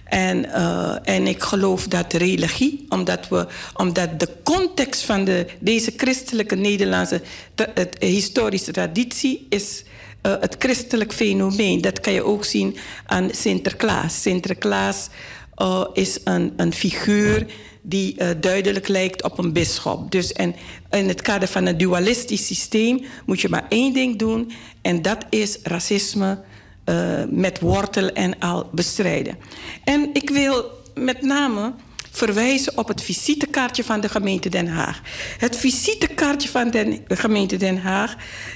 En, uh, en ik geloof dat religie, omdat, we, omdat de context van de, deze christelijke Nederlandse het, historische traditie is uh, het christelijk fenomeen. Dat kan je ook zien aan Sinterklaas. Sinterklaas uh, is een, een figuur die uh, duidelijk lijkt op een bisschop. Dus en in het kader van een dualistisch systeem moet je maar één ding doen en dat is racisme uh, met wortel en al bestrijden. En ik wil met name verwijzen op het visitekaartje van de gemeente Den Haag. Het visitekaartje van de gemeente Den Haag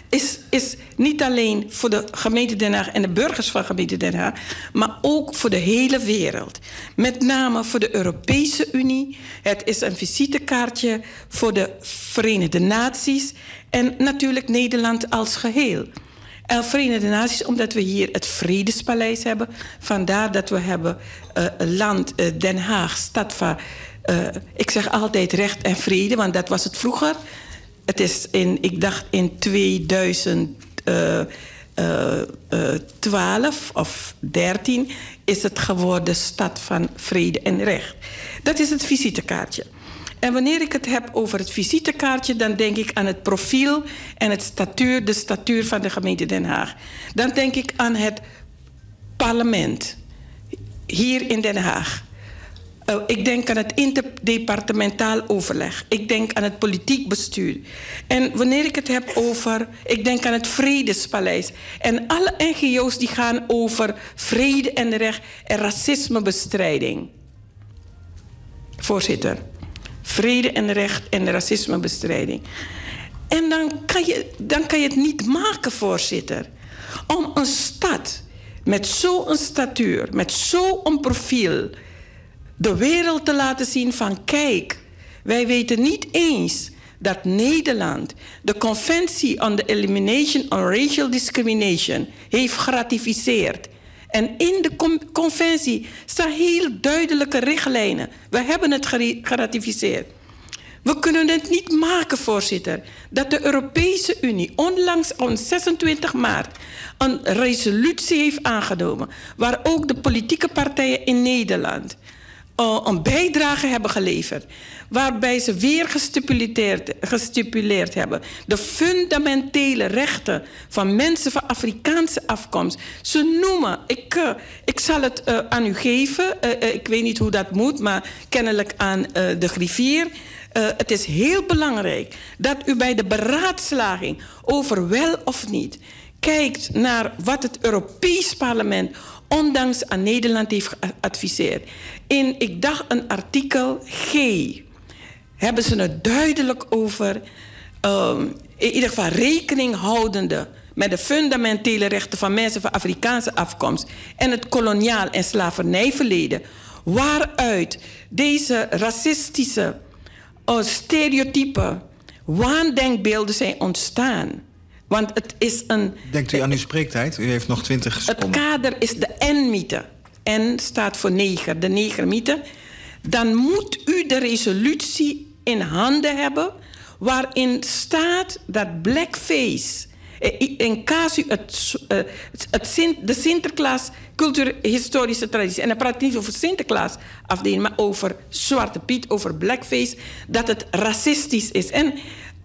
is, is niet alleen voor de gemeente Den Haag en de burgers van de gemeente Den Haag, maar ook voor de hele wereld. Met name voor de Europese Unie. Het is een visitekaartje voor de Verenigde Naties en natuurlijk Nederland als geheel. Uh, Verenigde Naties, omdat we hier het Vredespaleis hebben. Vandaar dat we hebben uh, land uh, Den Haag, stad van... ik zeg altijd recht en vrede, want dat was het vroeger. Het is in, ik dacht in 2012 of 13 is het geworden stad van vrede en recht. Dat is het visitekaartje. En wanneer ik het heb over het visitekaartje, dan denk ik aan het profiel en het statuur, de statuur van de gemeente Den Haag. Dan denk ik aan het parlement hier in Den Haag. Uh, ik denk aan het interdepartementaal overleg. Ik denk aan het politiek bestuur. En wanneer ik het heb over... Ik denk aan het Vredespaleis. En alle NGO's die gaan over vrede en recht en racismebestrijding. Voorzitter vrede en recht en racismebestrijding. En dan kan, je, dan kan je het niet maken, voorzitter, om een stad met zo'n statuur, met zo'n profiel, de wereld te laten zien van kijk, wij weten niet eens dat Nederland de Conventie on the Elimination of Racial Discrimination heeft geratificeerd. En in de conventie staan heel duidelijke richtlijnen. We hebben het geratificeerd. We kunnen het niet maken, voorzitter, dat de Europese Unie onlangs op 26 maart een resolutie heeft aangenomen, waar ook de politieke partijen in Nederland uh, een bijdrage hebben geleverd. Waarbij ze weer gestipuleerd, gestipuleerd hebben. De fundamentele rechten van mensen van Afrikaanse afkomst. Ze noemen, ik, uh, ik zal het uh, aan u geven. ik weet niet hoe dat moet, maar kennelijk aan de griffier. het is heel belangrijk dat u bij de beraadslaging over wel of niet kijkt naar wat het Europees Parlement ondanks aan Nederland heeft geadviseerd. In, ik dacht, een artikel G hebben ze het duidelijk over... Um, in ieder geval rekening houdende met de fundamentele rechten van mensen van Afrikaanse afkomst en het koloniaal en slavernijverleden, waaruit deze racistische uh, stereotypen, waandenkbeelden zijn ontstaan. Want het is een. Denkt u aan uw spreektijd? U heeft nog twintig seconden. Het kader is de N-mythe. N staat voor neger, de negermythe. Dan moet u de resolutie in handen hebben. waarin staat dat blackface. Eh, in casu het, eh, het, de Sinterklaas cultuurhistorische traditie. En dan praat niet over Sinterklaas afdeling, maar over Zwarte Piet, over blackface. Dat het racistisch is. En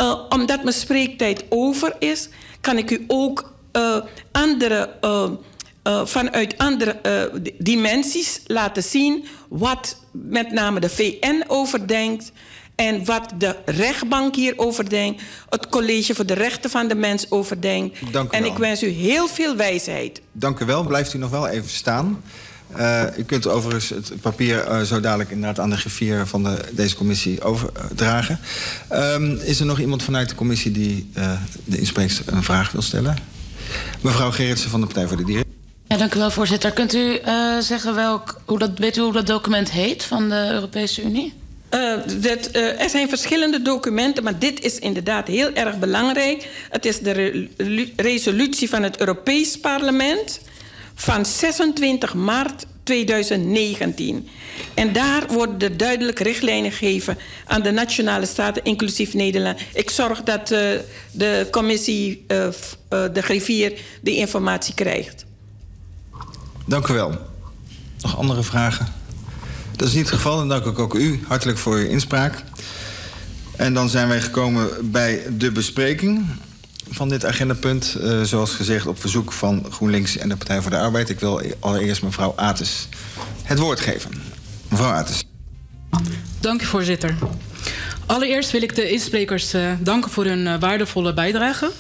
uh, omdat mijn spreektijd over is, kan ik u ook andere, vanuit andere dimensies laten zien wat met name de VN over denkt En wat de rechtbank hierover denkt, het College voor de Rechten van de Mens over denkt. Dank u en wel. ik wens u heel veel wijsheid. Dank u wel. Blijft u nog wel even staan. Eh, u kunt overigens het papier eh, zo dadelijk inderdaad aan de griffier van de, deze commissie overdragen. Ehm, is er nog iemand vanuit de commissie die eh, de inspreekster een vraag wil stellen? Mevrouw Gerritsen van de Partij voor de Dieren. Ja, dank u wel, voorzitter. Kunt u eh, zeggen welk, hoe dat, weet u hoe dat document heet van de Europese Unie? Eh, eh, er zijn verschillende documenten, maar dit is inderdaad heel erg belangrijk. Het is de re- resolutie van het Europees Parlement van 26 maart 2019. En daar worden er duidelijk richtlijnen gegeven aan de nationale staten, inclusief Nederland. Ik zorg dat eh, de commissie, de griffier, die informatie krijgt. Dank u wel. Nog andere vragen? Dat is niet het geval. Dan dank ik ook u hartelijk voor uw inspraak. En dan zijn wij gekomen bij de bespreking van dit agendapunt. eh, zoals gezegd op verzoek van GroenLinks en de Partij voor de Arbeid. Ik wil allereerst mevrouw Ates het woord geven. Mevrouw Ates. Dank u, voorzitter. Allereerst wil ik de insprekers eh, danken voor hun eh, waardevolle bijdrage.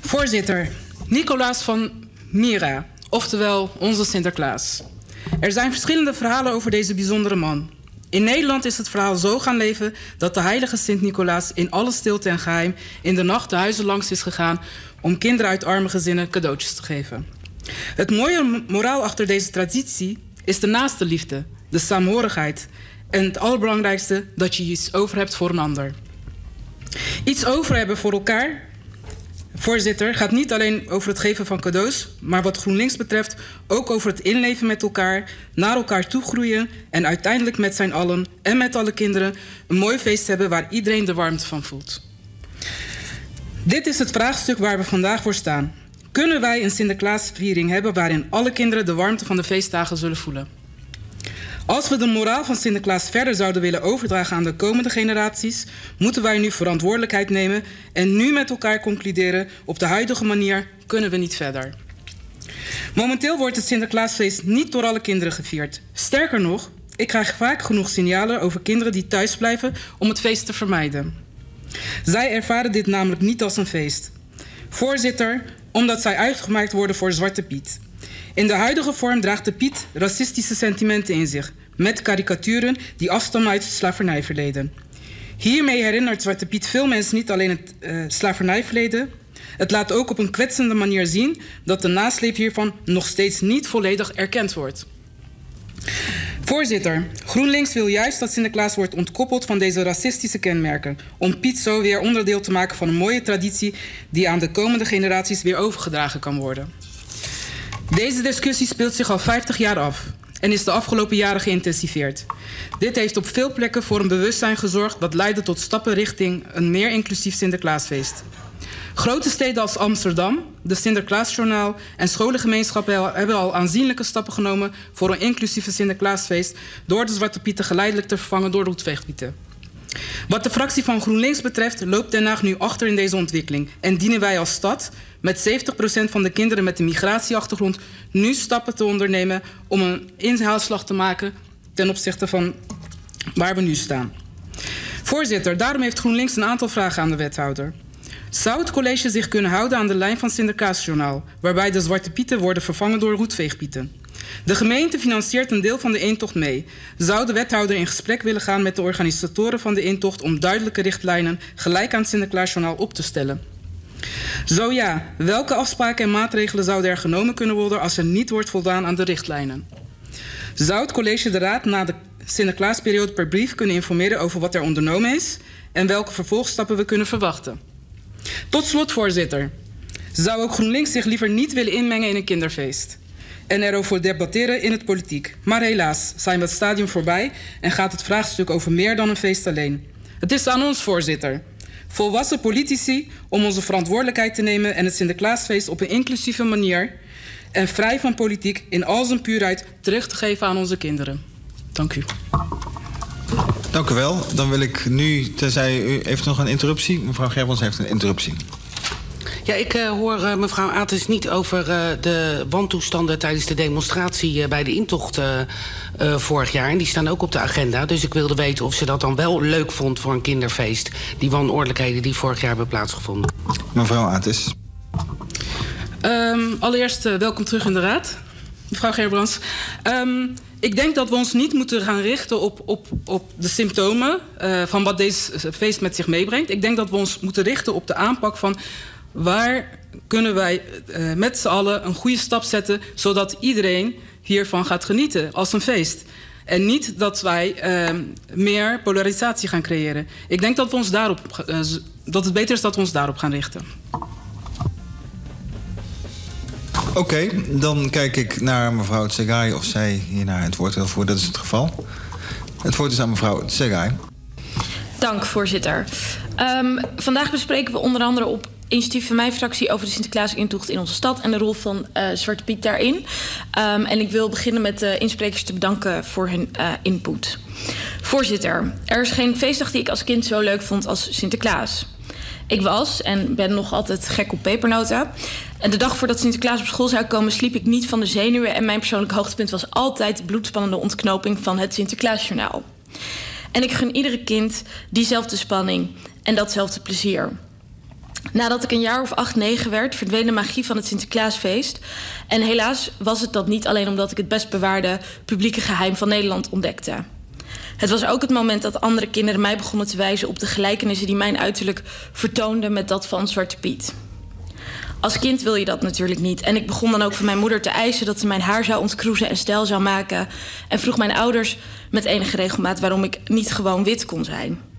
Voorzitter, Nicolaas van Mira, oftewel onze Sinterklaas. Er zijn verschillende verhalen over deze bijzondere man. In Nederland is het verhaal zo gaan leven dat de heilige Sint-Nicolaas in alle stilte en geheim in de nacht de huizen langs is gegaan om kinderen uit arme gezinnen cadeautjes te geven. Het mooie moraal achter deze traditie is de naaste liefde, de saamhorigheid en het allerbelangrijkste dat je iets over hebt voor een ander. Iets over hebben voor elkaar, voorzitter, gaat niet alleen over het geven van cadeaus, maar wat GroenLinks betreft ook over het inleven met elkaar, naar elkaar toe groeien en uiteindelijk met zijn allen en met alle kinderen een mooi feest hebben waar iedereen de warmte van voelt. Dit is het vraagstuk waar we vandaag voor staan. Kunnen wij een Sinterklaasviering hebben waarin alle kinderen de warmte van de feestdagen zullen voelen? Als we de moraal van Sinterklaas verder zouden willen overdragen aan de komende generaties, moeten wij nu verantwoordelijkheid nemen en nu met elkaar concluderen: op de huidige manier kunnen we niet verder. Momenteel wordt het Sinterklaasfeest niet door alle kinderen gevierd. Sterker nog, ik krijg vaak genoeg signalen over kinderen die thuis blijven om het feest te vermijden. Zij ervaren dit namelijk niet als een feest. Voorzitter, omdat zij uitgemaakt worden voor Zwarte Piet. In de huidige vorm draagt de Piet racistische sentimenten in zich, met karikaturen die afstammen uit het slavernijverleden. Hiermee herinnert Zwarte Piet veel mensen niet alleen het uh, slavernijverleden. Het laat ook op een kwetsende manier zien dat de nasleep hiervan nog steeds niet volledig erkend wordt. Voorzitter, GroenLinks wil juist dat Sinterklaas wordt ontkoppeld van deze racistische kenmerken. Om Piet zo weer onderdeel te maken van een mooie traditie die aan de komende generaties weer overgedragen kan worden. Deze discussie speelt zich al 50 jaar af en is de afgelopen jaren geïntensiveerd. Dit heeft op veel plekken voor een bewustzijn gezorgd dat leidde tot stappen richting een meer inclusief Sinterklaasfeest. Grote steden als Amsterdam, de Sinterklaasjournaal en scholengemeenschappen hebben al aanzienlijke stappen genomen voor een inclusieve Sinterklaasfeest door de Zwarte Pieten geleidelijk te vervangen door roetveegpieten. Wat de fractie van GroenLinks betreft loopt Den Haag nu achter in deze ontwikkeling en dienen wij als stad met 70% van de kinderen met een migratieachtergrond nu stappen te ondernemen om een inhaalslag te maken ten opzichte van waar we nu staan. Voorzitter, daarom heeft GroenLinks een aantal vragen aan de wethouder. Zou het college zich kunnen houden aan de lijn van Sinterklaasjournaal, waarbij de Zwarte Pieten worden vervangen door roetveegpieten? De gemeente financiert een deel van de intocht mee. Zou de wethouder in gesprek willen gaan met de organisatoren van de intocht om duidelijke richtlijnen gelijk aan het Sinterklaasjournaal op te stellen? Zo ja, welke afspraken en maatregelen zouden er genomen kunnen worden als er niet wordt voldaan aan de richtlijnen? Zou het college de raad na de Sinterklaasperiode per brief kunnen informeren over wat er ondernomen is en welke vervolgstappen we kunnen verwachten? Tot slot, voorzitter. Zou ook GroenLinks zich liever niet willen inmengen in een kinderfeest? En erover debatteren in het politiek. Maar helaas zijn we het stadium voorbij en gaat het vraagstuk over meer dan een feest alleen. Het is aan ons, voorzitter. Volwassen politici om onze verantwoordelijkheid te nemen en het Sinterklaasfeest op een inclusieve manier en vrij van politiek in al zijn puurheid terug te geven aan onze kinderen. Dank u. Dank u wel. Dan wil ik nu, tenzij u heeft nog een interruptie. Mevrouw Gerbels heeft een interruptie. Ja, ik uh, hoor uh, mevrouw Ates niet over uh, de wantoestanden tijdens de demonstratie bij de intocht vorig jaar. En die staan ook op de agenda. Dus ik wilde weten of ze dat dan wel leuk vond voor een kinderfeest. Die wanordelijkheden die vorig jaar hebben plaatsgevonden. Mevrouw Ates. Um, allereerst welkom terug in de raad, mevrouw Gerbrands. Um, ik denk dat we ons niet moeten gaan richten op, op, op de symptomen uh, van wat deze feest met zich meebrengt. Ik denk dat we ons moeten richten op de aanpak van waar kunnen wij uh, met z'n allen een goede stap zetten, zodat iedereen hiervan gaat genieten als een feest. En niet dat wij uh, meer polarisatie gaan creëren. Ik denk dat, we ons daarop, uh, dat het beter is dat we ons daarop gaan richten. Oké, okay, dan kijk ik naar mevrouw Tsegai of zij hiernaar het woord wil voeren. Dat is het geval. Het woord is aan mevrouw Tsegai. Dank, voorzitter. Um, vandaag bespreken we onder andere op initiatief van mijn fractie over de Sinterklaas-intocht in onze stad en de rol van uh, Zwarte Piet daarin. Um, en ik wil beginnen met de insprekers te bedanken voor hun uh, input. Voorzitter, er is geen feestdag die ik als kind zo leuk vond als Sinterklaas. Ik was en ben nog altijd gek op pepernoten. En de dag voordat Sinterklaas op school zou komen, sliep ik niet van de zenuwen. En mijn persoonlijk hoogtepunt was altijd de bloedspannende ontknoping van het Sinterklaasjournaal. En ik gun iedere kind diezelfde spanning en datzelfde plezier. Nadat ik een jaar of acht, negen werd, verdween de magie van het Sinterklaasfeest. En helaas was het dat niet alleen omdat ik het best bewaarde publieke geheim van Nederland ontdekte. Het was ook het moment dat andere kinderen mij begonnen te wijzen op de gelijkenissen die mijn uiterlijk vertoonden met dat van Zwarte Piet. Als kind wil je dat natuurlijk niet. En ik begon dan ook van mijn moeder te eisen dat ze mijn haar zou ontkroezen en stijl zou maken. En vroeg mijn ouders met enige regelmaat waarom ik niet gewoon wit kon zijn.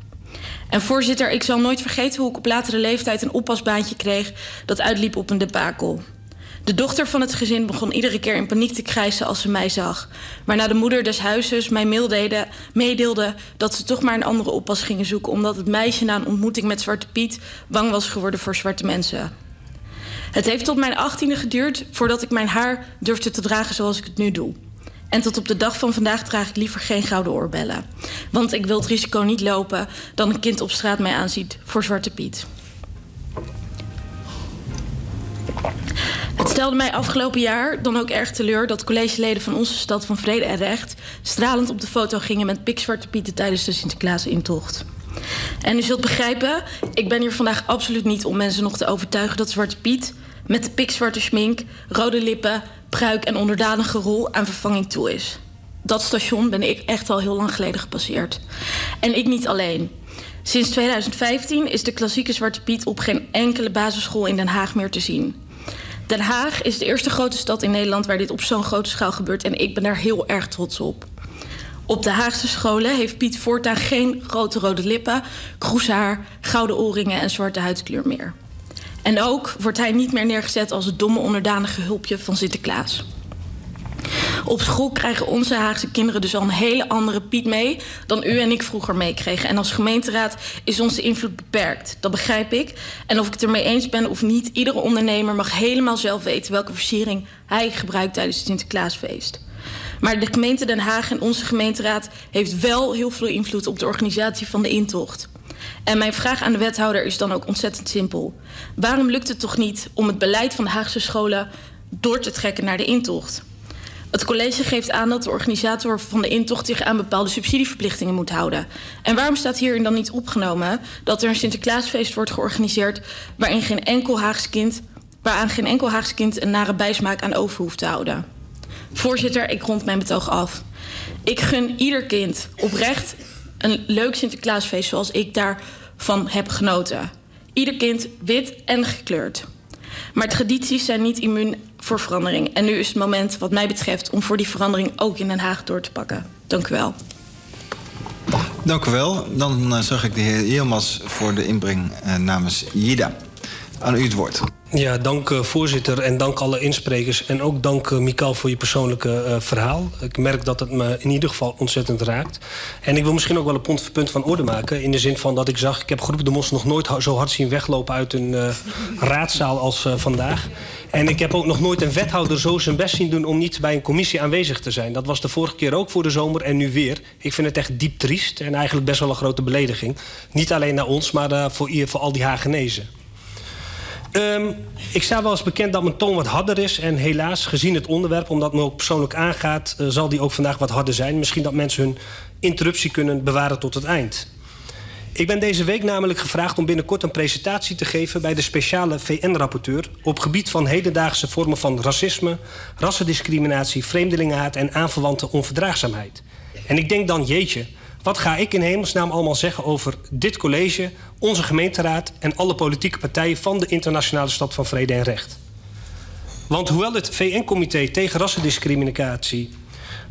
En voorzitter, ik zal nooit vergeten hoe ik op latere leeftijd een oppasbaantje kreeg dat uitliep op een debakel. De dochter van het gezin begon iedere keer in paniek te krijsen als ze mij zag. Waarna de moeder des huizes mij meedeelde dat ze toch maar een andere oppas gingen zoeken, omdat het meisje na een ontmoeting met Zwarte Piet bang was geworden voor zwarte mensen. Het heeft tot mijn achttiende geduurd voordat ik mijn haar durfde te dragen zoals ik het nu doe. En tot op de dag van vandaag draag ik liever geen gouden oorbellen. Want ik wil het risico niet lopen dat een kind op straat mij aanziet voor Zwarte Piet. Het stelde mij afgelopen jaar dan ook erg teleur dat collegeleden van onze stad van Vrede en Recht stralend op de foto gingen met pikzwarte pieten tijdens de Sinterklaas-intocht. En u zult begrijpen, ik ben hier vandaag absoluut niet om mensen nog te overtuigen dat Zwarte Piet met de pikzwarte schmink, rode lippen, pruik en onderdanige rol aan vervanging toe is. Dat station ben ik echt al heel lang geleden gepasseerd. En ik niet alleen. Sinds 2015 is de klassieke Zwarte Piet op geen enkele basisschool in Den Haag meer te zien. Den Haag is de eerste grote stad in Nederland waar dit op zo'n grote schaal gebeurt en ik ben daar heel erg trots op. Op de Haagse scholen heeft Piet voortaan geen grote rode lippen, kroeshaar, gouden oorringen en zwarte huidskleur meer. En ook wordt hij niet meer neergezet als het domme onderdanige hulpje van Sinterklaas. Op school krijgen onze Haagse kinderen dus al een hele andere Piet mee dan u en ik vroeger meekregen. En als gemeenteraad is onze invloed beperkt. Dat begrijp ik. En of ik het ermee eens ben of niet, iedere ondernemer mag helemaal zelf weten welke versiering hij gebruikt tijdens het Sinterklaasfeest. Maar de gemeente Den Haag en onze gemeenteraad heeft wel heel veel invloed op de organisatie van de intocht. En mijn vraag aan de wethouder is dan ook ontzettend simpel. Waarom lukt het toch niet om het beleid van de Haagse scholen door te trekken naar de intocht? Het college geeft aan dat de organisator van de intocht zich aan bepaalde subsidieverplichtingen moet houden. En waarom staat hierin dan niet opgenomen dat er een Sinterklaasfeest wordt georganiseerd waarin geen enkel Haagse kind, waaraan geen enkel Haagse kind een nare bijsmaak aan over hoeft te houden? Voorzitter, ik rond mijn betoog af. Ik gun ieder kind oprecht een leuk Sinterklaasfeest zoals ik daarvan heb genoten. Ieder kind wit en gekleurd. Maar tradities zijn niet immuun voor verandering. En nu is het moment, wat mij betreft, om voor die verandering ook in Den Haag door te pakken. Dank u wel. Dank u wel. Dan uh, zag ik de heer Yilmaz voor de inbreng uh, namens JIDA. Aan u het woord. Ja, dank uh, voorzitter en dank alle insprekers. En ook dank uh, Mikael voor je persoonlijke uh, verhaal. Ik merk dat het me in ieder geval ontzettend raakt. En ik wil misschien ook wel een punt, van orde maken. In de zin van dat ik zag, ik heb Groep de Mos nog nooit zo hard zien weglopen uit een raadzaal als vandaag. En ik heb ook nog nooit een wethouder zo zijn best zien doen om niet bij een commissie aanwezig te zijn. Dat was de vorige keer ook voor de zomer en nu weer. Ik vind het echt diep triest en eigenlijk best wel een grote belediging. Niet alleen naar ons, maar voor, voor al die Hagenezen. Ehm, ik sta wel eens bekend dat mijn toon wat harder is. En helaas, gezien het onderwerp, omdat het me ook persoonlijk aangaat... Uh, zal die ook vandaag wat harder zijn. Misschien dat mensen hun interruptie kunnen bewaren tot het eind. Ik ben deze week namelijk gevraagd om binnenkort een presentatie te geven... bij de speciale VN-rapporteur... op gebied van hedendaagse vormen van racisme... rassendiscriminatie, vreemdelingenhaat en aanverwante onverdraagzaamheid. En ik denk dan, jeetje... Wat ga ik in hemelsnaam allemaal zeggen over dit college, onze gemeenteraad en alle politieke partijen van de Internationale Stad van Vrede en Recht? Want hoewel het VN-comité tegen rassendiscriminatie,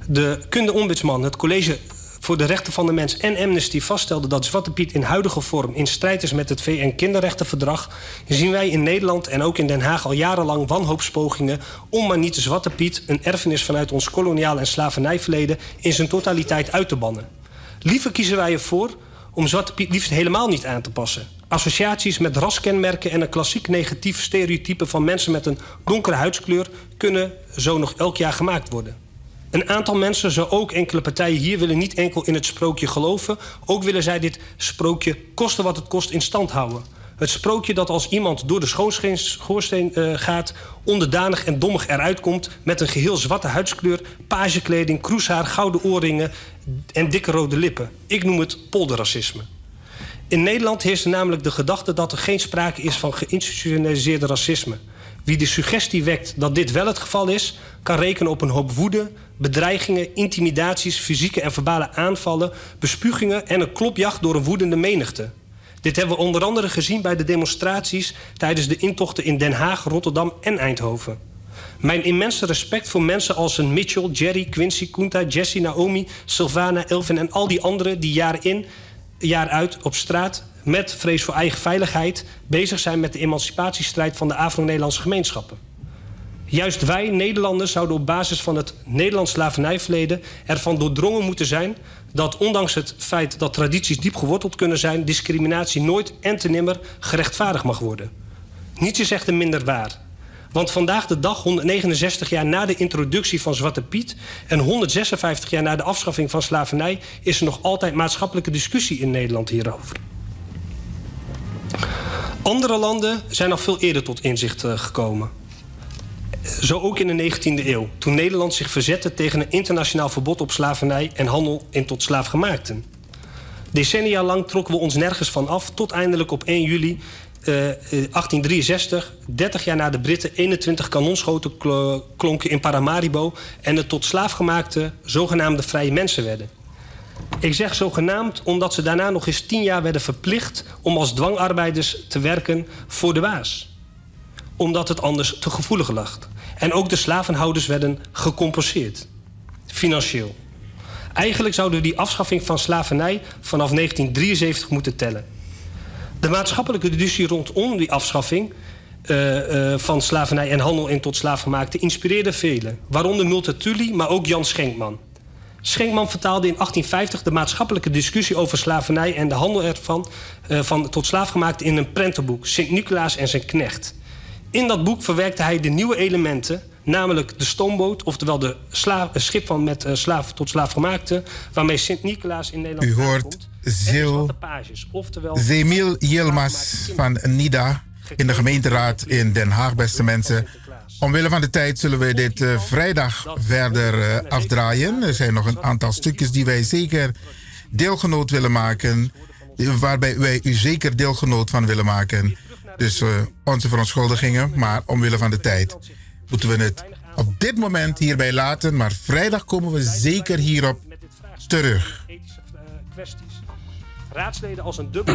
de kundeombudsman, het college voor de rechten van de mens en Amnesty vaststelde dat Zwarte Piet in huidige vorm in strijd is met het VN-kinderrechtenverdrag, zien wij in Nederland en ook in Den Haag al jarenlang wanhoopspogingen om maar niet de Zwarte Piet, een erfenis vanuit ons koloniaal en slavernijverleden, in zijn totaliteit uit te bannen. Liever kiezen wij ervoor om Zwarte Piet liefst helemaal niet aan te passen. Associaties met raskenmerken en een klassiek negatief stereotype van mensen met een donkere huidskleur kunnen zo nog elk jaar gemaakt worden. Een aantal mensen, zo ook enkele partijen hier, willen niet enkel in het sprookje geloven, ook willen zij dit sprookje kosten wat het kost in stand houden. Het sprookje dat als iemand door de schoorsteen uh, gaat... onderdanig en dommig eruit komt... met een geheel zwarte huidskleur, pagekleding, kroeshaar, gouden oorringen... en dikke rode lippen. Ik noem het polderracisme. In Nederland heerst namelijk de gedachte dat er geen sprake is van geïnstitutionaliseerde racisme. Wie de suggestie wekt dat dit wel het geval is... kan rekenen op een hoop woede, bedreigingen, intimidaties... fysieke en verbale aanvallen, bespugingen... en een klopjacht door een woedende menigte. Dit hebben we onder andere gezien bij de demonstraties... tijdens de intochten in Den Haag, Rotterdam en Eindhoven. Mijn immense respect voor mensen als een Mitchell, Jerry, Quincy, Kunta, Jesse, Naomi, Sylvana, Elvin en al die anderen die jaar in, jaar uit op straat met vrees voor eigen veiligheid bezig zijn met de emancipatiestrijd van de Afro-Nederlandse gemeenschappen. Juist wij, Nederlanders, zouden op basis van het Nederlands slavernijverleden ervan doordrongen moeten zijn dat ondanks het feit dat tradities diep geworteld kunnen zijn, discriminatie nooit en te nimmer gerechtvaardigd mag worden. Niets is echter minder waar. Want vandaag de dag, 169 jaar na de introductie van Zwarte Piet en 156 jaar na de afschaffing van slavernij, is er nog altijd maatschappelijke discussie in Nederland hierover. Andere landen zijn al veel eerder tot inzicht uh, gekomen. Zo ook in de 19e eeuw, toen Nederland zich verzette tegen een internationaal verbod op slavernij en handel in tot slaafgemaakten. Decennia lang trokken we ons nergens van af, tot eindelijk op 1 juli uh, 1863, 30 jaar na de Britten, 21 kanonschoten klonken in Paramaribo en het tot slaafgemaakte zogenaamde vrije mensen werden. Ik zeg zogenaamd omdat ze daarna nog eens 10 jaar werden verplicht om als dwangarbeiders te werken voor de baas omdat het anders te gevoelig lag. En ook de slavenhouders werden gecompenseerd. Financieel. Eigenlijk zouden we die afschaffing van slavernij vanaf 1973 moeten tellen. De maatschappelijke discussie rondom die afschaffing uh, uh, van slavernij en handel in tot slaafgemaakte inspireerde velen. Waaronder Multatuli, maar ook Jan Schenkman. Schenkman vertaalde in 1850 de maatschappelijke discussie over slavernij en de handel ervan uh, van tot slaafgemaakte in een prentenboek, Sint-Nicolaas en zijn knecht. In dat boek verwerkte hij de nieuwe elementen, namelijk de stoomboot, oftewel de slaaf, schip van met uh, slaaf tot slaafgemaakte, waarmee Sint-Nicolaas in Nederland. U hoort Zil, Zemil Yilmaz van NIDA in de gemeenteraad in Den Haag, beste mensen. Omwille van de tijd zullen we dit uh, vrijdag verder uh, afdraaien. Er zijn nog een aantal stukjes die wij zeker deelgenoot willen maken. Waarbij wij u zeker deelgenoot van willen maken. Dus uh, onze verontschuldigingen, maar omwille van de tijd moeten we het op dit moment hierbij laten. Maar vrijdag komen we zeker hierop terug. Raadsleden als een dubbel.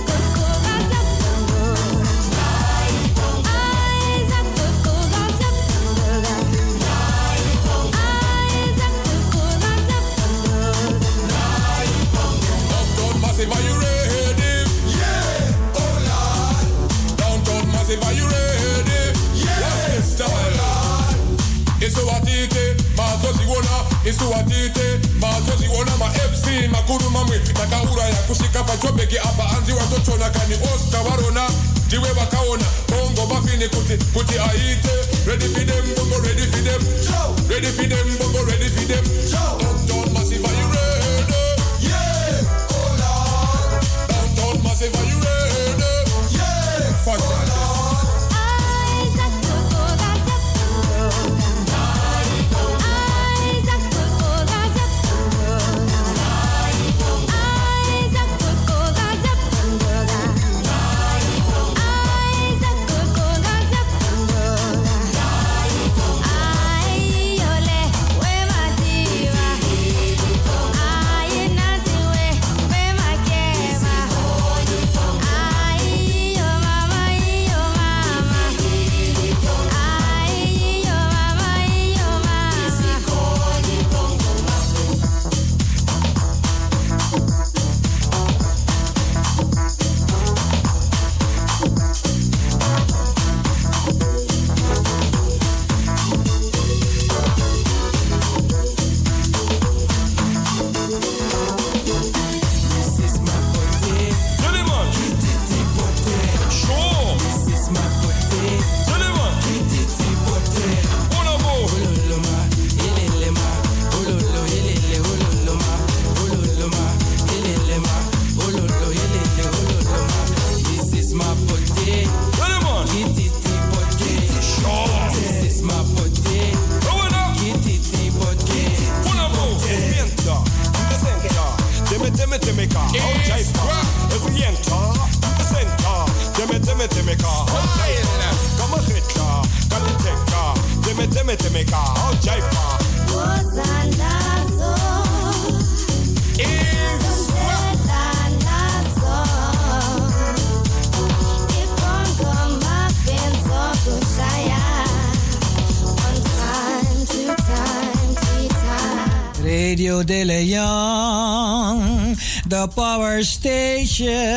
nisiwatite mazozi ona ma fc makuru mamwe apa kani osta varona ndiwe vakaona bongo mafini kuti kuti aite bongo bongo massive are you ready? Yeah! Hold on! Downtown massive are you station